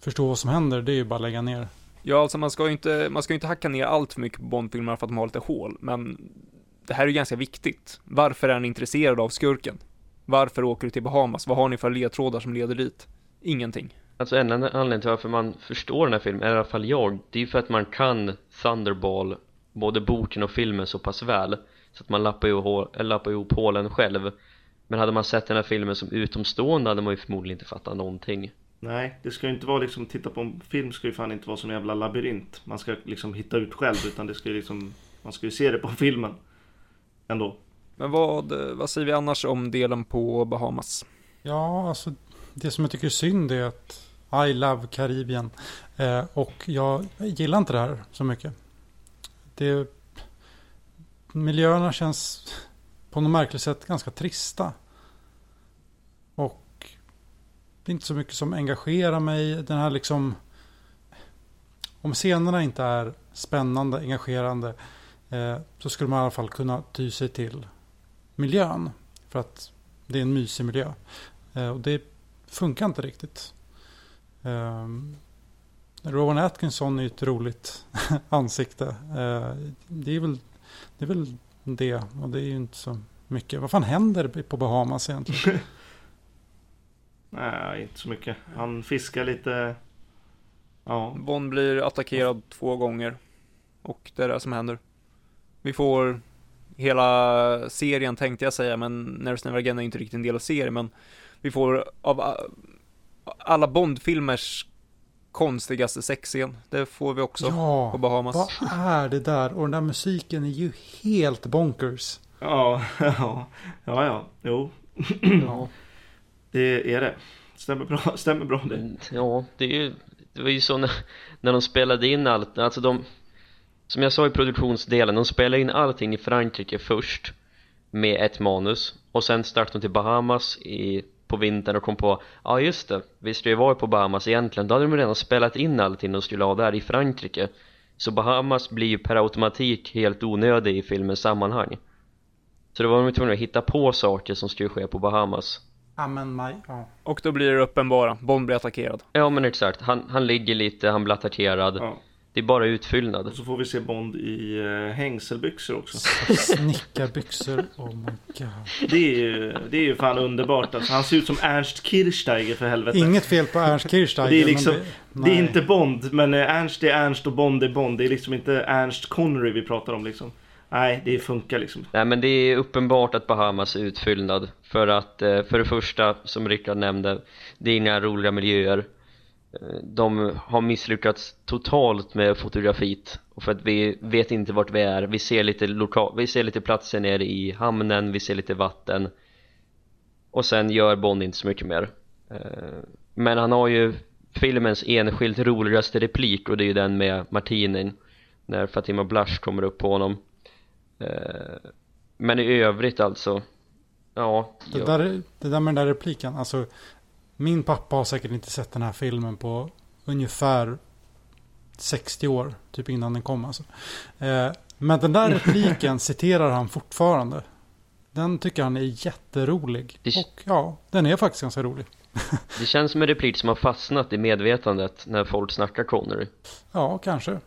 förstå vad som händer, det är ju bara att lägga ner. Ja, alltså man ska ju inte, man ska ju inte hacka ner allt för mycket på Bondfilmerna för att de har lite hål, men det här är ju ganska viktigt. Varför är han intresserad av skurken? Varför åker du till Bahamas? Vad har ni för ledtrådar som leder dit? Ingenting. Alltså en anledning till varför man förstår den här filmen, i alla fall jag, det är ju för att man kan Thunderball, både boken och filmen så pass väl så att man lappar ihop, lappar ihop hålen själv men hade man sett den här filmen som utomstående hade man ju förmodligen inte fattat någonting Nej, det ska ju inte vara liksom, titta på en film ska ju fan inte vara som en jävla labyrint. Man ska liksom hitta ut själv utan det ska ju liksom, man ska ju se det på (laughs) filmen. Ändå. Men vad, vad säger vi annars om delen på Bahamas? Ja, alltså det som jag tycker är synd är att I love Karibien. Eh, och jag gillar inte det här så mycket. Det, miljöerna känns på något märkligt sätt ganska trista. Och det är inte så mycket som engagerar mig. Den här liksom... Om scenerna inte är spännande, engagerande eh, så skulle man i alla fall kunna ty sig till miljön. För att det är en mysig miljö. Eh, och det funkar inte riktigt. Eh, Rowan Atkinson är ett roligt (laughs) ansikte. Eh, det är väl det är väl det. Och det är ju inte så mycket. Vad fan händer på Bahamas egentligen? (laughs) Nej, inte så mycket. Han fiskar lite. Ja. Bond blir attackerad två gånger. Och det är det som händer. Vi får hela serien tänkte jag säga, men Never Never Again är inte riktigt en del av serien, men vi får av alla Bond-filmers konstigaste sexscen. Det får vi också ja, på Bahamas. Vad är det där? Och den där musiken är ju helt bonkers. Ja, (laughs) ja, ja, ja, jo. (clears throat) ja. Det är det. Stämmer bra, (laughs) stämmer bra det. Mm, ja, det är ju, det var ju så när, när de spelade in allt, alltså de, som jag sa i produktionsdelen, de spelade in allting i Frankrike först med ett manus och sen startade de till Bahamas i på vintern och kom på Ja just det, vi skulle ju vara på Bahamas egentligen Då hade de redan spelat in allting de skulle ha där i Frankrike Så Bahamas blir ju per automatik helt onödig i filmens sammanhang Så då var de tvungna att hitta på saker som skulle ske på Bahamas Ja men maj, ja. Och då blir det uppenbara, Bond blir attackerad Ja men exakt, han, han ligger lite, han blir attackerad ja. Det är bara utfyllnad. Och så får vi se Bond i uh, hängselbyxor också. (laughs) Snickarbyxor, oh my god. Det är ju, det är ju fan underbart alltså. Han ser ut som Ernst Kirchsteiger för helvete. Inget fel på Ernst Kirchsteiger. Det är liksom, det, det, är inte Bond, men eh, Ernst är Ernst och Bond är Bond. Det är liksom inte Ernst Connery vi pratar om liksom. Nej, det funkar liksom. Nej, men det är uppenbart att Bahamas är utfyllnad. För att, eh, för det första, som Rickard nämnde, det är inga roliga miljöer. Eh, de har misslyckats totalt med fotografiet och för att vi vet inte vart vi är. Vi ser lite loka- vi ser lite platser nere i hamnen vi ser lite vatten. Och sen gör Bond inte så mycket mer. Eh, men han har ju filmens enskilt roligaste replik. Och det är ju den med Martinin när Fatima Blush kommer upp på honom men i övrigt alltså ja det, där, det där med den där repliken alltså min pappa har säkert inte sett den här filmen på ungefär 60 år. Typ innan den kom alltså. Eh, men den där (laughs) repliken citerar han fortfarande. Den tycker han är jätterolig. Och ja, den är faktiskt ganska rolig. (laughs) det känns som en replik som har fastnat i medvetandet när folk snackar Connery. Ja, kanske.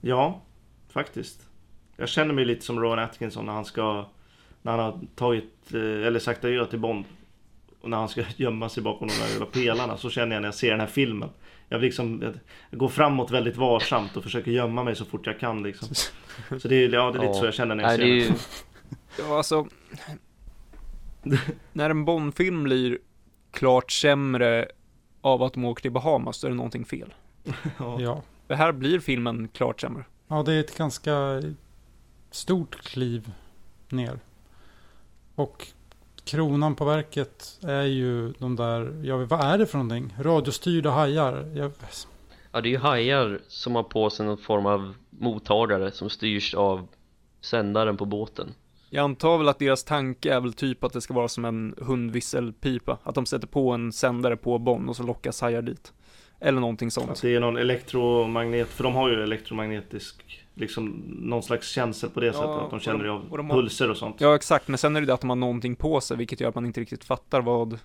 Ja, faktiskt. Jag känner mig lite som Rowan Atkinson när han ska när han har tagit eh, eller sagt adjö till Bond och när han ska (laughs) gömma sig bakom de där jävla pelarna så känner jag när jag ser den här filmen. Jag, liksom, jag går framåt väldigt varsamt och försöker gömma mig så fort jag kan liksom. (laughs) Så det är, ja, det är lite så jag känner när jag ser den. Ja, alltså. när en Bondfilm blir klart sämre av att de åker till Bahamas så är det någonting fel. (laughs) Ja. Ja. För här blir filmen klart sämre. ja, det är ett ganska stort kliv ner. Och kronan på verket är ju de där, ja vad är det för någonting? Radiostyrda hajar. Jag, Ja, det är ju hajar som har på sig någon form av mottagare som styrs av sändaren på båten. Jag antar väl att deras tanke är väl typ att det ska vara som en hundvisselpipa. Att de sätter på en sändare på Bonn och så lockas hajar dit. Eller någonting Att sånt. det är någon elektromagnet, för de har ju elektromagnetisk, liksom någon slags känsel på det Ja, sättet. Att de känner de- av och de har- pulser och sånt. Ja exakt, men sen är det det att de har någonting på sig, vilket gör att man inte riktigt fattar vad,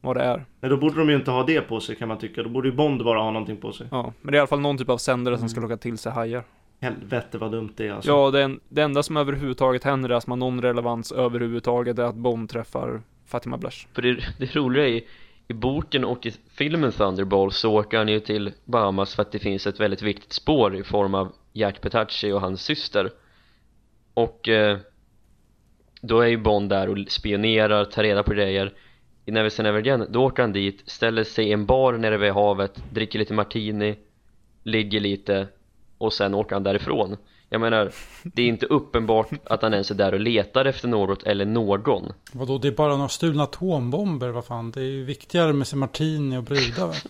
vad det är. Nej, då borde de ju inte ha det på sig kan man tycka. Då borde ju Bond bara ha någonting på sig. Ja, men det är i alla fall någon typ av sändare som ska Mm. locka till sig hajar. Helvete vad dumt det är alltså. Ja, det, en, det enda som överhuvudtaget händer är som har någon relevans överhuvudtaget är att Bond träffar Fatima Blash. För det, det roliga är i, i boken och i filmen Thunderball så åker han ju till Bahamas för att det finns ett väldigt viktigt spår i form av Jack Petacci och hans syster och eh, då är ju Bond där och spionerar, tar reda på grejer i Never Say Never Again, då åker han dit, ställer sig i en bar nere vid havet, dricker lite martini, ligger lite och sen åker han därifrån jag menar, det är inte uppenbart att han ens är där och letar efter något eller någon vadå, det är bara några stulna atombomber, vad fan. Det är ju viktigare med sin martini och brudar. (laughs)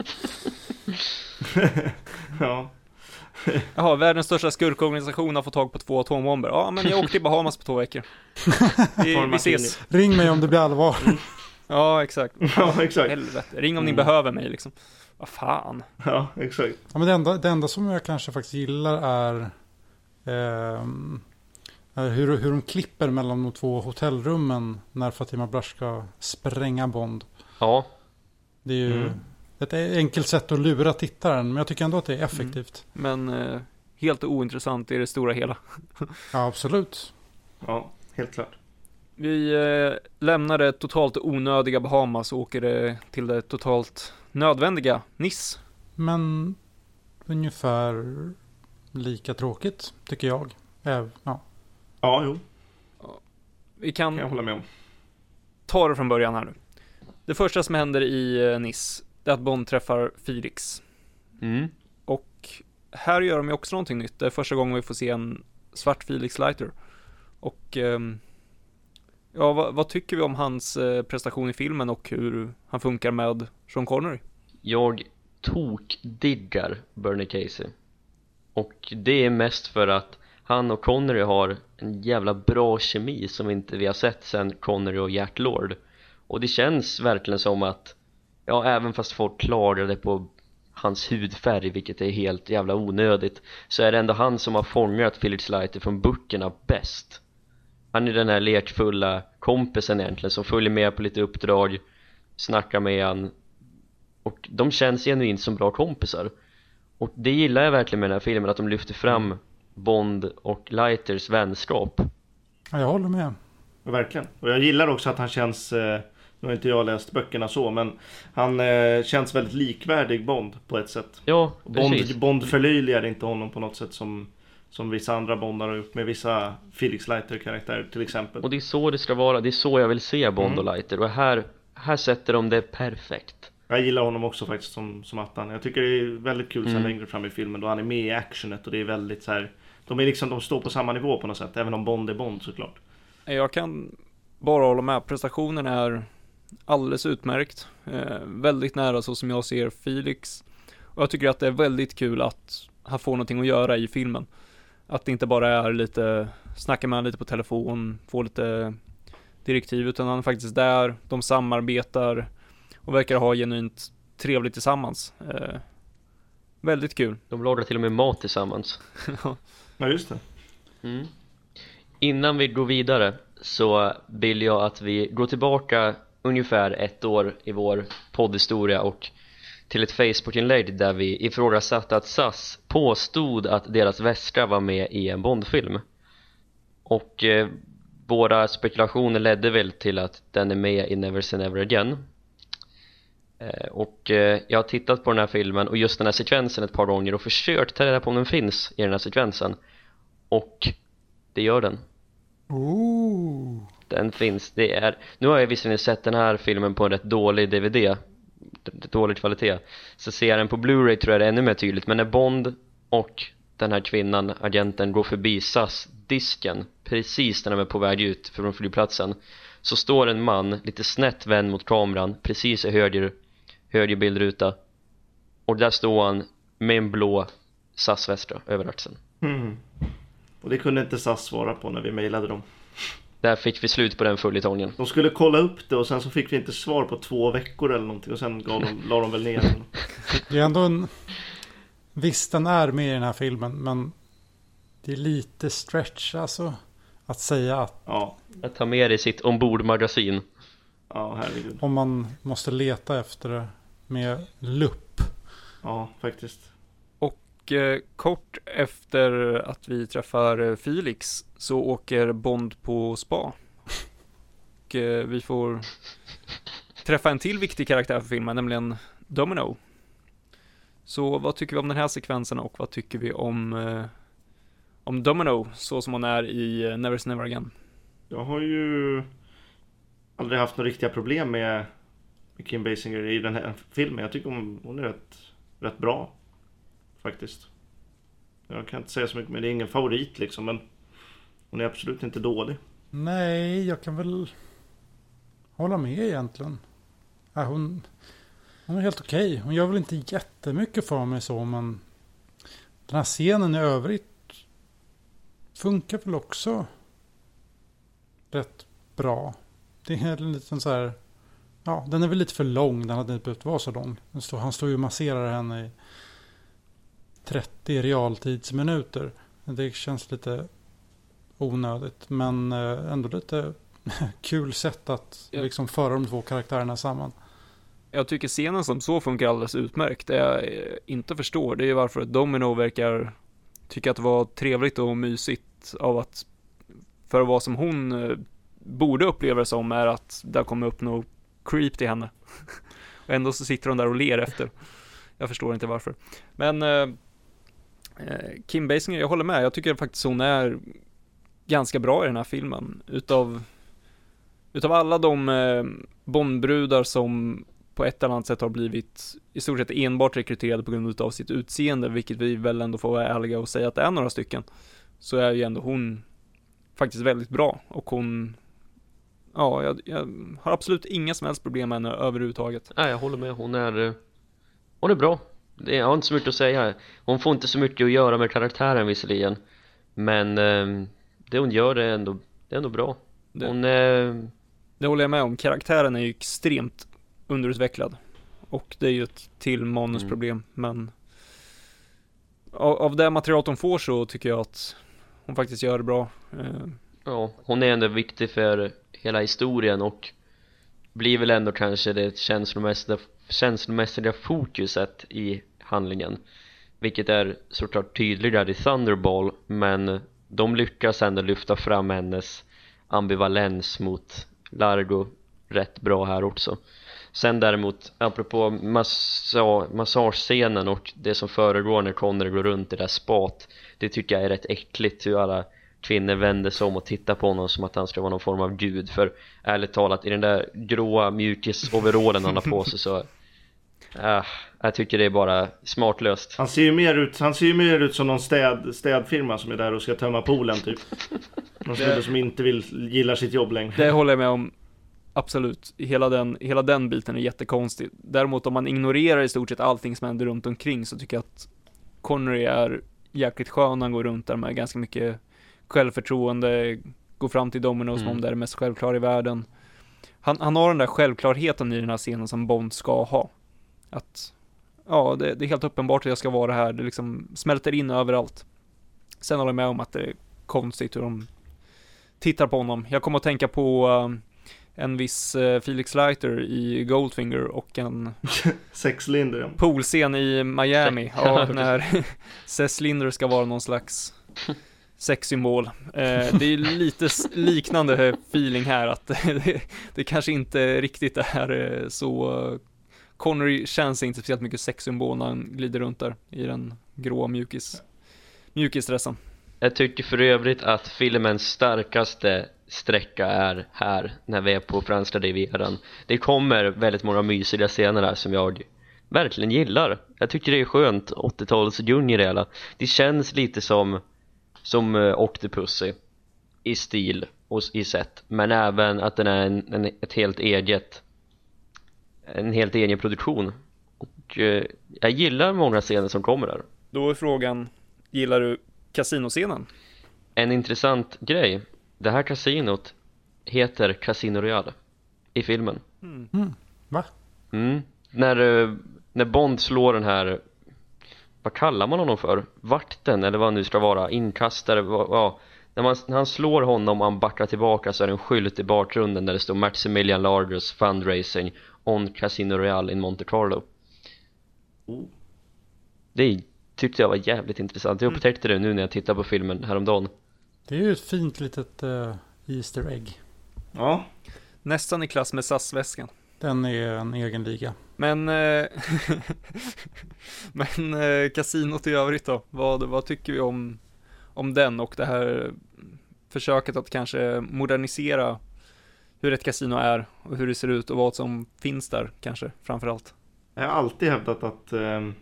Ja. (laughs) Jaha, världens största skurkorganisation har fått tag på två atombomber. Ja, men jag åkte till Bahamas på två veckor. (laughs) Vi, vi ses. Ring mig om det blir allvar. Ja, exakt. (laughs) ja, exakt. Helvete. Ring om ni Mm. behöver mig liksom. Vad fan. Ja, exakt. Ja, men det, enda, det enda som jag kanske faktiskt gillar är, är hur, hur de klipper mellan de två hotellrummen när Fatima Blash ska spränga Bond. Ja, Det är ju Mm. Ett enkelt sätt att lura tittaren, men jag tycker ändå att det är effektivt. Men eh, helt ointressant i det stora hela. (laughs) Ja, absolut. Ja, helt klart. Vi eh, lämnar det totalt onödiga Bahamas och åker eh, till det totalt nödvändiga Nice. Men ungefär lika tråkigt, tycker jag. Äv, ja. Ja, jo. Vi Kan jag kan hålla med om. ta det från början här nu. Det första som händer i eh, Nice, det är att Bond träffar Felix. mm. Och här gör de ju också någonting nytt. Det är första gången vi får se en svart Felix Leiter. Och ehm, ja, vad, vad tycker vi om hans eh, prestation i filmen och hur han funkar med Sean Connery? Jag tokdiggar Bernie Casey Och det är mest för att han och Connery har en jävla bra kemi som inte vi har sett sen Connery och Jack Lord Och det känns verkligen som att Ja, även fast folk klagade på hans hudfärg, vilket är helt jävla onödigt Så är det ändå han som har fångat Felix Leiter från böckerna bäst Han är den här lekfulla kompisen egentligen som följer med på lite uppdrag Snackar med han och de känns genuint som bra kompisar Och det gillar jag verkligen med den här filmen, att de lyfter fram Bond och Lighters vänskap ja, jag håller med. Ja, Verkligen. Och jag gillar också att han känns, eh, nu har inte jag läst böckerna så, men han eh, känns väldigt likvärdig Bond på ett sätt. Ja, Bond, Bond förlöjligar inte honom på något sätt som, som vissa andra Bondar har gjort med vissa Felix Leiter-karaktärer till exempel. Och det är så det ska vara, det är så jag vill se Bond och Mm. Lighter och här, här sätter de det perfekt Jag gillar honom också faktiskt som, som attan. Jag tycker det är väldigt kul sen Mm. längre fram i filmen då han är med i actionet och det är väldigt så här. De är liksom, de står på samma nivå på något sätt, även om Bond är Bond såklart. Jag kan bara hålla med. Prestationen är alldeles utmärkt. Eh, väldigt nära så som jag ser Felix. Och jag tycker att det är väldigt kul att han får någonting att göra i filmen. Att det inte bara är lite, snacka med honom lite på telefon, få lite direktiv, utan han är faktiskt där, de samarbetar och verkar ha genuint trevligt tillsammans. Eh, väldigt kul. De lagar till och med mat tillsammans (laughs) Ja just det. mm. Innan vi går vidare så vill jag att vi går tillbaka ungefär ett år i vår poddhistoria och till ett Facebookinlägg där vi ifrågasatte att SAS påstod att deras väska var med i en Bondfilm. Och eh, våra spekulationer ledde väl till att den är med i Never Say Never Again. Eh, och eh, jag har tittat på den här filmen och just den här sekvensen ett par gånger och försökt ta reda på om den finns i den här sekvensen. Och det gör den. Ooh den finns, det är Nu har jag visserligen sett den här filmen på en rätt dålig DVD dålig kvalitet. Så ser jag den på Blu-ray tror jag det är ännu mer tydligt. Men när Bond och den här kvinnan, agenten, går förbi SAS-disken precis när de är på väg ut från flygplatsen så står en man lite snett vänd mot kameran precis i höger, höger bildruta. Och där står han med en blå SAS-väska över axeln. Mm. Och det kunde inte SAS svara på när vi mejlade dem. Där fick vi slut på den följetongen De skulle kolla upp det och sen så fick vi inte svar på två veckor eller någonting och sen gav de, la de väl ner den. Det är ändå en... Visst, den är med i den här filmen, men det är lite stretch alltså. Att säga att Ja, Att ta med det i sitt ombordmagasin ja herregud. om man måste leta efter det med lupp. Ja, faktiskt. Och eh, kort efter att vi träffar eh, Felix så åker Bond på spa. Och eh, vi får träffa en till viktig karaktär för filmen, nämligen Domino. Så vad tycker vi om den här sekvensen och vad tycker vi om, eh, om Domino så som hon är i eh, Never Say Never Again? Jag har ju aldrig haft några riktiga problem med, med Kim Basinger i den här filmen. Jag tycker hon, hon är rätt, rätt bra. Faktiskt. Jag kan inte säga så mycket, men det är ingen favorit liksom. Men hon är absolut inte dålig. Nej, jag kan väl hålla med egentligen. Ja, hon, hon är helt okej. Hon gör väl inte jättemycket för mig så, men den här scenen i övrigt funkar väl också rätt bra. Det är en liten så här, ja, den är väl lite för lång. Den hade inte behövt vara så lång. Står, han står ju och masserar henne i 30 realtidsminuter. Det känns lite onödigt, men eh, ändå lite (laughs) kul sätt att liksom föra de två karaktärerna samman. Jag tycker scenen som så funkar alldeles utmärkt. Det jag eh, inte förstår, det är varför Domino verkar tycka att det var trevligt och mysigt av att, för vara som hon eh, borde uppleva det som, är att det kommer upp något creep till henne. (laughs) och ändå så sitter hon där och ler efter. Jag förstår inte varför. Men Eh, Kim Basinger, jag håller med. Jag tycker faktiskt hon är ganska bra i den här filmen. Utav, utav alla de eh, Bondbrudar som på ett eller annat sätt har blivit i stort sett enbart rekryterade på grund av sitt utseende, vilket vi väl ändå får vara ärliga och säga att det är några stycken, så är ju ändå hon faktiskt väldigt bra och hon Ja, jag, jag har absolut inga som helst problem med henne överhuvudtaget. Nej, jag håller med. Hon är eh, Hon är bra det, Jag har inte så mycket att säga Hon får inte så mycket att göra med karaktären visserligen Men eh, Det hon gör är ändå Det är ändå bra Hon är Det håller jag med om. Karaktären är ju extremt underutvecklad. Och det är ju ett till manusproblem, men av, av det materialet hon får så tycker jag att hon faktiskt gör det bra. Eh, Ja, hon är ändå viktig för hela historien och blir väl ändå kanske det känslomässiga, känslomässiga fokuset i handlingen. Vilket är såklart tydligare i Thunderball men de lyckas ändå lyfta fram hennes ambivalens mot Largo rätt bra här också. Sen däremot apropå massa, massagescenen och det som föregår när Connery går runt i det där spat det tycker jag är rätt äckligt hur alla kvinnor vänder sig om och tittar på honom som att han ska vara någon form av gud. För ärligt talat i den där gråa mjukisoverallen han har på sig så äh, jag tycker det är bara smartlöst Han ser ju mer ut, han ser ju mer ut som någon städ, städfirma som är där och ska tömma poolen typ. Någon snubbe som inte vill, gillar sitt jobb längre. det håller jag med om. Absolut. Hela den, hela den biten är jättekonstig. Däremot om man ignorerar i stort sett allting som händer runt omkring så tycker jag att Connery är jäkligt skön. Han går runt där med ganska mycket självförtroende, går fram till Domino som Mm. om det är det mest självklara i världen. Han, han har den där självklarheten i den här scenen som Bond ska ha. Att, ja, det, det är helt uppenbart att jag ska vara här. Det liksom smälter in överallt. Sen håller jag med om att det är konstigt hur de tittar på honom. Jag kommer att tänka på um, en viss eh, Felix Leiter i Goldfinger och en (laughs) Sexlinder ja. poolscen i Miami. (laughs) Ja, när (laughs) Cess Linder ska vara någon slags sexsymbol. Eh, det är lite liknande feeling här att det, det kanske inte riktigt är eh, så Connery känns inte speciellt mycket sexsymbol när han glider runt där i den gråa mjukis mjukisdressen. Jag tycker för övrigt att filmens starkaste sträcka är här när vi är på franska rivieran. Det kommer väldigt många mysiga scener här som jag verkligen gillar. Jag tycker det är skönt 80-talsdjungel i det hela det känns lite som som eh, Octopussy i stil och i sätt. Men även att den är en, en, ett helt eget en helt egen produktion och uh, jag gillar många scener som kommer där Då är frågan, gillar du kasinoscenen? En intressant grej Det här kasinot heter Casino Royale i filmen Mm. Va? mm. när, eh, när Bond slår den här vad kallar man honom för? Vakten eller vad han nu ska vara, inkastare, vad- ja när, man, när han slår honom och han backar tillbaka så är det en skylt i bakgrunden där det står Maximilian Largers Fundraising on Casino Royale in Monte Carlo Oh. Det tyckte jag var jävligt intressant, jag upptäckte det nu när jag tittade på filmen häromdagen Det är ju ett fint litet eh, Easter egg. Ja, Nästan i klass med SAS-väskan. Den är en egen liga. Men, eh, (laughs) men eh, kasinot i övrigt då? Vad, vad tycker vi om, om den och det här försöket att kanske modernisera hur ett kasino är och hur det ser ut och vad som finns där kanske framförallt. jag har alltid hävdat att ehm,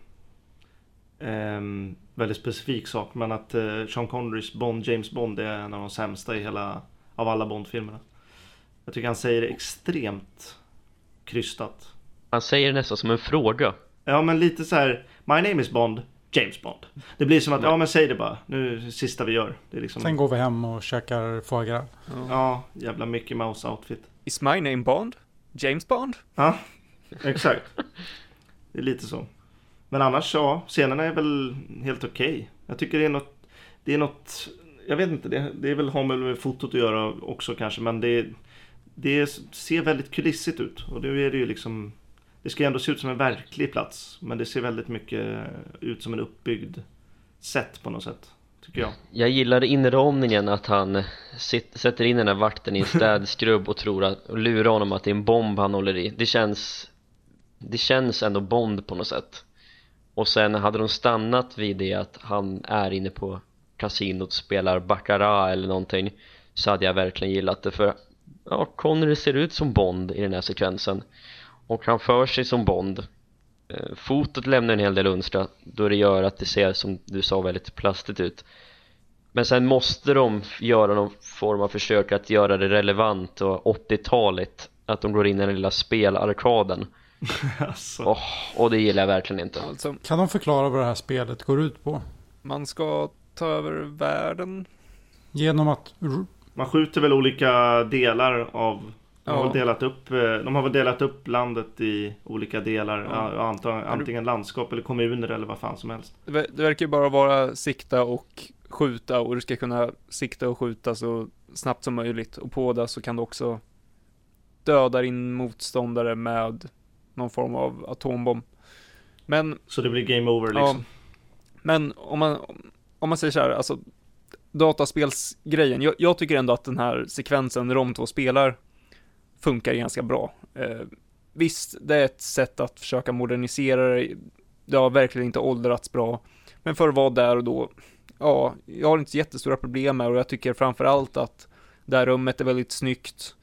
ehm, väldigt specifik sak, men att eh, Sean Connerys Bond, James Bond, är en av de sämsta i hela, av alla Bond-filmerna. Jag tycker han säger det extremt krystat. Han säger det nästan som en fråga Ja, men lite så här, My name is Bond, James Bond. Det blir som att, ja men säg det bara, nu är det sista vi gör. Det är liksom, Sen går vi hem och käkar foie gras. ja, jävla Mickey Mouse outfit. Is my name Bond? James Bond? Ja, exakt. Det är lite så. Men annars ja, scenerna är väl helt okej. Jag tycker det är något, det är något, jag vet inte, det, det är väl har med fotot att göra också kanske, men det, det ser väldigt kulissigt ut. Och det är det ju liksom, det ska ju ändå se ut som en verklig plats, men det ser väldigt mycket ut som en uppbyggd sätt på något sätt, tycker jag. Jag gillar inramningen att han sit, sätter in den här vakten i en (laughs) städskrubb och tror att, och lurar honom att det är en bomb han håller i. Det känns Det känns ändå Bond på något sätt. Och sen hade de stannat vid det att han är inne på kasinot spelar Baccarat eller någonting Så hade jag verkligen gillat det. För Ja, Connery ser ut som Bond i den här sekvensen Och han för sig som Bond Eh, Fotot lämnar en hel del önstra då det gör att det ser som du sa väldigt plastigt ut men sen måste de göra någon form av försök att göra det relevant och 80-taligt Att de går in i den lilla spelarkaden (laughs) alltså. oh, Och det gillar jag verkligen inte Alltså, Kan de förklara vad det här spelet går ut på? man ska ta över världen. Genom att... Man skjuter väl olika delar av de har, Ja. delat upp, eh, de har väl delat upp landet i olika delar. Ja. Ja. Antingen, antingen landskap eller kommuner eller vad fan som helst. Det, ver- det verkar ju bara vara sikta och skjuta och du ska kunna sikta och skjuta så snabbt som möjligt. Och på det så kan du också döda din motståndare med någon form av atombomb. Men Så det blir game over Ja, liksom. men om man, om man säger så här, alltså dataspelsgrejen, jag, jag tycker ändå att den här sekvensen när de två spelar funkar ganska bra. Eh, visst, det är ett sätt att försöka modernisera det, det har verkligen inte åldrats bra, men för att vara där och då, ja, jag har inte jättestora problem med och jag tycker framförallt att det här rummet är väldigt snyggt.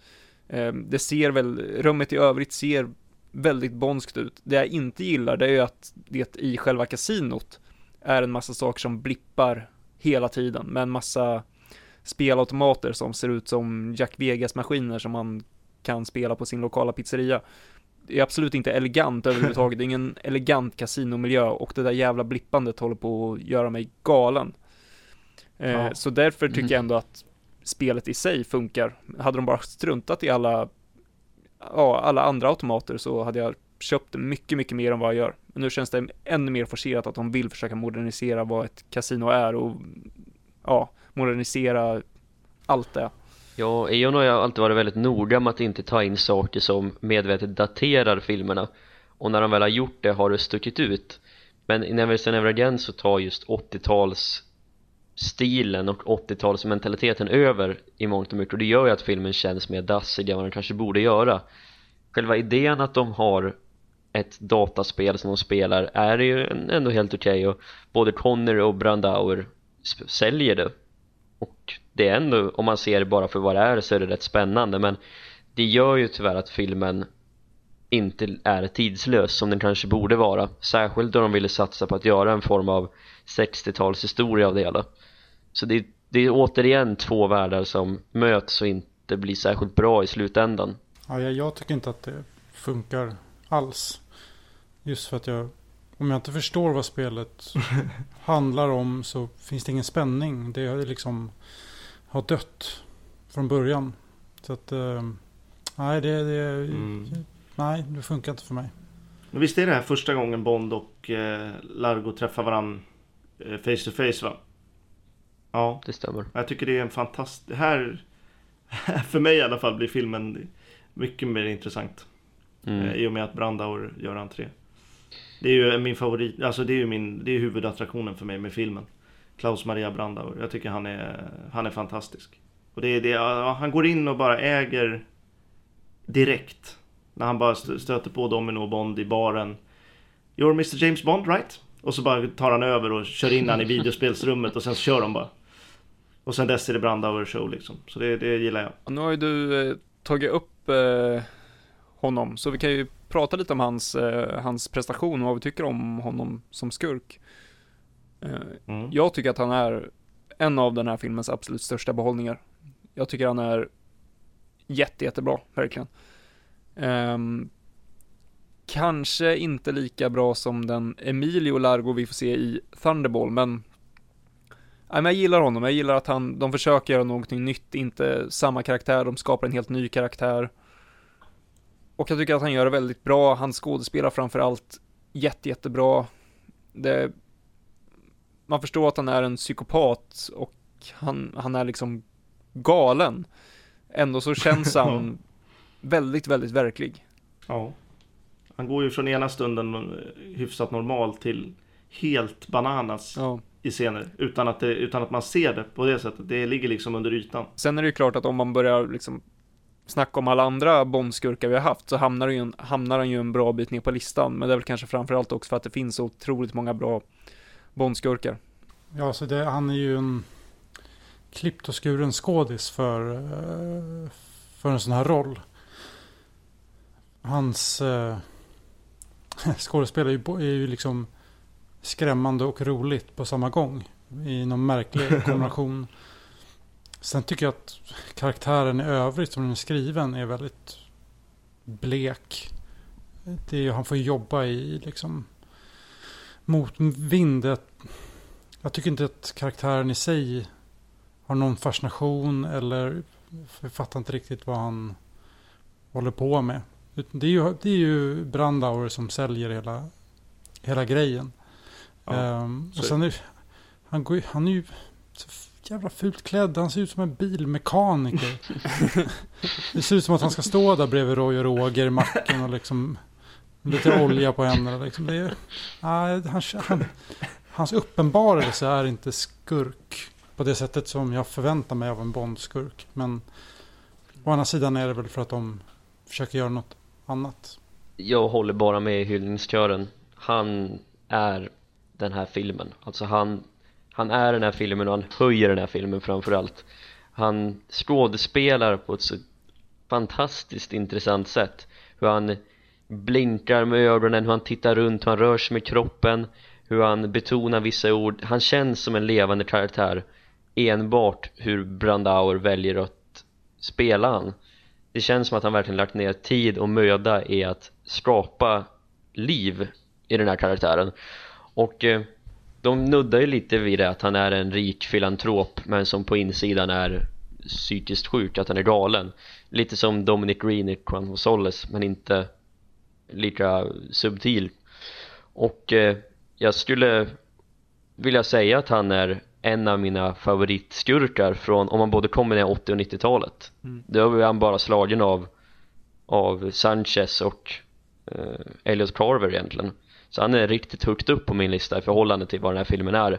Eh, det ser väl, rummet i övrigt ser väldigt bonskt ut. Det jag inte gillar, det är ju att det i själva kasinot är en massa saker som blippar hela tiden med en massa spelautomater som ser ut som Jack Vegas-maskiner som man kan spela på sin lokala pizzeria. Det är absolut inte elegant överhuvudtaget, det är ingen elegant kasinomiljö och det där jävla blippandet håller på att göra mig galen. Eh, Ja. Så därför tycker Mm. jag ändå att spelet i sig funkar. Hade de bara struntat i alla, ja, alla andra automater så hade jag köpt mycket, mycket mer än vad jag gör. Men nu känns det ännu mer forcerat att de vill försöka modernisera vad ett kasino är och ja, modernisera allt det. Ja, Eon har ju alltid varit väldigt noga med att inte ta in saker som medvetet daterar filmerna. Och när de väl har gjort det har det stuckit ut. Men i Never Say Never Again så tar just 80-tals stilen och 80-talsmentaliteten över i mångt och mycket. Och det gör ju att filmen känns mer dassig än vad den kanske borde göra. Själva idén att de har ett dataspel som de spelar är ju ändå helt okej. Och både Connery och Brandauer säljer det. Och det är ändå, om man ser det bara för vad det är så är det rätt spännande men det gör ju tyvärr att filmen inte är tidslös som den kanske borde vara särskilt då de ville satsa på att göra en form av 60-talshistoria av det hela så det, det är återigen två världar som möts och inte blir särskilt bra i slutändan Ja, jag, jag tycker inte att det funkar alls. Just för att jag, om jag inte förstår vad spelet (laughs) handlar om så finns det ingen spänning. Det är liksom har dött från början. Så att, eh, nej det, det, Mm. nej det funkar inte för mig. Men visst är det här första gången Bond och eh, Largo träffar varandra eh, face to face va? Ja, det stämmer jag tycker det är en fantastisk... Här, (laughs) för mig i alla fall, blir filmen mycket mer intressant. mm. Eh, I och med att Brandauer gör entré. Det är ju min favorit, alltså det är ju min, det är huvudattraktionen för mig med filmen. Klaus Maria Brandauer. Jag tycker han är, han är fantastisk. Och det är det, han går in och bara äger direkt. När han bara stöter på Domino och Bond i baren. You're Mr James Bond right? Och så bara tar han över och kör in han i videospelsrummet och sen så kör de bara. Och sen dess är det Brandauer show liksom. Så det, det gillar jag. Och nu har ju du eh, tagit upp eh, honom, så vi kan ju prata lite om hans, eh, hans prestation och vad vi tycker om honom som skurk. Eh, Mm. jag tycker att han är en av den här filmens absolut största behållningar. Jag tycker han är jätte, jättebra, verkligen. Ehm, kanske inte lika bra som den Emilio Largo vi får se i Thunderball, men Nej, men jag gillar honom, jag gillar att han, de försöker göra någonting nytt, inte samma karaktär, de skapar en helt ny karaktär. Och jag tycker att han gör det väldigt bra, han skådespelar framför allt jätte, jättebra. Det, man förstår att han är en psykopat och han, han är liksom galen. Ändå så känns (laughs) han väldigt, väldigt verklig. Ja. Han går ju från ena stunden eh, hyfsat normal till helt bananas Ja. i scener. Utan att, det, utan att man ser det på det sättet. Det ligger liksom under ytan. Sen är det ju klart att om man börjar liksom snacka om alla andra Bondskurkar vi har haft så hamnar, ju hamnar han ju en bra bit ner på listan. Men det är väl kanske framförallt också för att det finns så otroligt många bra Bondskurkar. Ja, så det, han är ju en klippt och skuren skådis för, eh, för en sån här roll. Hans eh, (laughs) skådespel är ju, är ju liksom skrämmande och roligt på samma gång. I någon märklig (laughs) kombination. Sen tycker jag att karaktären i övrigt som den är skriven är väldigt blek. Det är, han får jobba i liksom motvind. Jag- Jag tycker inte att karaktären i sig har någon fascination eller jag fattar inte riktigt vad han håller på med. Det är ju, det är ju Brandauer som säljer hela, hela grejen. Ja, så- och sen är, han, går, han är ju så jävla fult klädd. Han ser ut som en bilmekaniker. (laughs) det ser ut som att han ska stå där bredvid Roy och Roger i macken och liksom lite olja på händerna. Liksom. Det är, nej, han, han, hans uppenbarelse är inte skurk på det sättet som jag förväntar mig av en Bond-skurk. Men å andra sidan är det väl för att de försöker göra något annat. Jag håller bara med i hyllningskören Han är den här filmen Alltså han Han är den här filmen och han höjer den här filmen framförallt Han skådespelar på ett så fantastiskt intressant sätt Hur han blinkar med ögonen, hur han tittar runt, hur han rör sig med kroppen Hur han betonar vissa ord. Han känns som en levande karaktär Enbart hur Brandauer väljer att spela han. Det känns som att han verkligen lagt ner tid och möda i att skapa liv i den här karaktären. Och eh, de nuddar ju lite vid det att han är en rik filantrop men som på insidan är psykiskt sjuk, att han är galen. Lite som Dominic Green i Quan men inte lika subtil. Och eh, jag skulle vilja säga att han är en av mina favoritskurkar från om man både kommer ner 80 och 90-talet Mm. då var han bara slagen av av Sanchez och eh, Elliot Carver egentligen. Så han är riktigt högt upp på min lista i förhållande till vad den här filmen är.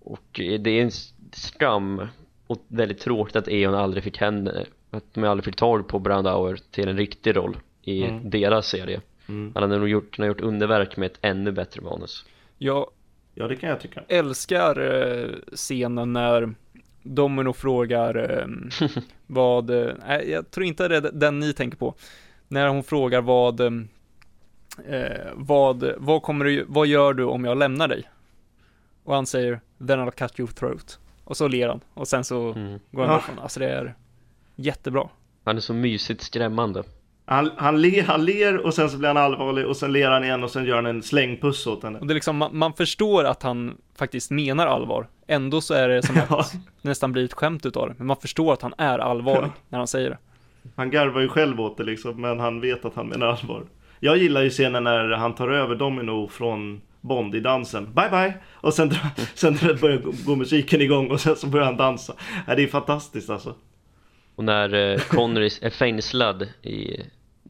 Och eh, det är en skam och väldigt tråkigt att Eon aldrig fick henne att de aldrig fick tag på Brandauer till en riktig roll i Mm. deras serie Mm. han hade nog gjort, han har gjort underverk med ett ännu bättre manus Jag Ja, det kan jag tycka. älskar eh, scenen när Domino frågar ehm, (laughs) vad, eh, nej jag tror inte det är den ni tänker på. När hon frågar vad, ehm, eh, vad, vad kommer du, vad gör du om jag lämnar dig? Och han säger, then I'll cut your throat. Och så ler han, och sen så mm. går han Ja. därifrån. Alltså det är jättebra. Han är så mysigt skrämmande Han, han, ler, han ler och sen så blir han allvarlig och sen ler han igen och sen gör han en slängpuss åt henne. Och det är liksom, man, man förstår att han faktiskt menar allvar. Ändå så är det som Ja. att det nästan blir ett skämt utav det. Men man förstår att han är allvarlig Ja. när han säger det. Han garvar ju själv åt det liksom, men han vet att han menar allvar. Jag gillar ju scenen när han tar över Domino från Bond i dansen. Bye bye! Och sen, (laughs) sen börjar gå, musiken igång och sen så börjar han dansa. Ja, det är fantastiskt alltså. Och när eh, Connery är fängslad i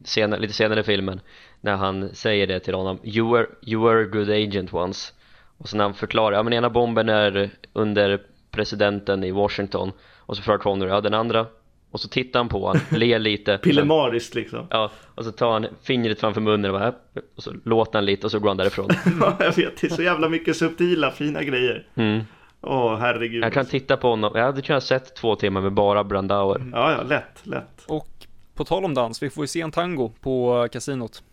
senare, lite senare i filmen När han säger det till honom You were, you were a good agent once Och sen när han förklarar, ja men ena bomben är under presidenten i Washington Och så förklarar Connery, ja den andra Och så tittar han på honom, (laughs) ler lite Pillemariskt liksom. Ja, och så tar han fingret framför munnen och, bara, och så låter han lite och så går han därifrån (laughs) Ja, jag vet, det är så jävla mycket subtila, fina grejer. mm. Åh, herregud. Jag kan titta på honom, jag hade kunnat sett två timmar med bara Brandauer Ja, ja, lätt, lätt. Och på tal om dans, vi får ju se en tango på kasinot.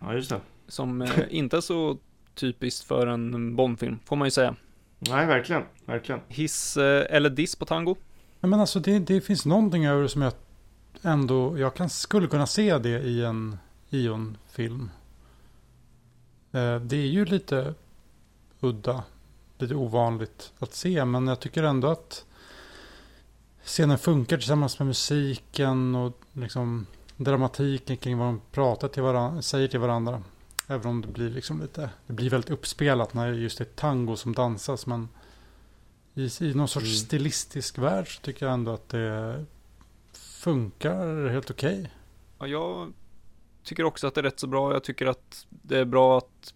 Ja, just det. Som eh, inte är så typiskt för en Bondfilm, får man ju säga. Nej, verkligen, verkligen. Hiss eh, eller diss på tango? Nej, Men alltså det, det finns någonting över det som jag ändå, jag kan, skulle kunna se det i en Ion-film. Eh, Det är ju lite udda, lite ovanligt att se, men jag tycker ändå att scenen funkar tillsammans med musiken och liksom dramatiken kring vad de pratar till varandra, säger till varandra. Även om det blir liksom lite, det blir väldigt uppspelat när just det är tango som dansas, men i, i någon sorts Mm. stilistisk värld så tycker jag ändå att det funkar helt okej. Ja, jag tycker också att det är rätt så bra. Jag tycker att det är bra att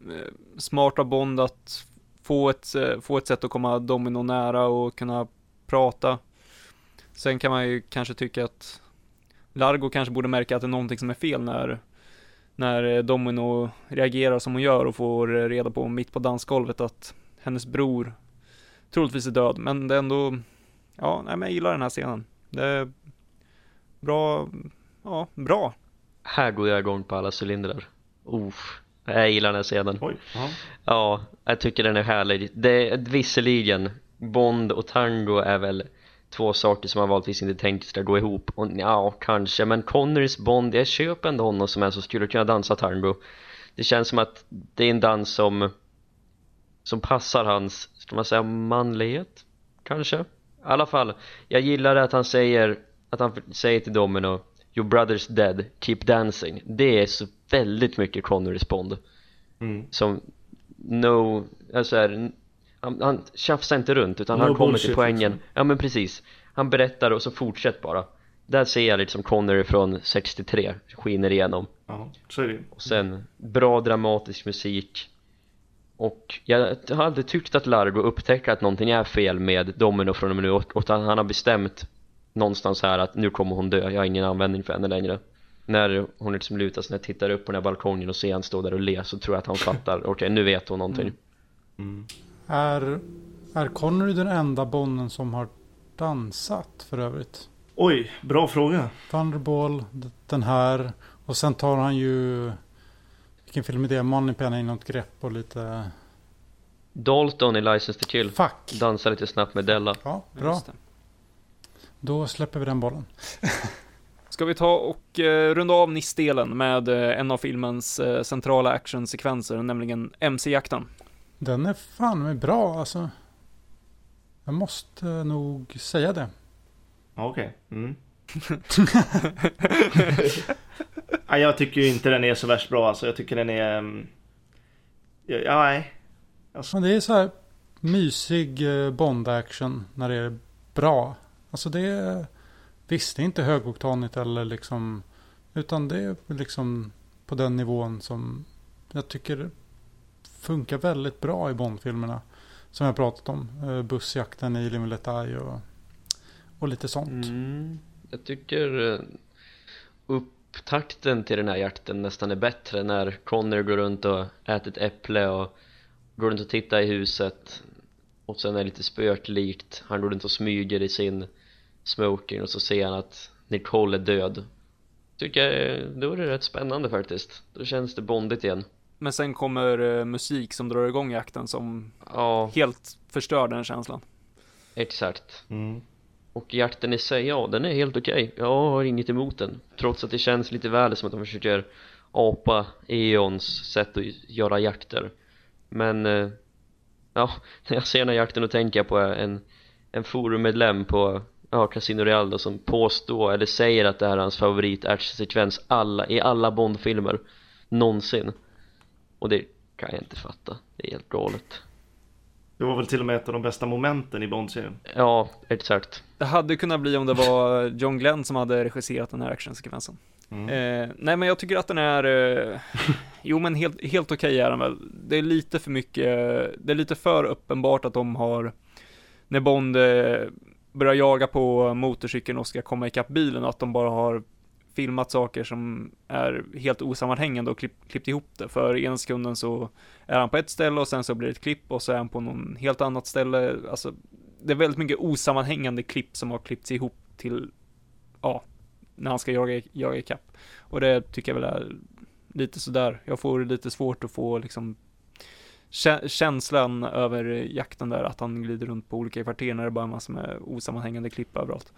eh, smart av Bond att få ett, eh, få ett sätt att komma Domino nära och kunna prata. Sen kan man ju kanske tycka att Largo kanske borde märka att det är någonting som är fel när, när eh, Domino reagerar som hon gör och får eh, reda på mitt på dansgolvet att hennes bror troligtvis är död. Men det är ändå, ja, nej, men jag gillar den här scenen. Det är bra, ja, bra. Här går jag igång på alla cylindrar Uff, jag gillar den här scenen Oj. Ja. Ja, jag tycker den är härlig. Det är visserligen, Bond och tango är väl två saker som man vanligtvis inte tänkt ska gå ihop. Och ja, kanske, men Connerys Bond, jag köper ändå honom som en som skulle kunna dansa tango. Det känns som att det är en dans som som passar hans, ska man säga manlighet? Kanske? I alla fall, jag gillar att han säger att han säger till Domino Your brother's dead, keep dancing. Det är så väldigt mycket Connerys Bond Mm. som no, alltså här, han, han tjafsar inte runt utan No han kommer till poängen. liksom. Ja men precis. Han berättar och så fortsätt bara. Där ser jag liksom Connery från 63 skiner igenom. Ja, så är det och sen bra dramatisk musik. Och jag har aldrig tyckt att Largo upptäcker att någonting är fel med Domino från och med nu att han har bestämt någonstans här att nu kommer hon dö, jag har ingen användning för henne längre. När hon liksom lutar sig när jag tittar upp på den här balkongen och ser han stå där och le så tror jag att han fattar, okej nu vet hon någonting. Mm. Är, är Connery den enda Bonden som har dansat för övrigt? Oj, bra fråga. Thunderball, den här. Och sen tar han ju... Vilken film är det? Moneypenny, något grepp och lite... Dalton i License to Kill Fuck! Dansar lite snabbt med Della Ja, bra. Då släpper vi den bollen. (laughs) Ska vi ta och eh, runda av NIS-delen med eh, en av filmens eh, centrala actionsekvenser, nämligen MC-jakten. Den är fan med bra alltså. Jag måste nog säga det. Okej. Mm. (laughs) ja, jag tycker ju inte den är så värst bra alltså. Jag tycker den är... mm, Ja, nej. Men det är så här mysig eh, Bond-action när det är bra. Alltså det är... Visst, det är inte högoktanigt eller liksom... Utan det är liksom på den nivån som jag tycker funkar väldigt bra i Bond-filmerna. Som jag pratat om. Eh, bussjakten i Live Eye och, och lite sånt. mm. Jag tycker eh, upptakten till den här jakten nästan är bättre när Connor går runt och äter ett äpple och går runt och tittar i huset och sen är det lite spöklikt han går runt och smyger i sin smoking och så ser han att Nicole är död tycker jag, eh, då är det rätt spännande faktiskt då känns det bondigt igen men sen kommer eh, musik som drar igång jakten som ja, helt förstör den känslan. exakt. Mm. och jakten i sig, ja den är helt okej. Jag har inget emot den. Trots att det känns lite väl som att de försöker apa Eons sätt att göra jakter. Men eh, ja, (laughs) när jag ser den här jakten och tänker jag på en, en forummedlem på ja, Casino Real då, som påstår eller säger att det här är hans favorit alla, i alla Bond-filmer. Någonsin och det kan jag inte fatta, det är helt galet Det var väl till och med ett av de bästa momenten i Bond-serien. ja, exakt Det hade kunnat bli om det var John Glenn som hade regisserat den här actionsekvensen. Mm. Eh, nej men jag tycker att den är, eh, (laughs) jo men helt, helt okej är den väl. Det är lite för mycket, det är lite för uppenbart att de har, när Bond eh, börjar jaga på motorcykeln och ska komma ikapp bilen, att de bara har filmat saker som är helt osammanhängande och klipp, klippt ihop det. För ena sekunden så är han på ett ställe och sen så blir det ett klipp och så är han på någon helt annat ställe. Alltså, det är väldigt mycket osammanhängande klipp som har klippts ihop till, ja, när han ska jaga, jaga ikapp. Och det tycker jag väl är lite sådär. Jag får lite svårt att få liksom känslan över jakten där, att han glider runt på olika kvarter när det bara är massor med osammanhängande klipp överallt.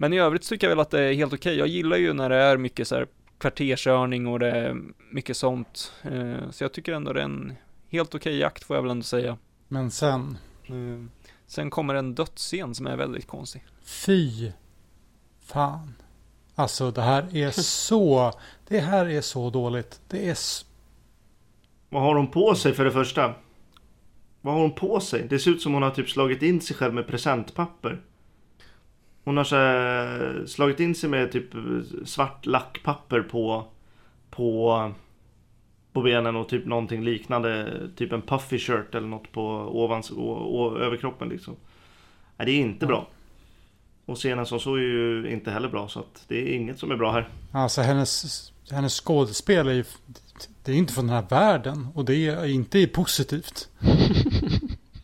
Men i övrigt tycker jag väl att det är helt okej. Jag gillar ju när det är mycket så här kvarterskörning och det är mycket sånt. Eh, Så jag tycker ändå det är en helt okej jakt får jag väl ändå säga. Men sen, Eh, Sen kommer en dödsscen som är väldigt konstig. fy fan. Alltså det här är (laughs) så, det här är så dåligt. Det är Vad har hon på sig för det första? Vad har hon på sig? Det ser ut som hon har typ slagit in sig själv med presentpapper. Hon har så här, slagit in sig med typ svart lackpapper på, på, på benen och typ någonting liknande. Typ en puffy shirt eller något på ovans, å, å, överkroppen liksom. Nej, det är inte bra. Och scenen som så är ju inte heller bra så att det är inget som är bra här. Alltså hennes, hennes skådespel är ju, det är inte från den här världen. Och det är inte positivt. (laughs)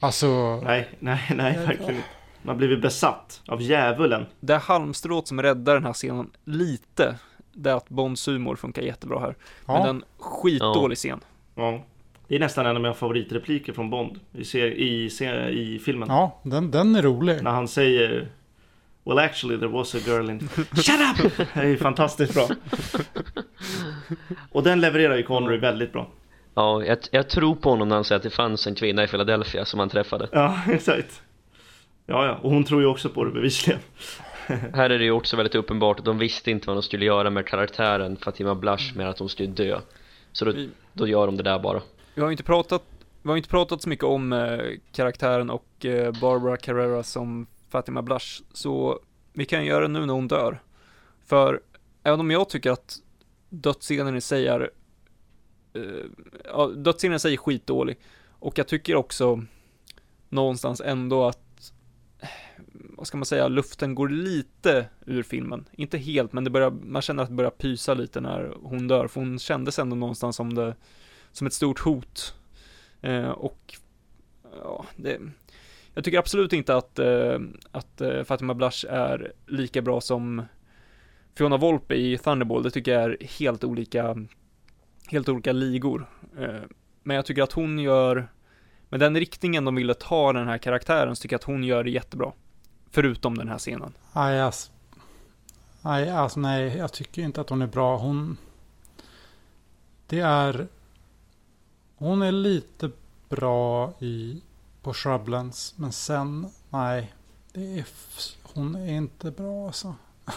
Alltså, Nej, nej, nej, verkligen inte. Man har blivit besatt av djävulen. Det halmstrået som räddar den här scenen lite, det är att Bonds humor funkar jättebra här. Men ja. en skitdålig scen. Ja. Det är nästan en av mina favoritrepliker från Bond i, ser, i, i filmen. Ja, den, den är rolig. När han säger Well actually there was a girl in... (laughs) Shut up! Det är fantastiskt bra. Och den levererar ju Connery väldigt bra. Ja, jag, jag tror på honom när han säger att det fanns en kvinna i Philadelphia som han träffade Ja, (laughs) exakt. Ja, ja. Och hon tror ju också på det bevisligen. (laughs) Här är det ju också väldigt uppenbart att de visste inte vad de skulle göra med karaktären Fatima Blush med att hon skulle dö Så då, då gör de det där bara Vi har ju inte pratat, vi har inte pratat så mycket om eh, karaktären och eh, Barbara Carrera som Fatima Blush, så vi kan göra det nu när hon dör. För även om jag tycker att dödsscenen i sig är, eh, ja, dödsscenen i sig är skitdålig, och jag tycker också någonstans ändå att, vad ska man säga, luften går lite ur filmen. Inte helt, men det börjar, man känner att det börjar pysa lite när hon dör, för hon kändes ändå någonstans som det, som ett stort hot. Eh, och ja, det, jag tycker absolut inte att, eh, att eh, Fatima Blush är lika bra som Fiona Volpe i Thunderball. Det tycker jag är helt olika, helt olika ligor. Eh, men jag tycker att hon gör, med den riktningen de ville ta den här karaktären, så tycker jag att hon gör det jättebra. Förutom den här scenen. Nej, alltså, nej, alltså, nej, jag tycker inte att hon är bra. Hon... Det är... Hon är lite bra i på Shrublands, men sen, nej. Det är, hon är inte bra alltså. (laughs)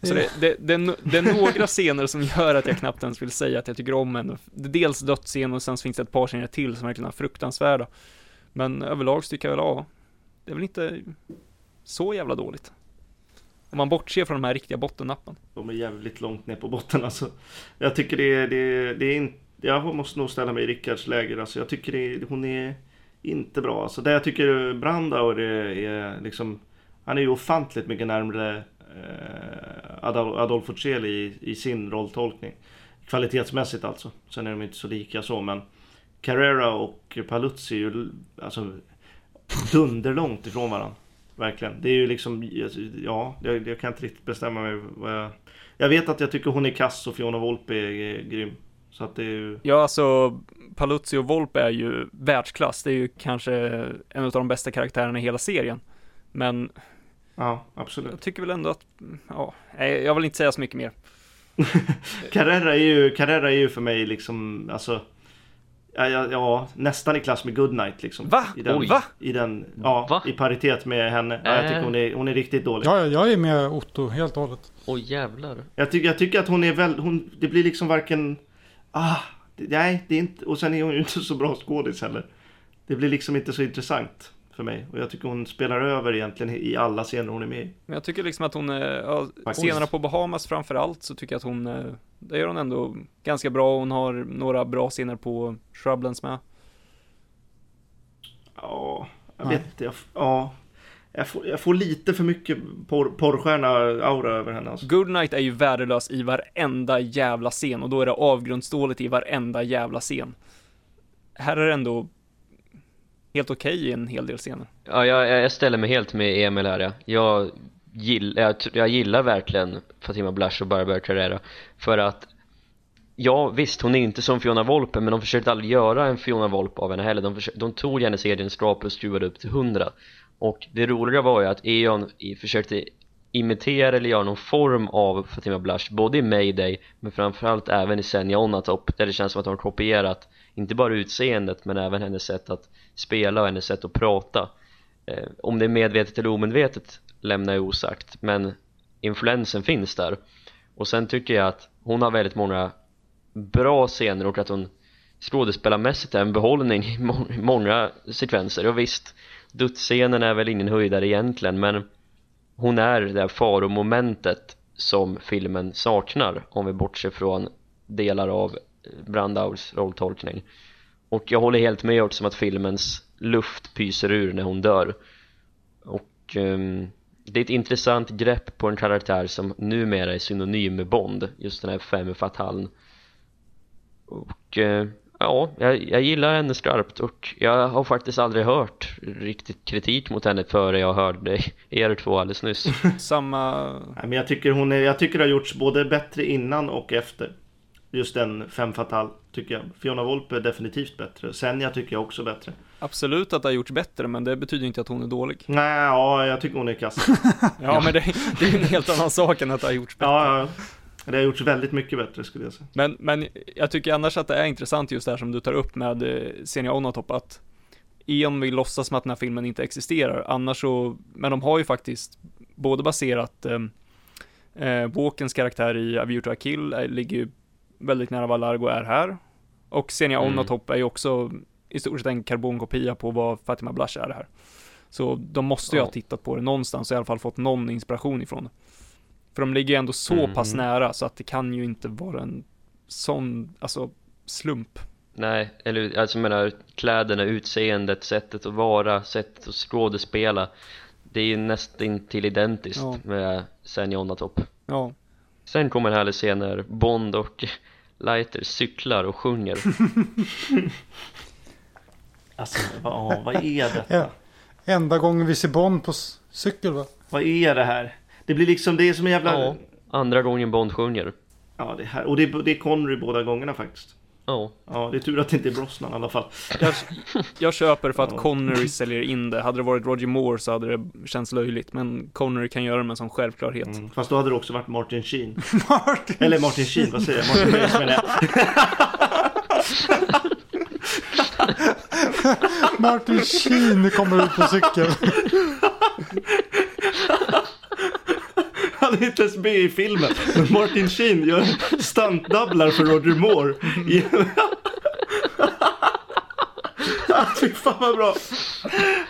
Det Så det, det, det, det är några scener som gör att jag knappt ens vill säga att jag tycker om henne. Dels dödsscen och sen finns det ett par scener till som verkligen är fruktansvärda. Men överlag så tycker jag väl, ja, det är väl inte så jävla dåligt. Om man bortser från de här riktiga bottennappen. De är jävligt långt ner på botten alltså. Jag tycker det är, det är, det är inte... Jag måste nog ställa mig i Rickards läger. Alltså, jag tycker det är, hon är inte bra. Alltså, det jag tycker Brandauer är, är liksom... Han är ju ofantligt mycket närmre eh, Adol- Adolfo Celi i, i sin rolltolkning. Kvalitetsmässigt alltså. Sen är de inte så lika så men Carrera och Paluzzi är ju alltså dunderlångt ifrån varandra. Verkligen. Det är ju liksom, ja, jag, jag kan inte riktigt bestämma mig vad jag... Jag vet att jag tycker hon är kass och Fiona Volpe är, grym. Så att det är ju... Ja, alltså Paluzzi och Volpe är ju världsklass. Det är ju kanske en av de bästa karaktärerna i hela serien. Men Ja, absolut. jag tycker väl ändå att, ja, jag vill inte säga så mycket mer. (laughs) Carrera är ju, Carrera är ju för mig liksom, alltså Ja, ja, ja, nästan i klass med Goodnight liksom. Va? I den, Oj. Va? I den, ja, Va? i paritet med henne. Ja, jag tycker hon är, hon är riktigt dålig. Ja, jag är med Otto helt och hållet. Oj jävlar Jag, tycker, jag tycker att hon är väl, hon, det blir liksom varken, ah, det, nej, det är inte, och sen är hon ju inte så bra skådis heller. Det blir liksom inte så intressant för mig. Och jag tycker hon spelar över egentligen i alla scener hon är med i. Men jag tycker liksom att hon, eh, ja, scenerna på Bahamas framför allt, så tycker jag att hon, eh, det gör hon ändå ganska bra. Hon har några bra scener på Shrublands med. Ja, jag Nej. vet inte. Jag, ja, jag får, jag får lite för mycket porr, porrstjärna-aura över henne alltså. Goodnight är ju värdelös i varenda jävla scen och då är det avgrundsdåligt i varenda jävla scen. Här är det ändå helt okej i en hel del scener. Ja, jag, jag ställer mig helt med Emil här ja. Jag, gill, jag, jag gillar verkligen Fatima Blush och Barbara Carrera För att Ja visst, hon är inte som Fiona Volpe men de försökte aldrig göra en Fiona Volpe av henne heller De, försökte, de tog hennes egenskaper och skruvade upp till 100 Och det roliga var ju att Eon försökte imitera eller göra någon form av Fatima Blush Både i Mayday men framförallt även i Senja Onatop Där det känns som att de har kopierat inte bara utseendet men även hennes sätt att spela och hennes sätt att prata. Eh, Om det är medvetet eller omedvetet lämnar jag osagt men influensen finns där. Och sen tycker jag att hon har väldigt många bra scener och att hon skådespelarmässigt är en behållning i må- många sekvenser. Och visst dödsscenen är väl ingen höjdare egentligen men hon är det där faromomentet som filmen saknar om vi bortser från delar av Brandauers rolltolkning. Och jag håller helt med också om att filmens luft pyser ur när hon dör. Och ehm, det är ett intressant grepp på en karaktär som numera är synonym med Bond just den här femme fatalen och eh, ja, jag, jag gillar henne skarpt och jag har faktiskt aldrig hört riktigt kritik mot henne före jag hörde (laughs) er två alldeles nyss. (laughs) Samma, Nej, men jag tycker hon är, jag tycker det har gjorts både bättre innan och efter. Just den fem fatal tycker jag. Fiona Volpe är definitivt bättre. Senja tycker jag också bättre. absolut att det har gjorts bättre, men det betyder inte att hon är dålig. Nej, ja, jag tycker hon är kass. (laughs) Ja, men det, det är en helt annan sak än att det har gjorts bättre. Ja, ja. Det har gjorts väldigt mycket bättre skulle jag säga. Men, men jag tycker annars att det är intressant just det här som du tar upp med eh, Senja Onatop, att Eon vill låtsas som att den här filmen inte existerar, annars så, men de har ju faktiskt både baserat eh, eh, Walkens karaktär i A View to a Kill, eh, ligger ju väldigt nära vad Largo är här, och Senja Mm. Onatop är ju också i stort sett en karbonkopia på vad Fatima Blush är här. Så de måste ju Ja. ha tittat på det någonstans och i alla fall fått någon inspiration ifrån det. För de ligger ju ändå så Mm. pass nära så att det kan ju inte vara en sån, alltså slump. Nej, eller alltså jag menar kläderna, utseendet, sättet att vara, sättet att skådespela Det är ju nästan till identiskt Ja. med Senja Onatop Ja, Sen kommer en härlig scen när Bond och Lighter cyklar och sjunger (laughs) Alltså, vad, vad är detta? Ja. Enda gången vi ser Bond på cykel va? Vad är det här? Det blir liksom, det är som en jävla... Ja, andra gången Bond sjunger Ja, det här. Och det är, det är Connery båda gångerna faktiskt. Ja, Ja, det är tur att det inte är Brosnan i alla fall. jag, jag köper för att Ja. Connery säljer in det. Hade det varit Roger Moore så hade det känts löjligt, men Connery kan göra det med en sån självklarhet. Mm. Fast då hade det också varit Martin Sheen. (laughs) Martin! Eller Martin Sheen, vad säger jag? Martin Sheen menar jag. (laughs) Martin Sheen kommer ut på cykel. (laughs) Han är inte ens med i filmen. Men Martin Sheen gör stuntdubblar för Roger Moore. I... (laughs) Fy fan vad bra.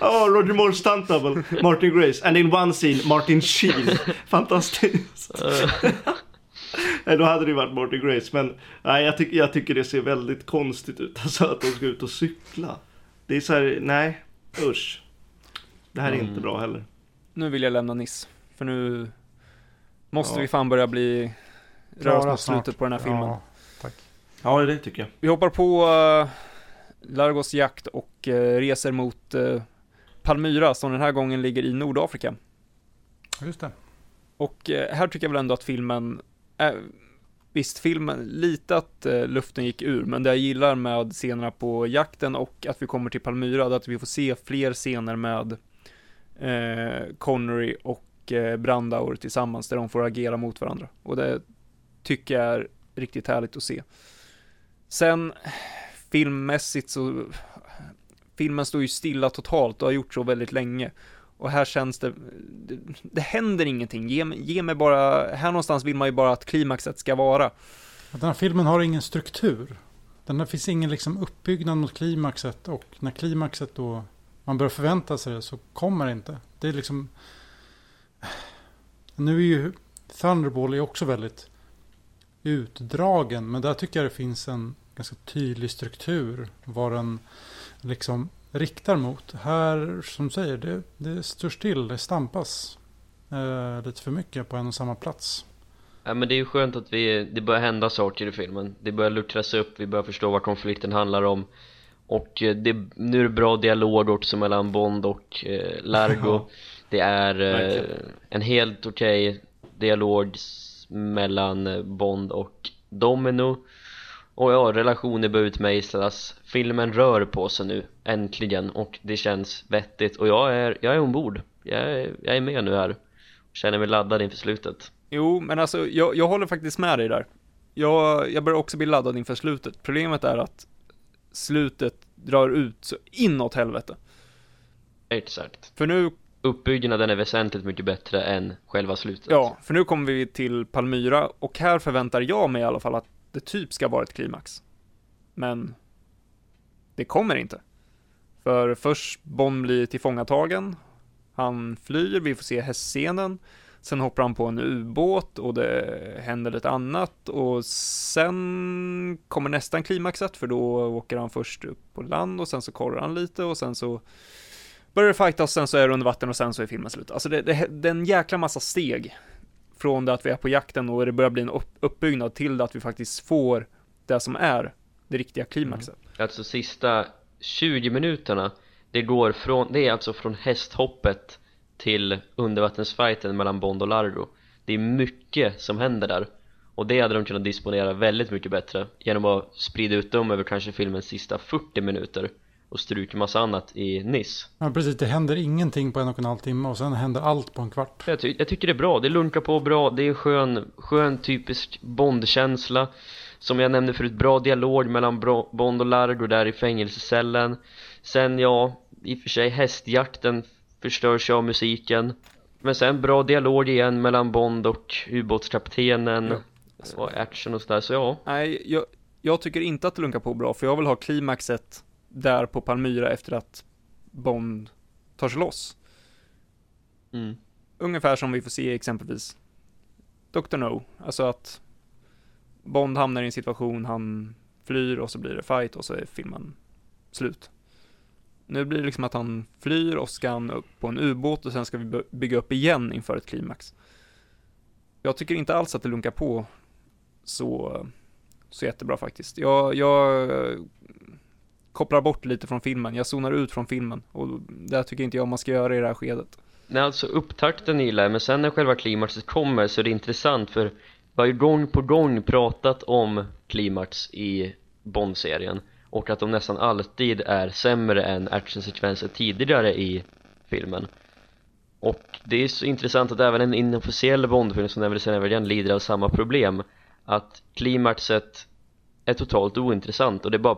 Ja, Roger Moore stunt double, Martin Grace. And in one scene, Martin Sheen. Fantastiskt. (laughs) Nej, då hade det ju varit Martin Grace. Men nej, jag, tycker, jag tycker det ser väldigt konstigt ut. Alltså att de ska ut och cykla. Det är så här, nej, usch. Det här är Mm. inte bra heller. Nu vill jag lämna Niss, för nu måste Ja. vi fan börja bli röra oss mot slutet på den här filmen. Ja, tack. Ja, det tycker jag. Vi hoppar på Largos jakt och eh, reser mot eh, Palmyra som den här gången ligger i Nordafrika. Just det. Och eh, här tycker jag väl ändå att filmen, är, visst filmen, lite att luften gick ur, men det jag gillar med scenerna på jakten och att vi kommer till Palmyra, det är att vi får se fler scener med Connery och och eh, Brandauer tillsammans, där de får agera mot varandra. Och det tycker jag är riktigt härligt att se. Sen, filmmässigt så, filmen står ju stilla totalt och har gjort så väldigt länge. Och här känns det, det, det händer ingenting. Ge, ge mig bara, här någonstans vill man ju bara att klimaxet ska vara. Den här filmen har ingen struktur. Den här finns ingen liksom uppbyggnad mot klimaxet och när klimaxet då man börjar förvänta sig det så kommer det inte. Det är liksom... Nu är ju Thunderball är också väldigt utdragen men där tycker jag det finns en ganska tydlig struktur vad den liksom riktar mot. Här som säger, det, det står still, det stampas eh, lite för mycket på en och samma plats. Ja men det är ju skönt att vi, det börjar hända saker i filmen Det börjar luckras upp, vi börjar förstå vad konflikten handlar om Och eh, det, nu är det bra dialog också mellan Bond och eh, Largo. Det är eh, Verkligen. en helt okej dialog s- mellan eh, Bond och Domino Och ja, relationer börjar utmejslas Filmen rör på sig nu, äntligen Och det känns vettigt och jag är, jag är ombord jag är, jag är med nu här Känner mig laddad inför slutet Jo, men alltså jag, jag håller faktiskt med dig där. Jag, jag börjar också bli laddad inför slutet. Problemet är att slutet drar ut så inåt helvete. Exakt För nu, Uppbyggnaden är väsentligt mycket bättre än själva slutet ja, för nu kommer vi till Palmyra och här förväntar jag mig i alla fall att det typ ska vara ett klimax. Men det kommer inte. För först Bond blir tillfångatagen, han flyr, vi får se hästscenen, sen hoppar han på en ubåt och det händer lite annat och sen kommer nästan klimaxet för då åker han först upp på land och sen så korrar han lite och sen så börjar det fightas, sen så är det under vatten och sen så är filmen slut. Alltså det, det, det är en jäkla massa steg från det att vi är på jakten och det börjar bli en upp, uppbyggnad till det att vi faktiskt får det som är det riktiga klimaxet. Mm. Alltså sista 20 minuterna Det går från, det är alltså från hästhoppet till undervattensfighten mellan Bond och Largo Det är mycket som händer där Och det hade de kunnat disponera väldigt mycket bättre Genom att sprida ut dem över kanske filmens sista 40 minuter och stryka massa annat i Nice. Ja, precis. Det händer ingenting på en och en halv timme och sen händer allt på en kvart. Jag, ty- jag tycker det är bra, det lunkar på bra, det är skön, skön typisk Bond-känsla. Som jag nämnde förut, bra dialog mellan bra, Bond och Largo där i fängelsecellen. Sen ja, i och för sig hästjakten förstörs av musiken. Men sen bra dialog igen mellan Bond och ubåtskaptenen. Ja. Och action och sådär, så ja. Nej, jag, jag tycker inte att det lunkar på bra, för jag vill ha klimaxet där på Palmyra efter att Bond tar sig loss. mm. Ungefär som vi får se exempelvis Dr. No, alltså att Bond hamnar i en situation, han flyr och så blir det fight och så är filmen slut. Nu blir det liksom att han flyr och ska han upp på en ubåt och sen ska vi by- bygga upp igen inför ett klimax. Jag tycker inte alls att det lunkar på så, så jättebra faktiskt. Jag, jag kopplar bort lite från filmen, jag zonar ut från filmen och det tycker inte jag man ska göra i det här skedet. Nej alltså upptakten gillar jag men sen när själva klimaxet kommer så är det intressant för vi har ju gång på gång pratat om klimax i Bond-serien och att de nästan alltid är sämre än actionsekvenser tidigare i filmen och det är så intressant att även en inofficiell Bond-film som Never Say Never lider av samma problem att klimaxet är totalt ointressant och det är bara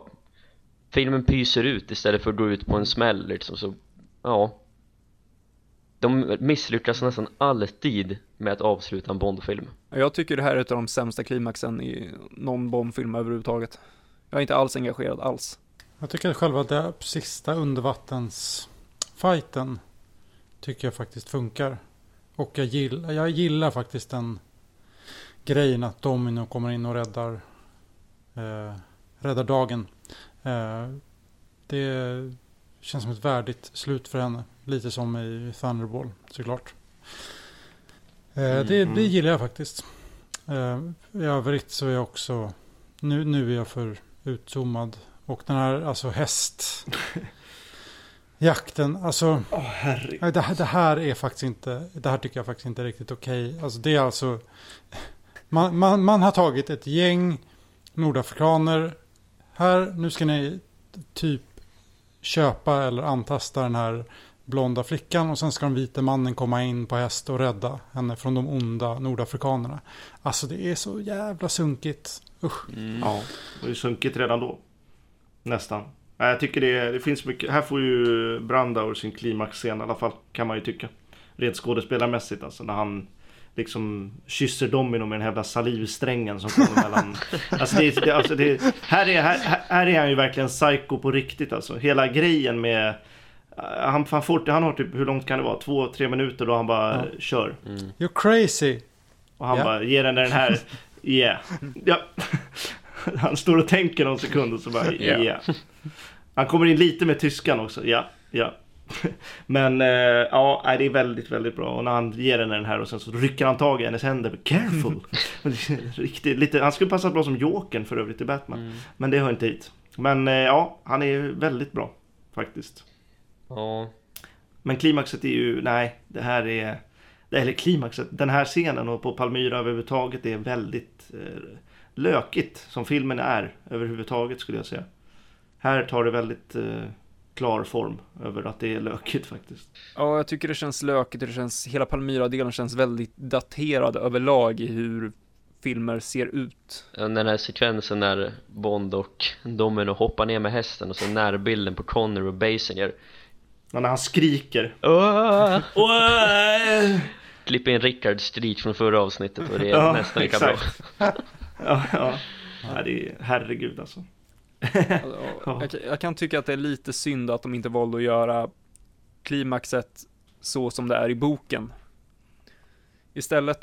filmen pyser ut istället för att gå ut på en smäll liksom så ja de misslyckas nästan alltid med att avsluta en Bondfilm Jag tycker det här är ett av de sämsta klimaxen i någon Bond-film överhuvudtaget. Jag är inte alls engagerad alls. Jag tycker att själva den sista undervattensfighten tycker jag faktiskt funkar. Och jag gillar, jag gillar faktiskt den grejen att Domino kommer in och räddar, eh, räddar dagen. Eh, det känns som ett värdigt slut för henne. Lite som i Thunderball såklart. Eh, Mm, det, mm. det gillar jag faktiskt. Eh, I övrigt så är jag också, nu, nu är jag för utzoomad Och den här alltså häst... (laughs) Jakten, alltså nej, det, här- det här är faktiskt inte, det här tycker jag faktiskt inte är riktigt okej. Alltså det är alltså, man, man, man har tagit ett gäng nordafrikaner. Här, nu ska ni typ köpa eller antasta den här blonda flickan och sen ska den vita mannen komma in på häst och rädda henne från de onda nordafrikanerna. Alltså det är så jävla sunkigt. Usch. Mm. Ja, det är sunkigt redan då. Nästan. Nej, Jag tycker det, det finns mycket. Här får ju Brandauer sin klimaxscen i alla fall. Kan man ju tycka. Rent skådespelarmässigt alltså. När han liksom kysser Domino med den här jävla salivsträngen som kommer mellan. (laughs) Alltså, det, det, alltså det, här, är, här, här är han ju verkligen psycho på riktigt alltså. Hela grejen med eh, han, han, får, han har typ, hur långt kan det vara? Två, tre minuter då han bara Ja. kör. Mm. You're crazy. Och han Ja. bara ger henne den här, yeah. ja. (laughs) Han står och tänker någon sekund och så bara, (laughs) Ja. yeah. Han kommer in lite med tyskan också, ja, ja. (laughs) Men eh, ja, det är väldigt, väldigt bra. Och när han ger henne den här och sen så rycker han tag i hennes händer. Careful! (laughs) (laughs) Riktigt, lite, han skulle passa bra som Jokern för övrigt i Batman. Mm. Men det hör inte hit. Men eh, ja, han är väldigt bra faktiskt. Ja, Men klimaxet är ju, nej, det här är... Eller klimaxet, den här scenen och på Palmyra överhuvudtaget är väldigt eh, lökigt som filmen är överhuvudtaget skulle jag säga. Här tar det väldigt eh, klar form över att det är lökigt faktiskt. Ja, jag tycker det känns lökigt, det känns, hela Palmyra-delen känns väldigt daterad överlag i hur filmer ser ut. den här sekvensen när Bond och Domino hoppar ner med hästen och så närbilden på Connor och Basinger Och när han skriker. (laughs) Klipp in Rickard stryk från förra avsnittet och det är Ja, nästan lika bra. Ja, ja. ja det är, herregud alltså. Ja, Jag, kan- jag kan tycka att det är lite synd att de inte valde att göra klimaxet så som det är i boken. Istället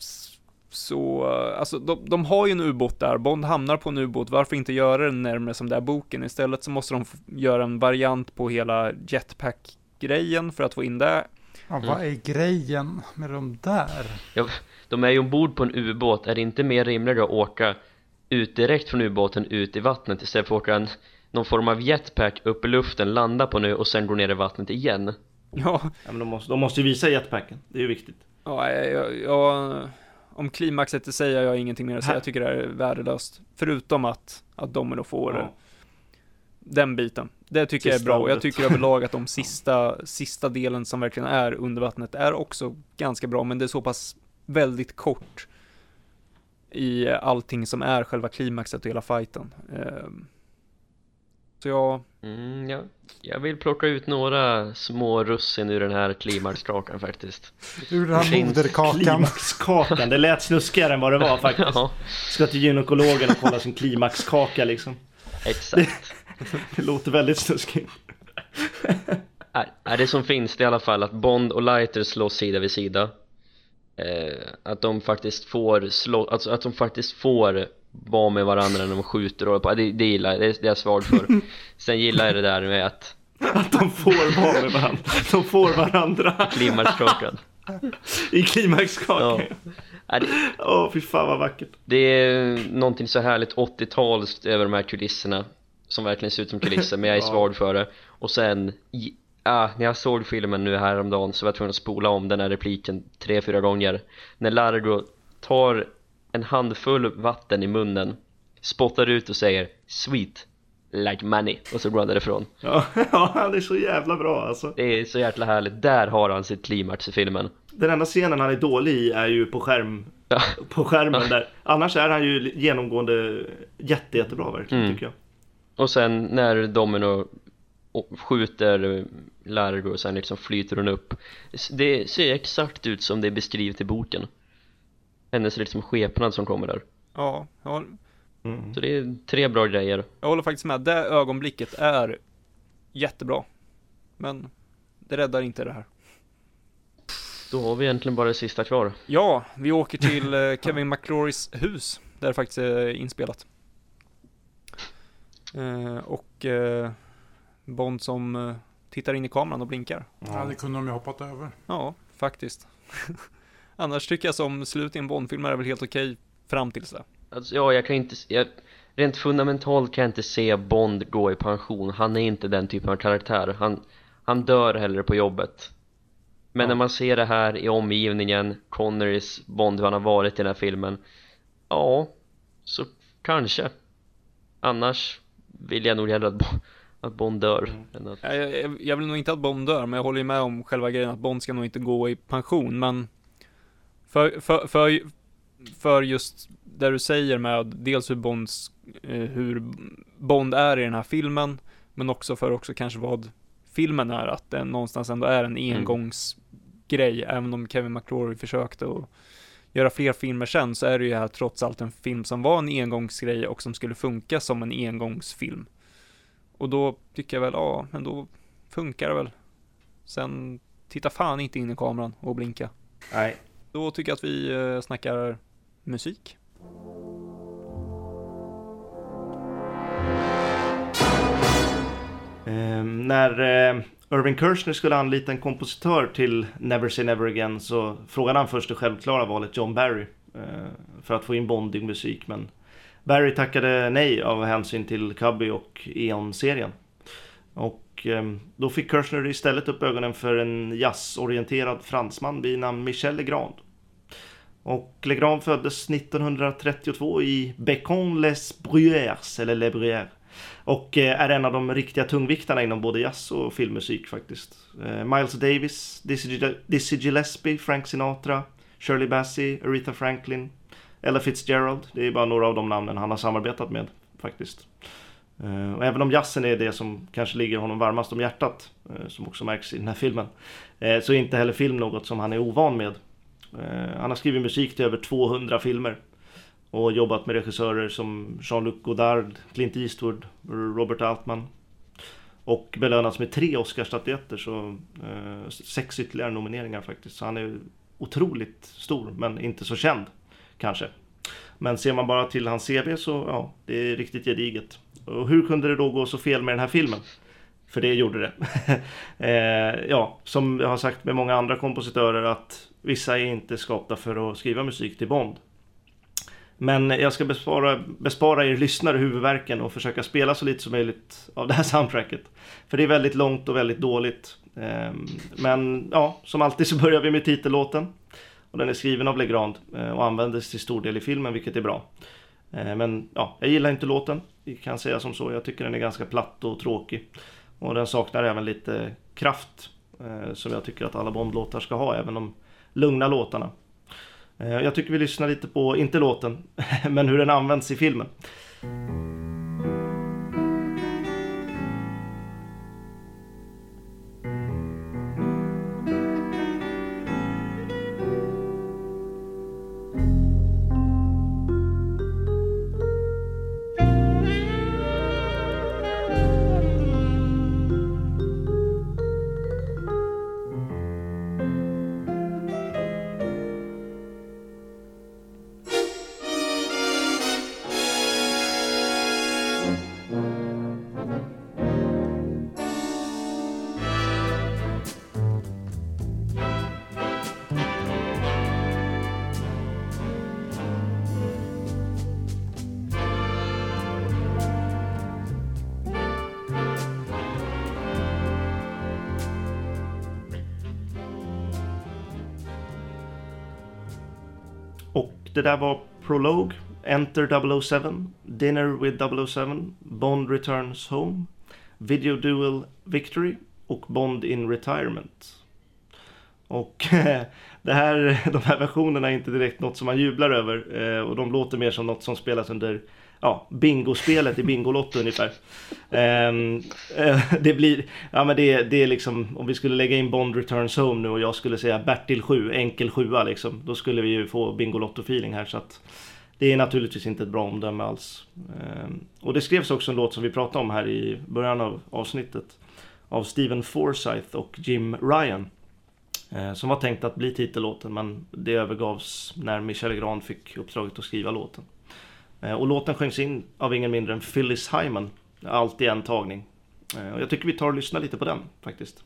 så, alltså de, de har ju en ubåt där, Bond hamnar på en ubåt, varför inte göra den närmare som det är boken? Istället så måste de göra en variant på hela jetpack-grejen för att få in det. Ja, vad är grejen med de där? Ja, de är ju ombord på en ubåt, är det inte mer rimligt att åka ut direkt från ubåten ut i vattnet istället för att åka en, någon form av jetpack upp i luften, landa på nu och sen gå ner i vattnet igen? Ja, Ja, men de, måste, de måste ju visa jetpacken, det är ju viktigt. ja, jag, jag, om klimaxet i sig har jag ingenting mer att säga, jag tycker det är värdelöst. Förutom att, att Domino får Ja. den biten. Det tycker jag är Sista bra och jag tycker överlag att de sista, sista delen som verkligen är under vattnet är också ganska bra, men det är så pass väldigt kort i allting som är själva klimaxet och hela fighten. Ehm, Så jag, Mm, ja. Jag vill plocka ut några små russin ur den här klimaxkakan faktiskt Ur den här moderkakan. Klimaxkakan, det lät snuskigare än vad det var (laughs) faktiskt. Ja, Ska till gynekologen och kolla sin klimaxkaka liksom. exakt Det låter väldigt snuskigt. är, är det som finns det i alla fall att Bond och Lighter slåss sida vid sida eh, Att de faktiskt får slå, alltså att de faktiskt får vara med varandra när de skjuter och det, det gillar jag, det, det är jag svag för (laughs) Sen gillar jag det där med att Att de får vara med varandra. De får varandra klimaxkakan i klimaxkakan. Ja. Åh, fy fan vad vackert. det är någonting så härligt 80-talskt över de här kulisserna Som verkligen ser ut som kulisser men jag är svag för det Och sen, ah, när jag såg filmen nu häromdagen så var jag tvungen att spola om den här repliken tre, fyra gånger När Largo tar en handfull vatten i munnen Spottar ut och säger 'Sweet' Like money och så går han därifrån Ja, (laughs) ja, han är så jävla bra alltså. Det är så jäkla härligt, där har han sitt klimax i filmen Den enda scenen han är dålig i är ju på skärm Ja. på skärmen där. Annars är han ju genomgående jätte, jättebra verkligen Mm. tycker jag. Och sen när Domino och skjuter Largo och sen liksom flyter hon upp Det ser exakt ut som det är beskrivet i boken Hennes liksom skepnad som kommer där ja, jag, Mm. Så det är tre bra grejer jag håller faktiskt med. Det ögonblicket är jättebra. Men det räddar inte det här. Då har vi egentligen bara det sista kvar Ja, vi åker till eh, (laughs) Kevin McClorys hus, där det faktiskt är inspelat. Eh, och eh, Bond som tittar in i kameran och blinkar. Ja, det kunde de ju hoppat över. Ja, faktiskt. (laughs) Annars tycker jag som slut i en Bond-film är det väl helt okej fram tills det. Alltså ja, jag kan inte, jag, rent fundamentalt kan jag inte se Bond gå i pension Han är inte den typen av karaktär Han, han dör hellre på jobbet Men Ja. när man ser det här i omgivningen Connerys Bond, hur han har varit i den här filmen Ja, så kanske Annars vill jag nog hellre att, att Bond dör än att... Jag, jag, jag vill nog inte att Bond dör, men jag håller ju med om själva grejen att Bond ska nog inte gå i pension, men för, för, för, för just det du säger med dels hur Bonds, eh, hur Bond är i den här filmen, men också för också kanske vad filmen är, att den någonstans ändå är en engångsgrej, även om Kevin McClory försökte att göra fler filmer sen, så är det ju här trots allt en film som var en engångsgrej och som skulle funka som en engångsfilm. Och då tycker jag väl, ja, men då funkar det väl. Sen, titta fan inte in i kameran och blinka. Nej. Då tycker jag att vi eh, snackar musik. Eh, när eh, Irving Kershner skulle anlita en kompositör till Never Say Never Again så frågade han först det självklara valet John Barry eh, för att få in bondig musik men Barry tackade nej av hänsyn till Cubby och Eon-serien. Och eh, då fick Kirchner istället upp ögonen för en jazzorienterad fransman vid namn Michel Legrand. Och Legrand föddes 1932 i Bécon-les-Bruyères, eller Les Bruyères. Och eh, är en av de riktiga tungviktarna inom både jazz och filmmusik faktiskt. Eh, Miles Davis, Dizzy Gillespie, Frank Sinatra, Shirley Bassey, Aretha Franklin, Ella Fitzgerald. Det är bara några av de namnen han har samarbetat med faktiskt. Eh, och även om jazzen är det som kanske ligger honom varmast om hjärtat, eh, som också märks i den här filmen, eh, så är inte heller film något som han är ovan med. Han har skrivit musik till över 200 filmer och jobbat med regissörer som Jean-Luc Godard, Clint Eastwood, Robert Altman. Och belönats med tre Oscarsstatyetter, så sex ytterligare nomineringar faktiskt. Så han är otroligt stor, men inte så känd kanske. Men ser man bara till hans CV så, ja, det är riktigt gediget. Och hur kunde det då gå så fel med den här filmen? För det gjorde det. (laughs) eh, ja, som jag har sagt med många andra kompositörer att vissa är inte skapta för att skriva musik till Bond. Men jag ska bespara, bespara er lyssnare huvudvärken och försöka spela så lite som möjligt av det här soundtracket. För det är väldigt långt och väldigt dåligt. Eh, Men ja, som alltid så börjar vi med titellåten. Och den är skriven av Legrand eh, och användes till stor del i filmen, vilket är bra. Eh, men ja, jag gillar inte låten. Vi kan säga som så. Jag tycker den är ganska platt och tråkig. Och den saknar även lite kraft. Eh, som jag tycker att alla Bond-låtar ska ha, även de lugna låtarna. Jag tycker vi lyssnar lite på, inte låten, (laughs) men hur den används i filmen. Där var Prologue, Enter 007, Dinner with 007, Bond Returns Home, Video Duel Victory och Bond in Retirement. Och (laughs) det här, de här versionerna är inte direkt något som man jublar över eh, och de låter mer som något som spelas under ja, bingospelet i Bingolotto ungefär. Ehm, eh, det blir, ja men det, det är liksom, om vi skulle lägga in Bond Returns Home nu och jag skulle säga Bertil 7, enkel 7 liksom, då skulle vi ju få Bingolotto-feeling här så att det är naturligtvis inte ett bra omdöme alls. Ehm, och det skrevs också en låt som vi pratade om här i början av avsnittet av Steven Forsyth och Jim Ryan. Eh, som var tänkt att bli titellåten men det övergavs när Michel Legrand fick uppdraget att skriva låten. Eh, och låten sjöngs in av ingen mindre än Phyllis Hyman. Allt i en tagning. Eh, och jag tycker vi tar och lyssnar lite på den faktiskt.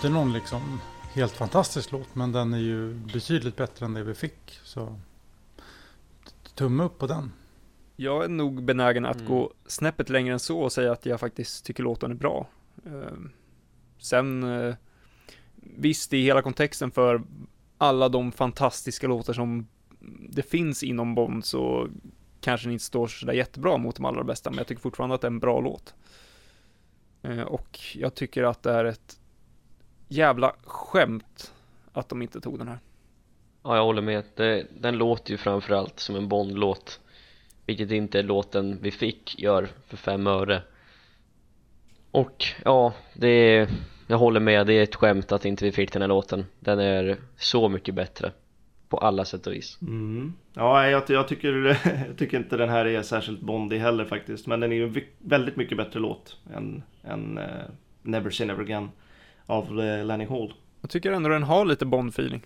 Inte någon liksom helt fantastisk låt, men den är ju betydligt bättre än det vi fick. Så tumme upp på den. Jag är nog benägen att Mm. gå snäppet längre än så och säga att jag faktiskt tycker låten är bra. Ehm, Sen, eh, visst i hela kontexten för alla de fantastiska låtar som det finns inom Bond så kanske den inte står sådär jättebra mot de allra bästa, men jag tycker fortfarande att det är en bra låt. Eh, Och jag tycker att det är ett jävla skämt att de inte tog den här. Ja, jag håller med. Det, den låter ju framförallt som en Bond-låt Vilket inte låten vi fick gör för fem öre Och ja, det är, jag håller med, det är ett skämt att inte vi fick den här låten Den är så mycket bättre På alla sätt och vis Mm. Ja, jag, jag, tycker, (laughs) jag tycker inte den här är särskilt Bondig heller faktiskt. Men den är ju en väldigt mycket bättre låt än, än eh, Never Say Never Again av eh, Lenny Hall. Jag tycker ändå den har lite Bond-feeling.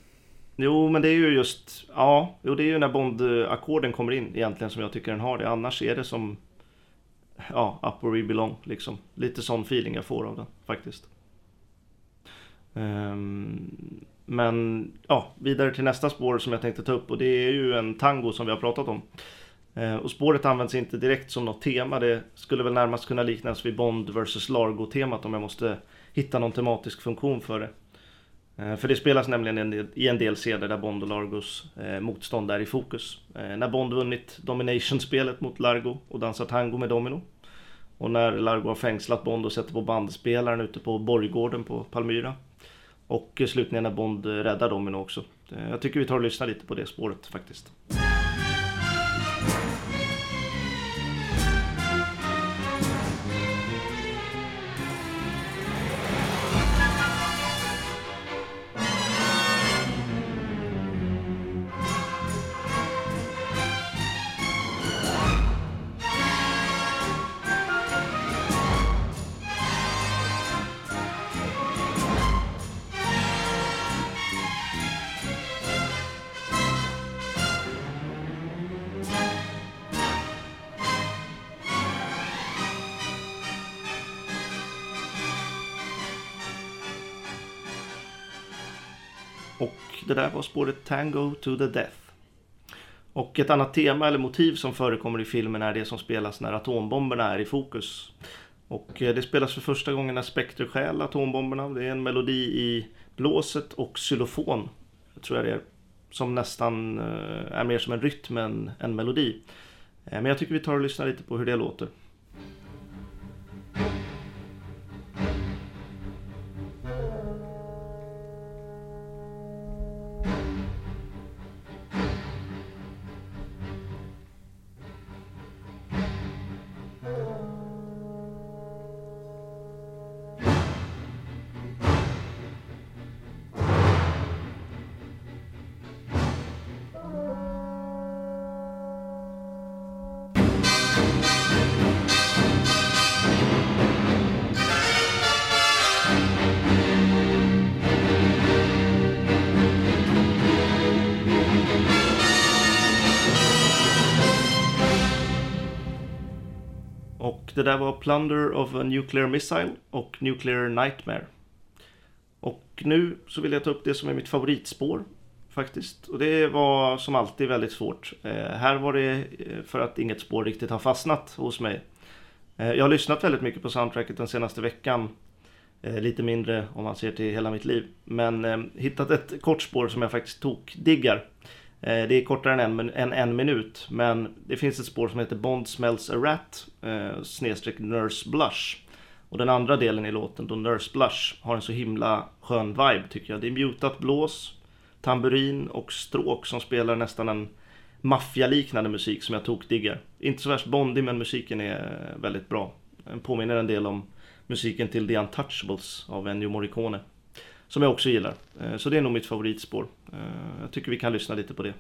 Jo, men det är ju just, ja, jo, det är ju när Bond-ackorden kommer in egentligen som jag tycker den har det. Annars är det som, ja, Up Where We Belong liksom. Lite sån feeling jag får av den faktiskt. Ehm, men ja, vidare till nästa spår som jag tänkte ta upp och det är ju en tango som vi har pratat om. Eh, och spåret används inte direkt som något tema. Det skulle väl närmast kunna liknas vid Bond vs Largo-temat om jag måste hitta någon tematisk funktion för det. Eh, för det spelas nämligen i en del seder där Bond och Largos eh, motstånd är i fokus. Eh, när Bond vunnit Domination-spelet mot Largo och dansat tango med Domino. Och när Largo har fängslat Bond och sätter på bandspelaren ute på borggården på Palmyra. Och slutligen när Bond räddar Domino också. Jag tycker vi tar och lyssnar lite på det spåret faktiskt. Tango to the Death. Och ett annat tema eller motiv som förekommer i filmen är det som spelas när atombomberna är i fokus. Och eh, det spelas för första gången när Spectre stjäl atombomberna. Det är en melodi i blåset och xylofon, tror jag det är. Som nästan eh, är mer som en rytm än en melodi. Eh, men jag tycker vi tar och lyssnar lite på hur det låter. Där var Plunder of a Nuclear Missile och Nuclear Nightmare. Och nu så vill jag ta upp det som är mitt favoritspår faktiskt. Och det var som alltid väldigt svårt. Eh, här var det eh, för att inget spår riktigt har fastnat hos mig. Eh, jag har lyssnat väldigt mycket på soundtracket den senaste veckan. Eh, lite mindre om man ser till hela mitt liv. Men eh, hittat ett kort spår som jag faktiskt tok diggar. Eh, det är kortare än en, en, en minut, men det finns ett spår som heter Bond smells a rat, eh, snedstreck Nurse Blush. Och den andra delen i låten, då Nurse Blush, har en så himla skön vibe tycker jag. Det är mutat blås, tamburin och stråk som spelar nästan en maffialiknande musik som jag tokdiggar. Inte så värst bondig men musiken är väldigt bra. Den påminner en del om musiken till The Untouchables av Ennio Morricone. Som jag också gillar. Eh, så det är nog mitt favoritspår. Eh, jag tycker vi kan lyssna lite på det.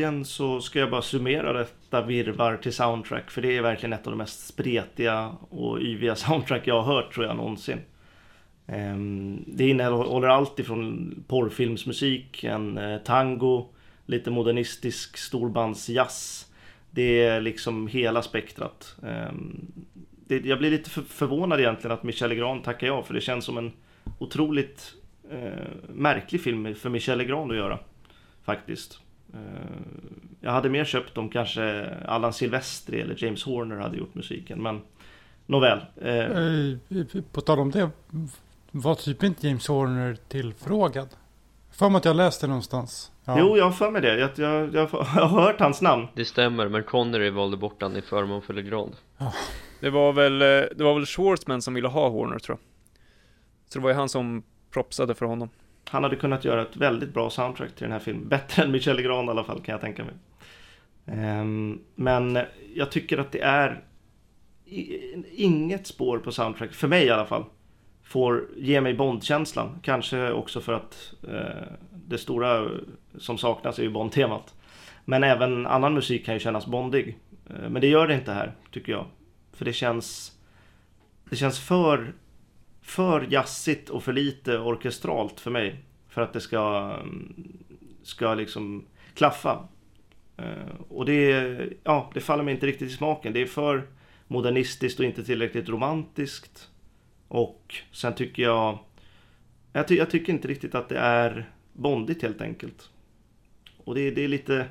Egentligen så ska jag bara summera detta virvar till soundtrack. För det är verkligen ett av de mest spretiga och yviga (laughs) soundtrack jag har hört tror jag någonsin. Ehm, det innehåller allt ifrån porrfilmsmusik, en eh, tango, lite modernistisk storbandsjazz. Det är liksom hela spektrat. Ehm, jag blir lite förvånad egentligen att Michel Legrand tackar ja, för det känns som en otroligt eh, märklig film för Michel Legrand att göra. Faktiskt. Eh, jag hade mer köpt om kanske Allan Silvestri eller James Horner hade gjort musiken, men nåväl. Eh, Eh, På tal om det. Var typ inte James Horner tillfrågad? För mig att jag läste någonstans. Ja. Jo, jag har för mig det. Jag, jag, jag har hört hans namn. Det stämmer, men Connery valde bort han i förmån för Legrand. Det var väl, det var väl Schwartzman som ville ha Horner tror jag. Så det var ju han som propsade för honom. Han hade kunnat göra ett väldigt bra soundtrack till den här filmen. Bättre än Michel Legrand i alla fall kan jag tänka mig. Ehm, men jag tycker att det är inget spår på soundtrack, för mig i alla fall, får ge mig Bond-känslan. Kanske också för att eh, det stora som saknas är ju Bond-temat. Men även annan musik kan ju kännas bondig. Eh, men det gör det inte här, tycker jag. För det känns, det känns för för jazzigt och för lite orkestralt för mig. För att det ska, ska liksom klaffa. Eh, och det, ja, det faller mig inte riktigt i smaken. Det är för modernistiskt och inte tillräckligt romantiskt. Och sen tycker jag, jag, ty, jag tycker inte riktigt att det är bondigt helt enkelt. Och det, det är lite,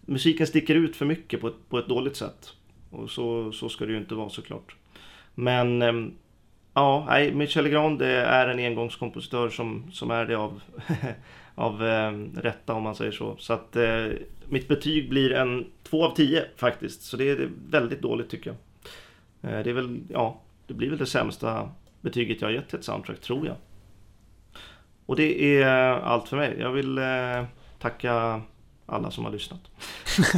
musiken sticker ut för mycket på ett, på ett dåligt sätt. Och så, så ska det ju inte vara såklart. Men ehm, Ja, nej, Michel Legrand eh, är en engångskompositör som, som är det av, (laughs) av eh, rätta om man säger så. Så att eh, mitt betyg blir en 2 av 10 faktiskt. Så det är, väldigt dåligt tycker jag. Eh, det är väl, ja, det blir väl det sämsta betyget jag har gett till ett soundtrack tror jag. Och det är allt för mig. Jag vill eh, tacka alla som har lyssnat.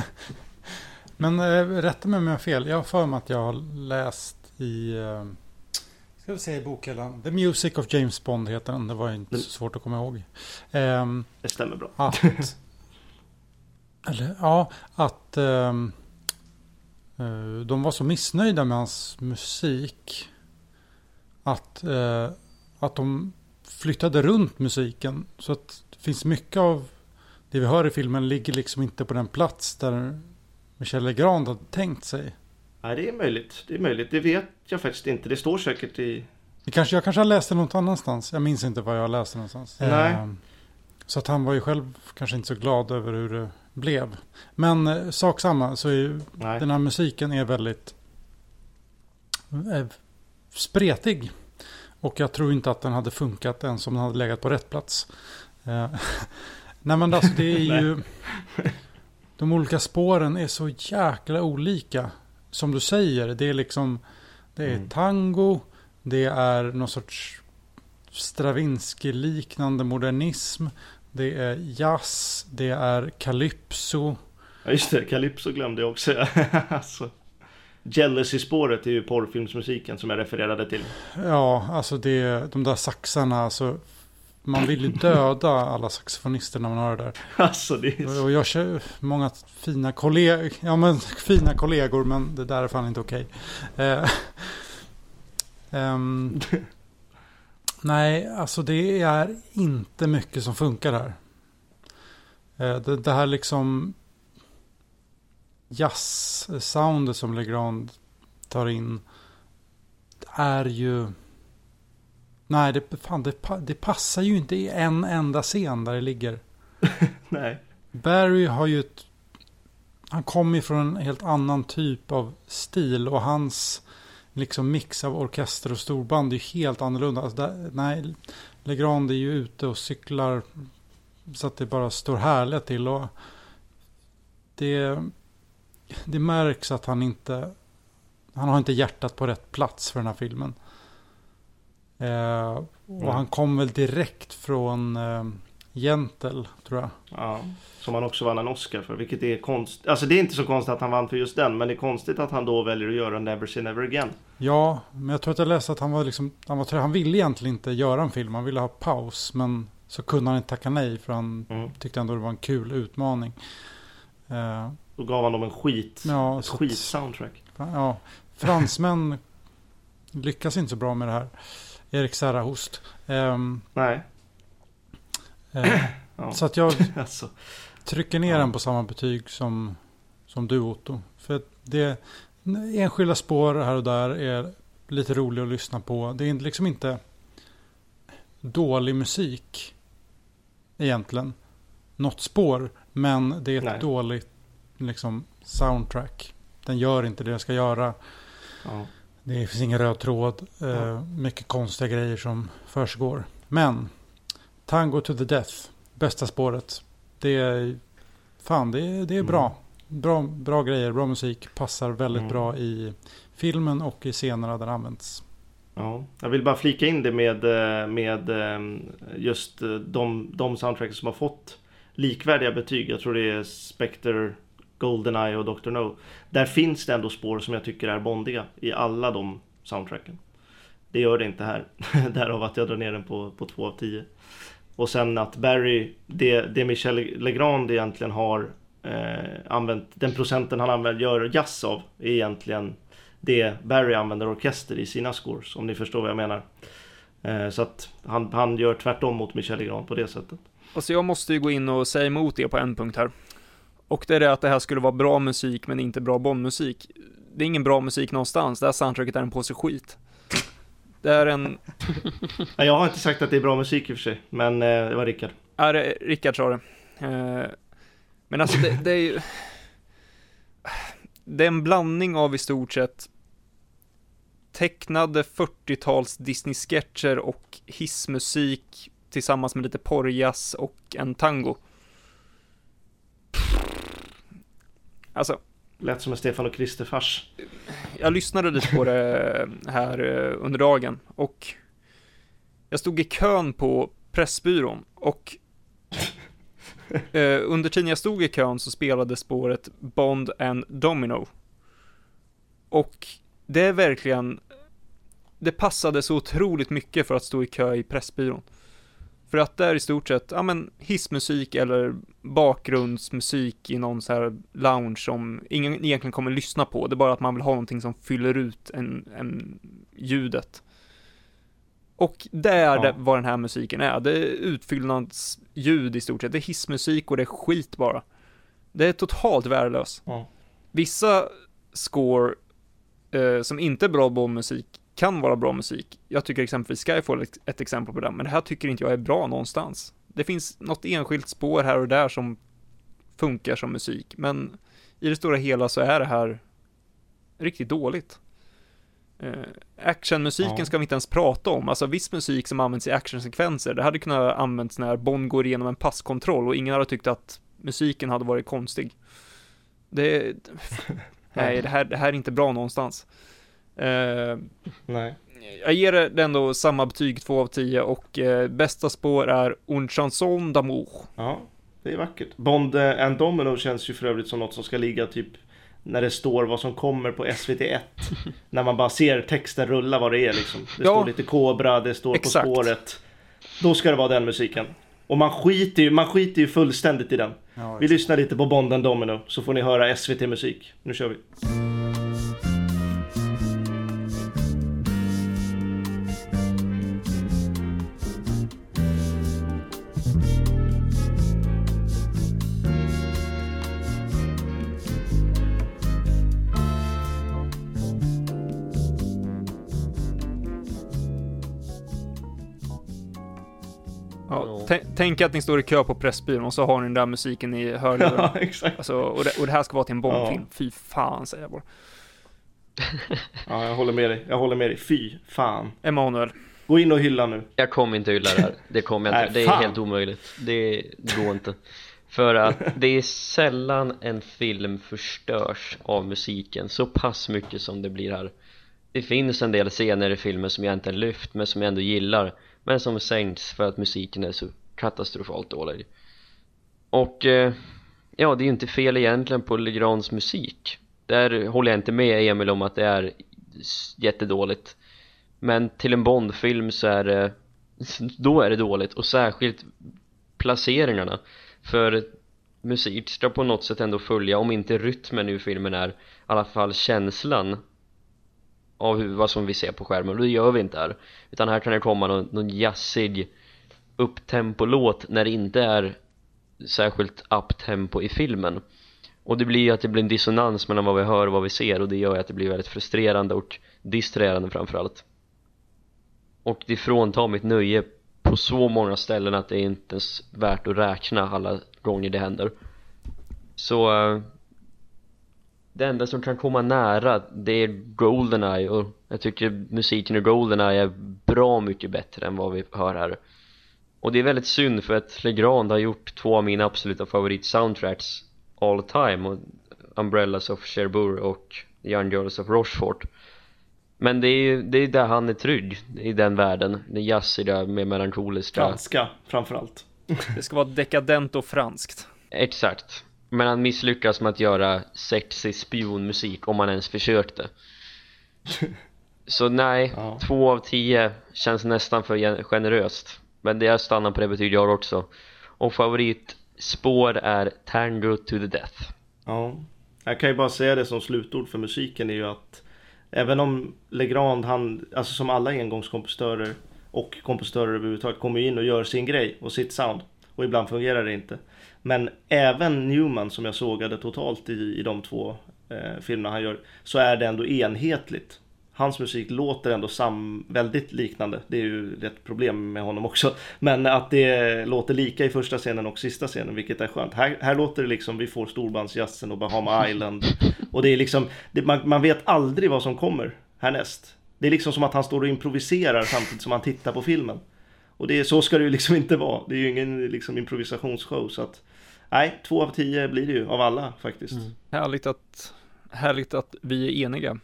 (laughs) Men eh, rätta mig om jag har fel. Jag har för mig att jag har läst i... Ehm, Ska vi se i bokhyllan. The Music of James Bond heter den. Det var inte så svårt att komma ihåg. Ehm, Det stämmer bra. att... (laughs) eller ja, att... eh, de var så missnöjda med hans musik. Att, eh, att de flyttade runt musiken. Så att det finns mycket av det vi hör i filmen ligger liksom inte på den plats där Michel Legrand hade tänkt sig. Nej, det är möjligt. Det är möjligt. Det vet jag faktiskt inte. Det står säkert i... Det kanske, jag kanske har läst det något annanstans. Jag minns inte vad jag läste någonstans. Nej. Ehm, så att han var ju själv kanske inte så glad över hur det blev. Men eh, sak samma så är ju Nej. den här musiken är väldigt eh, spretig. Och jag tror inte att den hade funkat ens om den hade legat på rätt plats. Eh, (laughs) Nej men alltså det är (laughs) ju... De olika spåren är så jäkla olika. Som du säger, det är liksom... Det är Mm. tango, det är någon sorts Stravinsky-liknande modernism. Det är jazz, det är calypso. Ja just det, Calypso glömde jag också. (laughs) alltså, Jealousy-spåret är ju porrfilmsmusiken som jag refererade till. Ja, alltså det, de där saxarna, alltså, man vill ju döda alla saxofonister när man hör det där. (laughs) Alltså det är... Och jag kör många fina kollegor, ja men fina kollegor, men det där är fan inte okej. Eh, (laughs) ehm, (laughs) nej, alltså det är inte mycket som funkar här. Eh, det, det här liksom... jazz-soundet som Legrand tar in är ju... Nej, det, fan, det, det passar ju inte i en enda scen där det ligger. (laughs) Nej. Barry har ju ett... Han kommer ju från en helt annan typ av stil och hans liksom mix av orkester och storband är ju helt annorlunda. Alltså där, nej, Legrand är ju ute och cyklar så att det bara står härliga till. Och det, det märks att han inte... Han har inte hjärtat på rätt plats för den här filmen. Eh, och Mm. han kom väl direkt från eh, Gentle, tror jag. Ja, som han också vann en Oscar för, vilket är konstigt. Alltså det är inte så konstigt att han vann för just den, men det är konstigt att han då väljer att göra Never Say Never Again. Ja, men jag tror att jag läste att han var liksom, han, var, han ville egentligen inte göra en film, han ville ha paus, men så kunde han inte tacka nej för han Mm. tyckte ändå det var en kul utmaning. Eh, Då gav han dem en skit, ja, ett skit-soundtrack. ja, fransmän lyckas inte så bra med det här. Erik Serrahost. Ehm, Nej, eh, (clears throat) ja. så att jag (laughs) alltså. trycker ner Ja. den på samma betyg som, som du Otto. För det enskilda spår här och där är lite roliga att lyssna på. Det är liksom inte dålig musik egentligen. Något spår, men det är ett Nej. dåligt liksom, soundtrack. Den gör inte det den ska göra. Ja. Det finns ingen röd tråd. Eh, mycket konstiga grejer som försiggår. Men Tango to the Death, bästa spåret. Det är, fan, det är, det är Mm. bra. bra. Bra grejer, bra musik. Passar väldigt Mm. bra i filmen och i scenerna där det används. Ja, jag vill bara flika in det med, eh, med eh, just eh, de, de soundtracks som har fått likvärdiga betyg. Jag tror det är Spectre, Goldeneye och Dr. No. Där finns det ändå spår som jag tycker är bondiga i alla de soundtracken. Det gör det inte här. (laughs) Därav att jag drar ner den på, på 2 av 10. Och sen att Barry, det, det Michel Legrand egentligen har eh, använt, den procenten han använder, gör jazz av, är egentligen det Barry använder orkester i sina scores, om ni förstår vad jag menar. Eh, så att han, han gör tvärtom mot Michel Legrand på det sättet. Alltså jag måste ju gå in och säga emot det på en punkt här. Och det är det att det här skulle vara bra musik men inte bra Bondmusik. Det är ingen bra musik någonstans, det här soundtracket är en påse skit. Det är en, (laughs) Jag har inte sagt att det är bra musik i och för sig, men eh, det var Rickard. det, Rickard sa det. Eh, Men alltså det, det är ju... Det är en blandning av i stort sett tecknade 40-tals Disney-sketcher och hissmusik tillsammans med lite porrjazz och en tango. Alltså, Lät som en Stefan och Krister-fars. jag lyssnade lite på det här eh, under dagen och jag stod i kön på Pressbyrån och (laughs) eh, under tiden jag stod i kön så spelade spåret Bond and Domino. Och det är verkligen, det passade så otroligt mycket för att stå i kö i Pressbyrån. För att det är i stort sett, ja men hissmusik eller bakgrundsmusik i någon så här lounge som ingen egentligen kommer lyssna på. Det är bara att man vill ha någonting som fyller ut en, en ljudet. Och det är Ja. vad den här musiken är. Det är utfyllnadsljud i stort sett. Det är hissmusik och det är skit bara. Det är totalt värdelöst. Ja. Vissa score eh, som inte är bra Bondmusik kan vara bra musik. Jag tycker exempelvis Skyfall är ett- ett exempel på det, men det här tycker inte jag är bra någonstans. Det finns något enskilt spår här och där som funkar som musik, men i det stora hela så är det här riktigt dåligt. Eh, actionmusiken Ja. ska vi inte ens prata om, alltså viss musik som används i actionsekvenser, det hade kunnat användas när Bond går igenom en passkontroll och ingen hade tyckt att musiken hade varit konstig. Det, (laughs) nej, det här, det här är inte bra någonstans. Eh, Nej. jag ger det ändå samma betyg, 2 av 10, och eh, bästa spår är Un chanson d'amour. Ja, det är vackert. Bond eh, and Domino känns ju för övrigt som något som ska ligga typ när det står vad som kommer på SVT1. (laughs) när man bara ser texten rulla vad det är liksom. Det Ja. står lite Kobra, det står Exakt. På spåret. Då ska det vara den musiken. Och man skiter ju, man skiter ju fullständigt i den. Ja, Vi lyssnar lite på Bond and Domino så får ni höra SVT-musik. Nu kör vi. Tänk att ni står i kö på Pressbyrån och så har ni den där musiken i hörlurarna. (laughs) Ja, exakt. Alltså, och, det, och det här ska vara till en Bondfilm. Ja. Fy fan, säger jag bara. (laughs) Ja, jag håller med dig. Jag håller med dig. Fy fan. Emanuel. Gå in och hylla nu. Jag kommer inte hylla det här, det kommer jag inte, Nej, det är helt omöjligt Det går inte För att det är sällan en film förstörs av musiken så pass mycket som det blir här Det finns en del scener i filmen som jag inte lyft men som jag ändå gillar men som sänks för att musiken är så katastrofalt dålig. Och eh, ja, det är ju inte fel egentligen på Legrands musik. Där håller jag inte med Emil om att det är jättedåligt. Men till en Bondfilm så är det (laughs) Då är det dåligt. Och särskilt placeringarna. För musik ska på något sätt ändå följa om inte rytmen i filmen är I alla fall känslan. Av vad som vi ser på skärmen och det gör vi inte här. Utan här kan det komma någon, någon jazzig Upptempo-låt när det inte är Särskilt upptempo i filmen. Och det blir ju att det blir en dissonans mellan vad vi hör och vad vi ser och det gör ju att det blir väldigt frustrerande och distraherande framförallt. Och det fråntar mitt nöje på så många ställen att det är inte ens värt att räkna alla gånger det händer. Så eh, det enda som kan komma nära det är Goldeneye och jag tycker musiken i Goldeneye är bra mycket bättre än vad vi hör här. Och det är väldigt synd för att Legrand har gjort två av mina absoluta favorit soundtracks all time och Umbrellas of Cherbourg och Young Girls of Rochefort. Men det är ju det är där han är trygg i den världen. Den jazziga med melankoliska Franska framförallt. Det ska vara dekadent och franskt. exakt men han misslyckas med att göra sexig spionmusik om han ens försökte (laughs) så nej, Ja. två av tio känns nästan för gen- generöst men det jag stannar på det betyder jag också och favoritspår är Tango to the Death Ja. Jag kan ju bara säga det som slutord för musiken är ju att Även om Legrand, han, alltså som alla engångskompositörer och kompositörer överhuvudtaget kommer in och gör sin grej och sitt sound. Och ibland fungerar det inte. Men även Newman som jag sågade totalt i, i de två eh, filmerna han gör, så är det ändå enhetligt. Hans musik låter ändå sam, väldigt liknande. Det är ju ett problem med honom också. (laughs) Men att det låter lika i första scenen och sista scenen, vilket är skönt. Här, här låter det liksom, vi får storbandsjazzen och Bahama (laughs) Island. Och det är liksom, det, man, man vet aldrig vad som kommer härnäst. Det är liksom som att han står och improviserar samtidigt som han tittar på filmen. Och det så ska det ju liksom inte vara. Det är ju ingen liksom, improvisationsshow. Så att, nej, två av tio blir det ju av alla faktiskt. Härligt att, härligt att vi är eniga.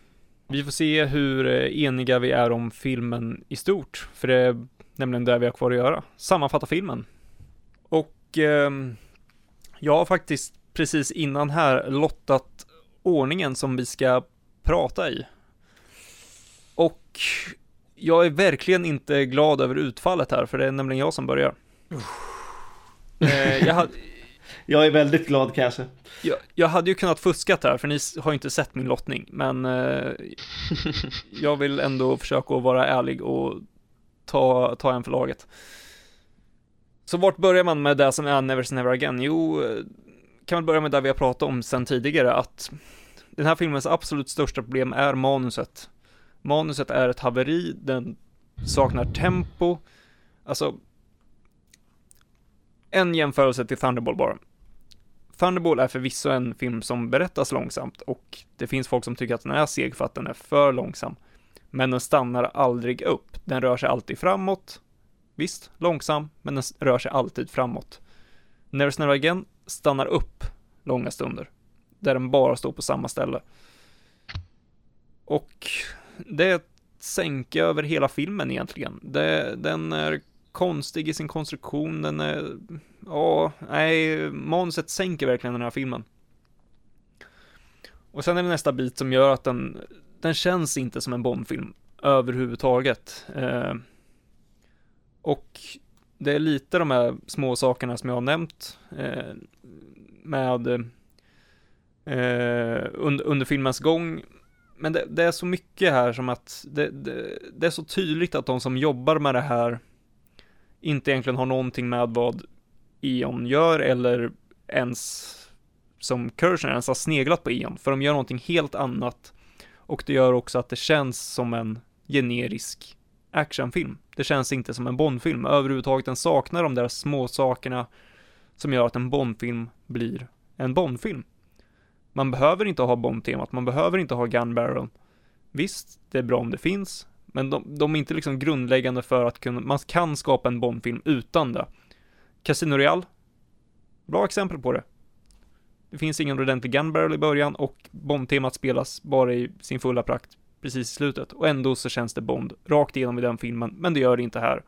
Vi får se hur eh, eniga vi är om filmen i stort, för det är nämligen det vi har kvar att göra. Sammanfatta filmen. Och ehm, jag har faktiskt precis innan här lottat ordningen som vi ska prata i. Och jag är verkligen inte glad över utfallet här, för det är nämligen jag som börjar. Eh, jag, hade, Jag är väldigt glad kan jag jag, hade ju kunnat fuskat här, för ni har ju inte sett min lottning, men eh, (laughs) jag vill ändå försöka att vara ärlig och ta, ta en för laget. Så vart börjar man med det som är Never Say Never Again? Jo, eh, kan väl börja med det vi har pratat om sedan tidigare, att den här filmens absolut största problem är manuset. Manuset är ett haveri, den saknar tempo, alltså en jämförelse till Thunderball bara. Thunderball är förvisso en film som berättas långsamt och det finns folk som tycker att den är seg för att den är för långsam. Men den stannar aldrig upp. Den rör sig alltid framåt. Visst, långsam, men den rör sig alltid framåt. Never Say Never Again stannar upp långa stunder. Där den bara står på samma ställe. Och det är ett sänke över hela filmen egentligen. Det, den är konstig i sin konstruktion, den är Ja, nej, manuset sänker verkligen den här filmen. Och sen är det nästa bit som gör att den, den känns inte som en Bondfilm överhuvudtaget. Eh, och det är lite de här små sakerna som jag har nämnt eh, med eh, under, under filmens gång. Men det, det är så mycket här som att det, det, det är så tydligt att de som jobbar med det här inte egentligen har någonting med vad Eon gör eller ens som Kirchner ens har sneglat på Eon, för de gör någonting helt annat och det gör också att det känns som en generisk actionfilm. Det känns inte som en Bondfilm överhuvudtaget. Den saknar de där små sakerna som gör att en Bondfilm blir en Bondfilm. Man behöver inte ha bombtemat, man behöver inte ha Gun Barrel. Visst, det är bra om det finns, men de, de är inte liksom grundläggande för att kunna, man kan skapa en Bondfilm utan det. Casino Real, bra exempel på det. Det finns ingen ordentlig Gun Barrel i början och Bond-temat spelas bara i sin fulla prakt precis i slutet. Och ändå så känns det Bond rakt igenom i den filmen, men det gör det inte här.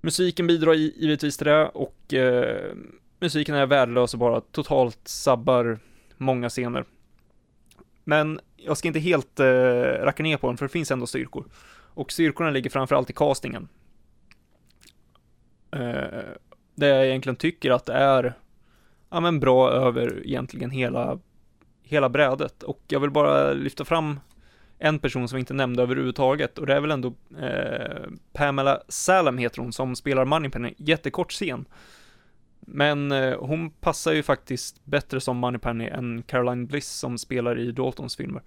Musiken bidrar givetvis till det och eh, musiken är värdelös och bara totalt sabbar många scener. Men jag ska inte helt eh, racka ner på den, för det finns ändå styrkor. Och styrkorna ligger framförallt i castingen. Eh, där jag egentligen tycker att det är, ja men bra över egentligen hela, hela brädet. Och jag vill bara lyfta fram en person som vi inte nämnde överhuvudtaget och det är väl ändå eh, Pamela Salem heter hon som spelar Moneypenny, jättekort scen. Men eh, hon passar ju faktiskt bättre som Moneypenny än Caroline Bliss som spelar i Daltons filmer.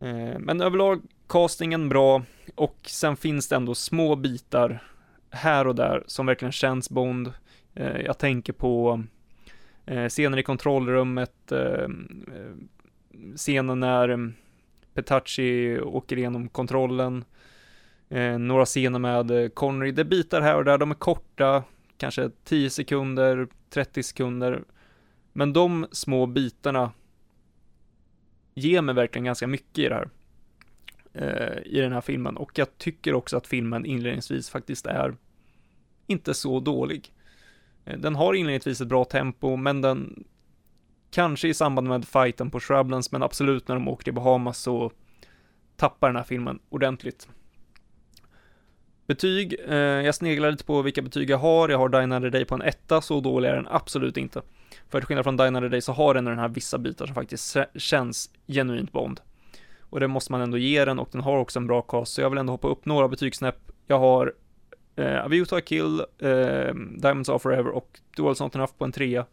Eh, men överlag castingen bra och sen finns det ändå små bitar här och där som verkligen känns Bond. Eh, jag tänker på eh, scener i kontrollrummet, eh, eh scenen när eh, Petacci åker igenom kontrollen, eh, några scener med eh, Connery, det är bitar här och där, de är korta, kanske 10 sekunder, 30 sekunder, men de små bitarna ger mig verkligen ganska mycket i det här, Eh, i den här filmen, och jag tycker också att filmen inledningsvis faktiskt är inte så dålig. Eh, den har inledningsvis ett bra tempo, men den kanske i samband med fighten på Shrublands, men absolut när de åker till Bahamas så tappar den här filmen ordentligt. Betyg, eh, jag sneglar lite på vilka betyg jag har. Jag har Dine Another Day på en etta, så dålig är den absolut inte. För till skillnad från Dine Another Day så har den den här vissa bitar som faktiskt känns genuint Bond. Och det måste man ändå ge den och den har också en bra cast, så jag vill ändå hoppa upp några betygssnäpp. Jag har eh, Aviuta Kill, eh, Diamonds Are Forever och Dual Not Enough på en trea.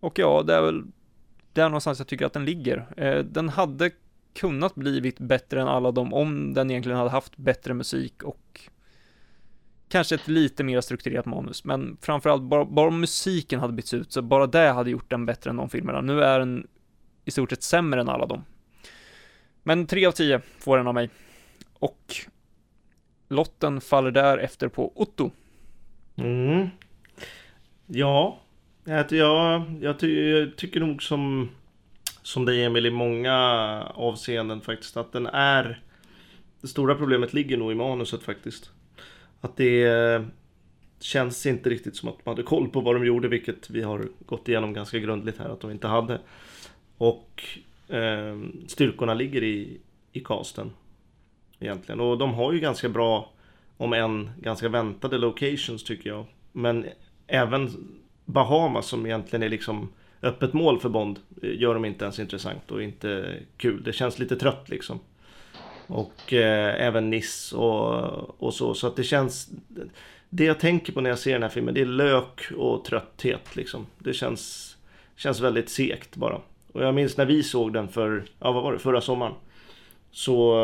Och ja, det är väl där någonstans jag tycker att den ligger. Eh, den hade kunnat blivit bättre än alla dem om den egentligen hade haft bättre musik och kanske ett lite mer strukturerat manus, men framförallt bara, bara om musiken hade bytts ut, så bara det hade gjort den bättre än de filmerna. Nu är den i stort sett sämre än alla dem. Men 3 av 10 får den av mig. Och lotten faller därefter på Otto. Mm. Ja, jag, jag, ty, jag tycker nog som, som dig Emil i många avseenden faktiskt att den är Det stora problemet ligger nog i manuset faktiskt. Att det eh, känns inte riktigt som att man hade koll på vad de gjorde, vilket vi har gått igenom ganska grundligt här att de inte hade. Och eh, styrkorna ligger i, i casten. Egentligen. Och de har ju ganska bra, om än ganska väntade locations tycker jag. Men även Bahamas som egentligen är liksom öppet mål för Bond eh, gör de inte ens intressant och inte kul. Det känns lite trött liksom. Och eh, även Niss och, och så. Så att det känns... Det jag tänker på när jag ser den här filmen det är lök och trötthet liksom. Det känns, känns väldigt segt bara. Och jag minns när vi såg den för, ja vad var det, förra sommaren. Så,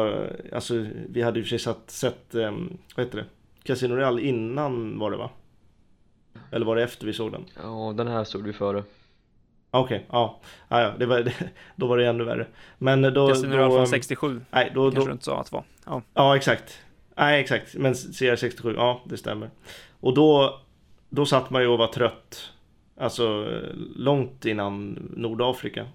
alltså vi hade ju för sig sett, sett um, vad heter det? Casino Real innan var det va? Eller var det efter vi såg den? Ja, den här såg vi före. Okej, ja. ja, ja det var, (laughs) då var det ännu värre. Men då... Casino Royale från ehm, 67, Nej, då, kanske då, du inte sa att det var. Ja. Ja, exakt. Nej, exakt. Men CR67, ja det stämmer. Och då, då satt man ju och var trött. Alltså långt innan Nordafrika.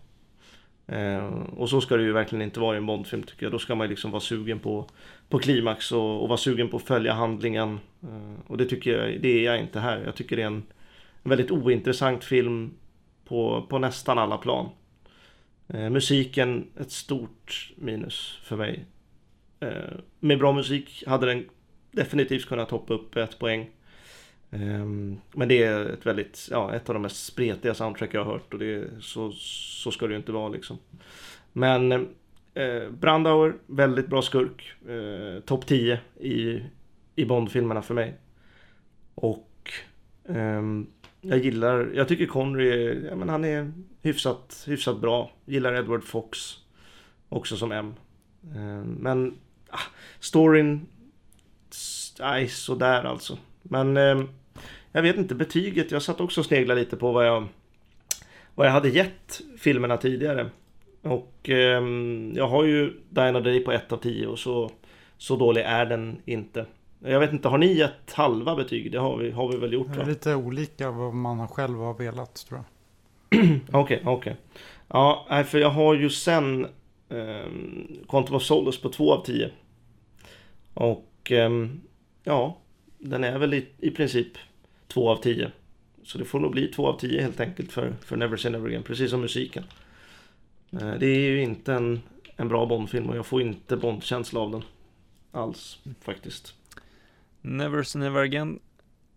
Eh, och så ska det ju verkligen inte vara i en Bondfilm tycker jag. Då ska man ju liksom vara sugen på, på klimax och, och vara sugen på att följa handlingen. Eh, och det tycker jag, det är jag inte här. Jag tycker det är en, en väldigt ointressant film på, på nästan alla plan. Eh, musiken, ett stort minus för mig. Eh, med bra musik hade den definitivt kunnat hoppa upp ett poäng. Ehm, men det är ett väldigt, ja, ett av de mest spretiga soundtrack jag har hört och det, så, så ska det ju inte vara liksom. Men eh, Brandauer, väldigt bra skurk. Eh, Topp 10 i, i Bond-filmerna för mig. Och eh, jag gillar, jag tycker Connery, är- ja, men han är hyfsat, hyfsat bra. Gillar Edward Fox också som M. Eh, men ah, storyn, nej sådär alltså. Men eh, jag vet inte, betyget, jag satt också och sneglade lite på vad jag, vad jag hade gett filmerna tidigare. Och ehm, jag har ju the Day på 1 av 10 och så, så dålig är den inte. Jag vet inte, har ni gett halva betyg? Det har vi, har vi väl gjort Det va? är lite olika vad man själv har velat tror jag. (clears throat) Okej, okej. Ja, nej, för jag har ju sen um, Quantum of Solace på 2 av 10. Och ehm, ja, den är väl i, i princip 2 av 10. Så det får nog bli 2 av 10 helt enkelt för, för Never Say Never Again, precis som musiken. Eh, det är ju inte en, en bra Bondfilm och jag får inte Bond-känsla av den. Alls, faktiskt. Never say never again,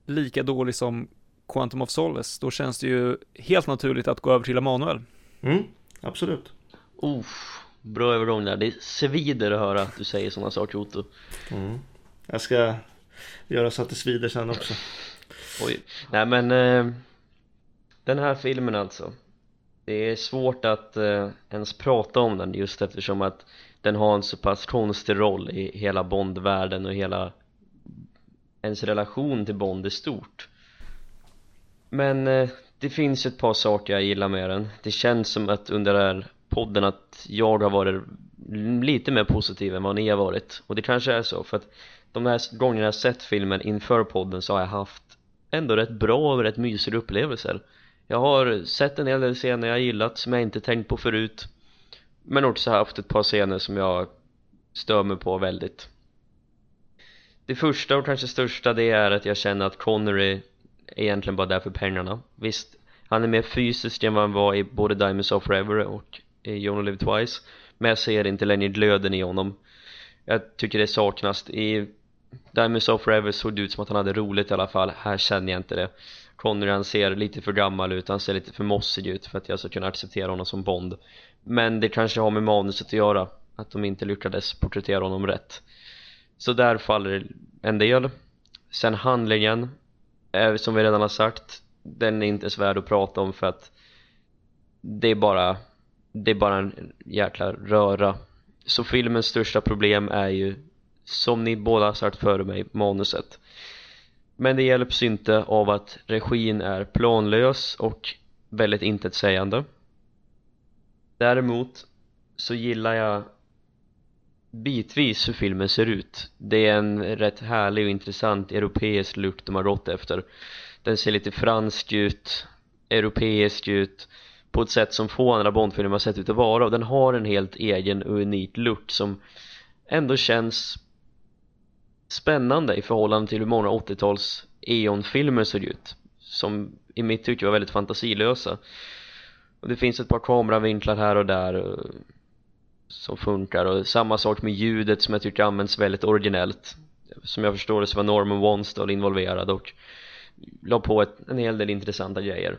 lika dålig som Quantum of Solace, då känns det ju helt naturligt att gå över till Emanuel. Mm, absolut. Uff, bra övergång där. Det svider att höra att du säger sådana saker Otto. Mm. Jag ska göra så att det svider sen också. Oj. Nej men eh, Den här filmen alltså. Det är svårt att eh, ens prata om den just eftersom att Den har en så pass konstig roll i hela Bondvärlden och hela Ens relation till Bond är stort. Men eh, det finns ett par saker jag gillar med den. Det känns som att under den här podden att jag har varit lite mer positiv än vad ni har varit. Och det kanske är så för att de här gångerna jag sett filmen inför podden så har jag haft ändå rätt bra och rätt mysiga upplevelser. Jag har sett en hel del scener jag gillat som jag inte tänkt på förut. Men också haft ett par scener som jag stör mig på väldigt. Det första och kanske största det är att jag känner att Connery är egentligen bara där för pengarna. Visst, han är mer fysisk än vad han var i både Diamonds of Forever och i You Only Live Twice. Men jag ser inte längre glöden i honom. Jag tycker det saknas i Diamonds of Forever såg det ut som att han hade roligt i alla fall. Här känner jag inte det. Connery han ser lite för gammal ut, han ser lite för mossig ut för att jag ska kunna acceptera honom som Bond. Men det kanske har med manuset att göra. Att de inte lyckades porträttera honom rätt. Så där faller en del. Sen handlingen eh, Som vi redan har sagt Den är inte så värd att prata om för att Det är bara Det är bara en jäkla röra. Så filmens största problem är ju som ni båda har sagt före mig, manuset. Men det hjälps inte av att regin är planlös och väldigt intetsägande. Däremot så gillar jag bitvis hur filmen ser ut. Det är en rätt härlig och intressant europeisk look de har gått efter. Den ser lite fransk ut, europeisk ut på ett sätt som få andra Bondfilmer har sett ut att vara. Och den har en helt egen och unik look som ändå känns spännande i förhållande till hur många 80-tals Eon-filmer såg ut som i mitt tycke var väldigt fantasilösa. Och det finns ett par kameravinklar här och där eh, som funkar. Och samma sak med ljudet som jag tycker används väldigt originellt. Som jag förstår det så var Norman Wanstall involverad och la på ett, en hel del intressanta grejer.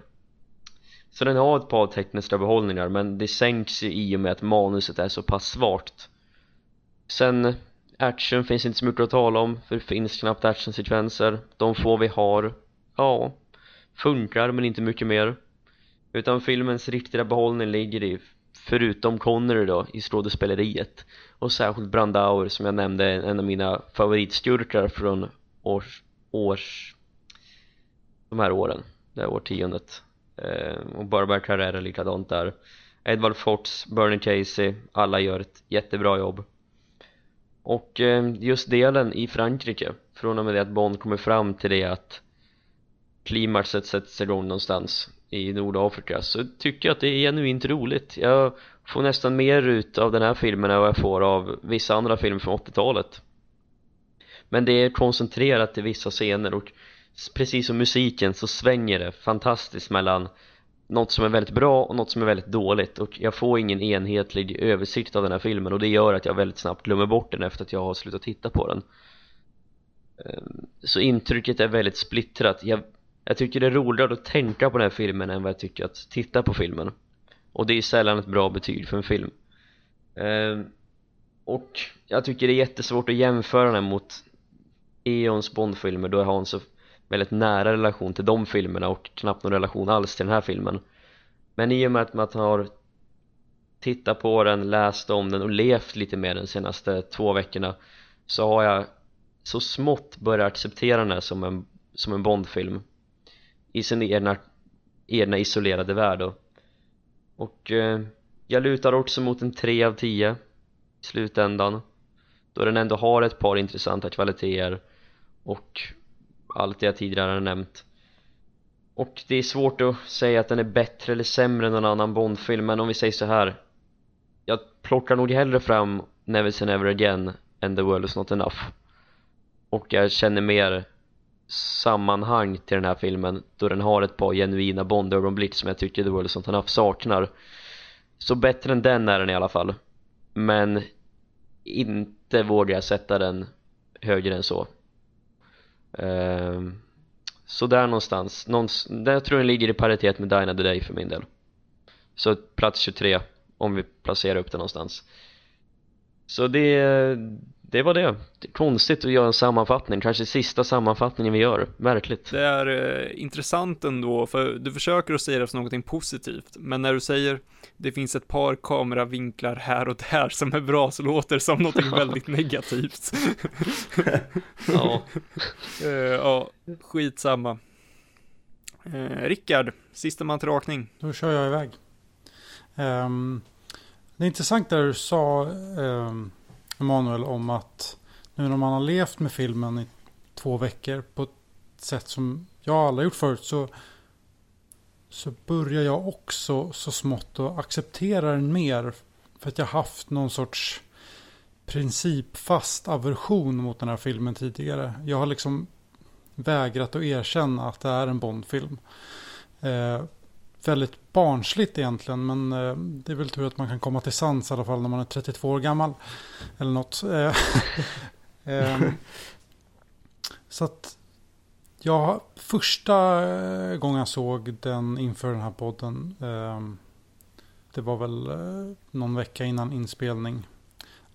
Så den har ett par tekniska behållningar men det sänks ju i och med att manuset är så pass svagt. Sen action finns inte så mycket att tala om för det finns knappt actionsekvenser. De få vi har ja funkar men inte mycket mer. Utan filmens riktiga behållning ligger i förutom Connery då i skådespeleriet. Och särskilt Brandauer som jag nämnde en av mina favoritskurkar från års, års de här åren, det här årtiondet. Eh, och Barbara Carrera likadant där. Edward Fox, Bernie Casey, alla gör ett jättebra jobb och eh, just delen i Frankrike från och med det att Bond kommer fram till det att klimaxet sätts igång någonstans i Nordafrika så tycker jag att det är genuint roligt. Jag får nästan mer ut av den här filmen än vad jag får av vissa andra filmer från 80-talet men det är koncentrerat till vissa scener och precis som musiken så svänger det fantastiskt mellan något som är väldigt bra och något som är väldigt dåligt. Och jag får ingen enhetlig översikt av den här filmen och det gör att jag väldigt snabbt glömmer bort den efter att jag har slutat titta på den. Ehm, så intrycket är väldigt splittrat. Jag, jag tycker det är roligare att tänka på den här filmen än vad jag tycker att titta på filmen. Och det är sällan ett bra betyg för en film. Ehm, och jag tycker det är jättesvårt att jämföra den mot Eons Bondfilmer då jag har en så väldigt nära relation till de filmerna och knappt någon relation alls till den här filmen. Men i och med att man har tittat på den, läst om den och levt lite med den senaste två veckorna så har jag så smått börjat acceptera den här som en, som en Bondfilm. I sin egna, egna isolerade värld då. och eh, jag lutar också mot en 3 av 10 i slutändan. Då den ändå har ett par intressanta kvaliteter och allt det jag tidigare har nämnt. Och det är svårt att säga att den är bättre eller sämre än någon annan Bondfilm men om vi säger så här. Jag plockar nog hellre fram Never Say Never Again än The World Is Not Enough. Och jag känner mer sammanhang till den här filmen då den har ett par genuina Bond-ögonblick som jag tycker The World Is Not Enough saknar. Så bättre än den är den i alla fall. Men inte vågar jag sätta den högre än så. Ehm, så där någonstans, Någons, där jag den ligger i paritet med Dine of the Day för min del. Så plats 23 om vi placerar upp den någonstans. Så det, det var det. det konstigt att göra en sammanfattning, kanske sista sammanfattningen vi gör, märkligt Det är eh, intressant ändå, för du försöker att säga det som någonting positivt, men när du säger det finns ett par kameravinklar här och där som är bra, så låter det som någonting (laughs) väldigt negativt. (laughs) Ja, Eh, ja, skitsamma. Uh, Rickard, sista man till rakning. Då kör jag iväg. Ehm, det är intressant där du sa, um, Emanuel, om att nu när man har levt med filmen i två veckor på ett sätt som jag aldrig gjort förut så, så börjar jag också så smått att acceptera den mer. För att jag haft någon sorts principfast aversion mot den här filmen tidigare. Jag har liksom vägrat att erkänna att det är en Bondfilm. Eh, väldigt barnsligt egentligen, men eh, det är väl tur att man kan komma till sans i alla fall när man är 32 år gammal. Eller något. Eh, (laughs) ehm, så att jag, första eh, gången jag såg den inför den här podden, ehm, det var väl någon vecka innan inspelning,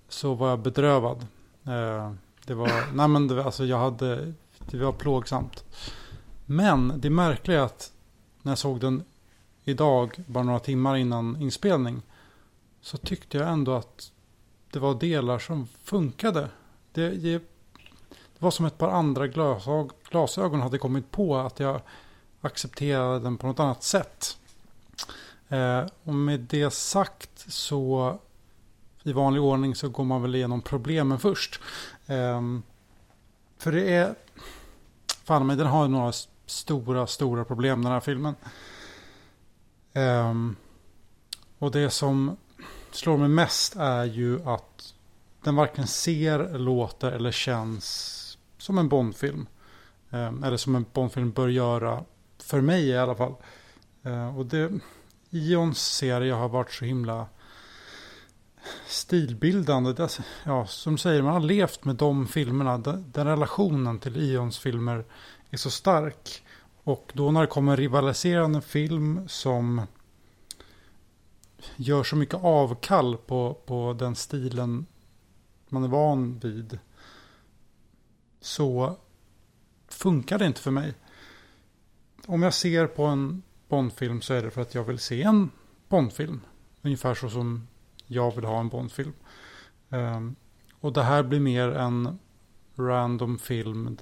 så var jag bedrövad. Det var, (laughs) nej men det, alltså jag hade, det var plågsamt. Men det märkliga är att när jag såg den idag, bara några timmar innan inspelning, så tyckte jag ändå att det var delar som funkade. Det, det, det var som ett par andra glasög, glasögon hade kommit på att jag accepterade den på något annat sätt. Eh, och med det sagt så i vanlig ordning så går man väl igenom problemen först. Eh, för det är, fan mig den har några stora, stora problem den här filmen. Um, och det som slår mig mest är ju att den varken ser, låter eller känns som en Bondfilm. Um, eller som en Bondfilm bör göra, för mig i alla fall. Uh, och det, Ions serie har varit så himla stilbildande. Det, ja, som du säger, man har levt med de filmerna. Den, den relationen till Ions filmer är så stark. Och då när det kommer en rivaliserande film som gör så mycket avkall på, på den stilen man är van vid. Så funkar det inte för mig. Om jag ser på en Bondfilm så är det för att jag vill se en Bondfilm. Ungefär så som jag vill ha en Bondfilm. Ehm, och det här blir mer en random film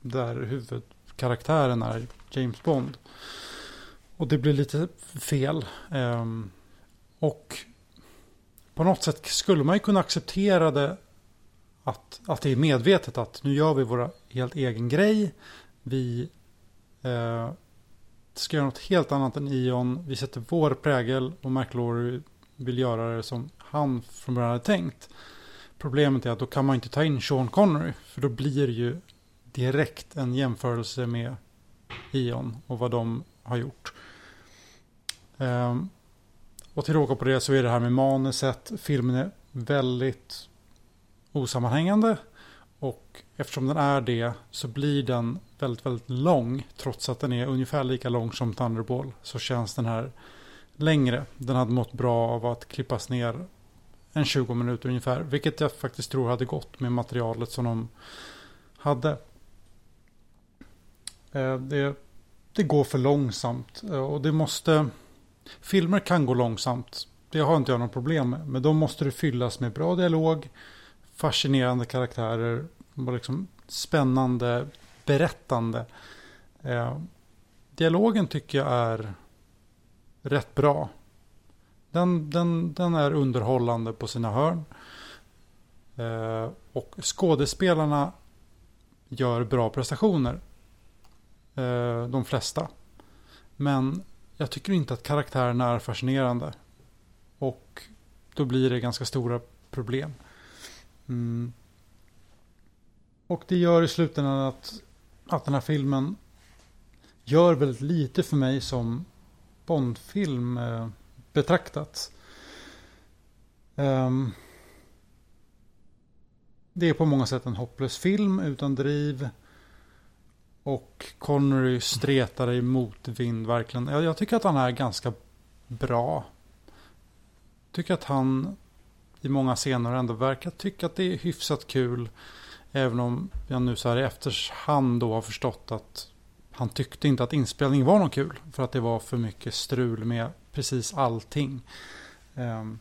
där huvudet karaktären är James Bond. Och det blir lite fel. Ehm, och på något sätt skulle man ju kunna acceptera det att, att det är medvetet att nu gör vi våra helt egen grej. Vi eh, ska göra något helt annat än Ion. Vi sätter vår prägel och McLaury vill göra det som han från början hade tänkt. Problemet är att då kan man inte ta in Sean Connery. För då blir det ju direkt en jämförelse med Ion och vad de har gjort. Ehm, och till råga på det så är det här med manuset. Filmen är väldigt osammanhängande. Och eftersom den är det så blir den väldigt, väldigt lång. Trots att den är ungefär lika lång som Thunderball så känns den här längre. Den hade mått bra av att klippas ner en 20 minuter ungefär. Vilket jag faktiskt tror hade gått med materialet som de hade. Eh, det, det går för långsamt eh, och det måste... Filmer kan gå långsamt det har inte jag något problem med. Men då måste det fyllas med bra dialog, fascinerande karaktärer och liksom spännande berättande. Eh, dialogen tycker jag är rätt bra. Den, den, den är underhållande på sina hörn. Och skådespelarna gör bra prestationer. Eh, de flesta. Men jag tycker inte att karaktärerna är fascinerande. Och då blir det ganska stora problem. Mm. Och det gör i slutändan att, att den här filmen gör väldigt lite för mig som Bondfilm eh, betraktat. Um, det är på många sätt en hopplös film utan driv. Och Connery stretar i motvind verkligen. Jag, jag tycker att han är ganska bra. Tycker att han i många scener ändå verkar tycka att det är hyfsat kul. Även om jag nu så här i efterhand då har förstått att han tyckte inte att inspelningen var någon kul. För att det var för mycket strul med precis allting. Um,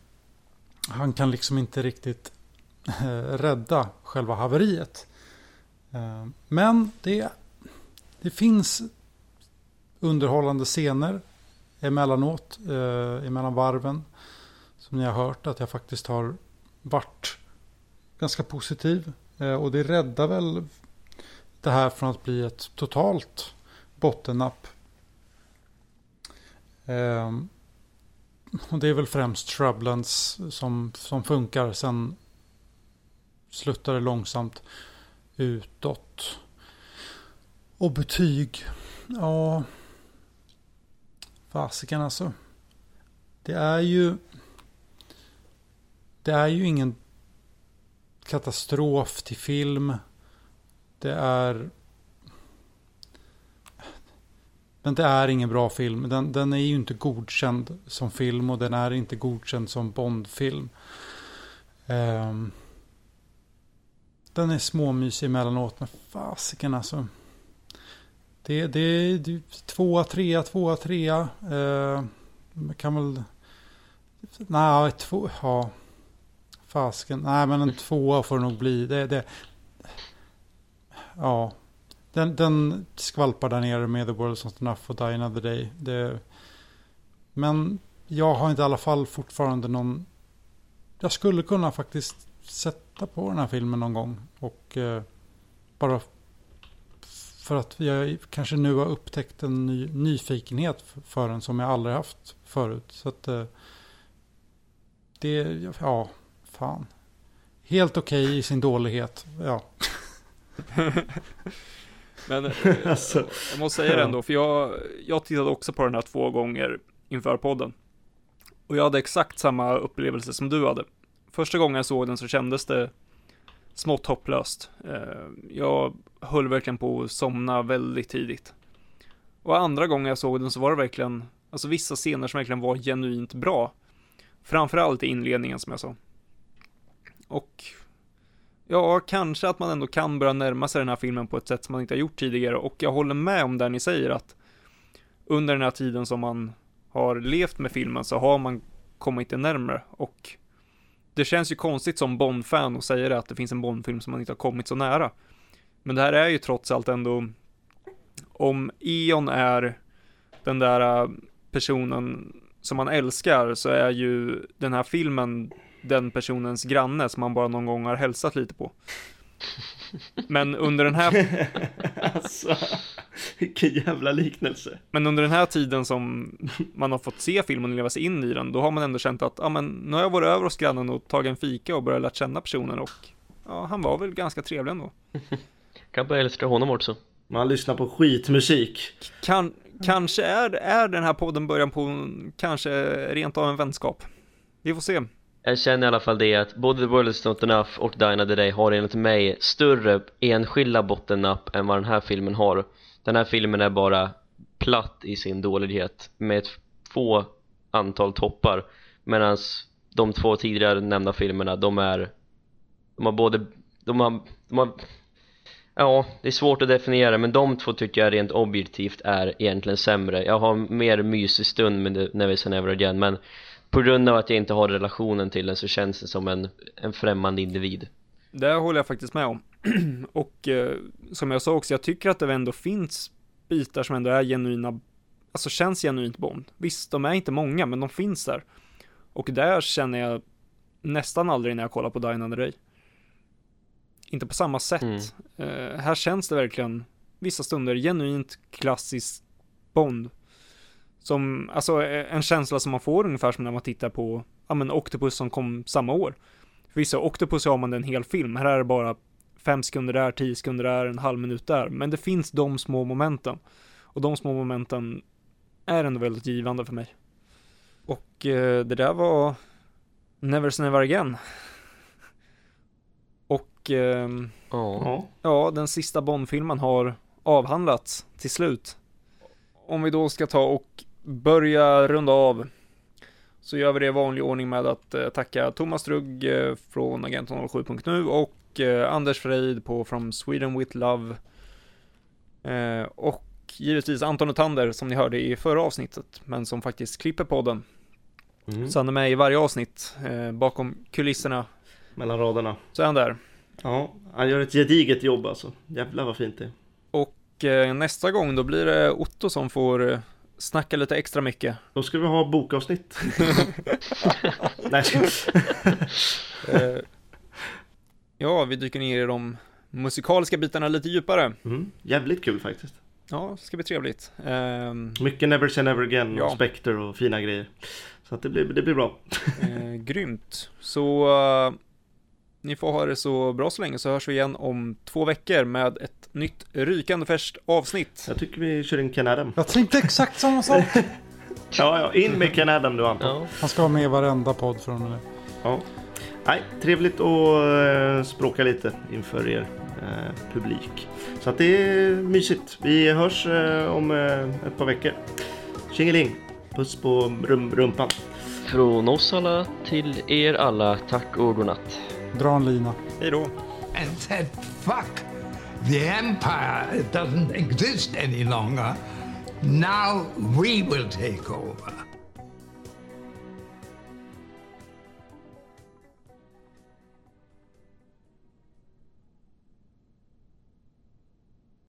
han kan liksom inte riktigt uh, rädda själva haveriet. Uh, men det, det finns underhållande scener emellanåt, eh, emellan varven. Som ni har hört att jag faktiskt har varit ganska positiv. Eh, och det räddar väl det här från att bli ett totalt bottennapp. Eh, och det är väl främst Shrublands som, som funkar. Sen sluttar det långsamt utåt. Och betyg. Ja. Fasiken alltså. Det är ju. Det är ju ingen katastrof till film. Det är men det är ingen bra film. Den, den är ju inte godkänd som film och den är inte godkänd som Bondfilm. Um, den är småmysig emellanåt, men fasiken alltså. Det, det, är tvåa, trea, tvåa, trea. Eh, kan väl... Nej, två... Ja. Fasiken. Nej, men en tvåa får det nog bli. Det, det, ja. Den, den skvalpar där nere med The World's Not Enough och Die Another Day. Det, men jag har inte i alla fall fortfarande någon... Jag skulle kunna faktiskt sätta på den här filmen någon gång. Och eh, bara för att jag kanske nu har upptäckt en ny nyfikenhet för den som jag aldrig haft förut. Så att eh, det, ja, fan. Helt okej okay i sin dålighet, ja. (laughs) Men eh, (laughs) Alltså, jag måste säga det ändå, för jag, jag tittade också på den här två gånger inför podden. Och jag hade exakt samma upplevelse som du hade. Första gången jag såg den så kändes det smått hopplöst. Eh, jag höll verkligen på att somna väldigt tidigt. Och andra gången jag såg den så var det verkligen, alltså vissa scener som verkligen var genuint bra. Framförallt i inledningen som jag sa. Och Ja, kanske att man ändå kan börja närma sig den här filmen på ett sätt som man inte har gjort tidigare och jag håller med om det ni säger att under den här tiden som man har levt med filmen så har man kommit det närmare och det känns ju konstigt som Bond-fan att säga det att det finns en Bond-film som man inte har kommit så nära. Men det här är ju trots allt ändå om Eon är den där äh, personen som man älskar så är ju den här filmen den personens granne som man bara någon gång har hälsat lite på. Men under den här, (laughs) alltså, vilken jävla liknelse. men under den här tiden som man har fått se filmen och leva sig in i den, då har man ändå känt att, ja men, nu har jag varit över hos grannen och tagit en fika och börjat lärt känna personen och, ja, han var väl ganska trevlig ändå. (laughs) Kan börja älska honom också Man lyssnar på skitmusik. Kan, kanske är, är den här podden början på, kanske rent av en vänskap. Vi får se. Jag känner i alla fall det att både The World Is Not Enough och Dine the Day har enligt mig större enskilda bottennapp än vad den här filmen har. Den här filmen är bara platt i sin dålighet med ett få antal toppar medan de två tidigare nämnda filmerna, de är de har både, de har, de har Ja, det är svårt att definiera men de två tycker jag rent objektivt är egentligen sämre. Jag har mer mysig stund med det, när vi Say Never Again men på grund av att jag inte har relationen till den så känns det som en, en främmande individ Det håller jag faktiskt med om. (clears throat) och eh, som jag sa också, jag tycker att det ändå finns bitar som ändå är genuina, alltså känns genuint Bond. Visst, de är inte många, men de finns där. Och där känner jag nästan aldrig när jag kollar på Dine Ray. Inte på samma sätt. Mm. Eh, här känns det verkligen vissa stunder genuint klassiskt Bond. Som, alltså eh, en känsla som man får ungefär som när man tittar på, ja men Octopus som kom samma år. För vissa Octopus har man en hel film, här är det bara fem sekunder där, tio sekunder där, en halv minut där. Men det finns de små momenten. Och de små momenten är ändå väldigt givande för mig. Och eh, det där var Never Say Never Again. Och Ja, Ja. Ja, den sista Bond-filmen har avhandlats till slut. Om vi då ska ta och börja runda av så gör vi det i vanlig ordning med att eh, tacka Thomas Strugg eh, från Agent07.nu och eh, Anders Freid på From Sweden With Love. Och givetvis Anton Tander som ni hörde i förra avsnittet, men som faktiskt klipper podden. Mm. Så han är med i varje avsnitt, bakom kulisserna, Mellan raderna. så är han där. Ja, han gör ett gediget jobb alltså. Jävlar vad fint det är. Och nästa gång då blir det Otto som får snacka lite extra mycket. Då ska vi ha bokavsnitt. (laughs) Nej, Eh, ja, vi dyker ner i de musikaliska bitarna lite djupare. mm. Jävligt kul faktiskt. Ja, det ska bli trevligt. Ehm, Mycket Never Say Never Again Ja. och Spectre och fina grejer. Så att det blir, det blir bra. eh, grymt. Så eh, ni får ha det så bra så länge så hörs vi igen om två veckor med ett nytt rykande färskt avsnitt. Jag tycker vi kör in Ken Adam. Jag tänkte exakt samma sak. (laughs) Ja, ja, in med Ken Adam nu Anton. ja. Han ska vara med i varenda podd från och med nu. Ja. Nej, trevligt att eh, språka lite inför er eh, publik. Så att det är mysigt. Vi hörs eh, om eh, ett par veckor. Tjingeling! Puss på rum, rumpan. Från oss alla till er alla, tack och godnatt Dra en lina. Hej då! and said, fuck, the empire doesn't exist any longer. Now we will take over.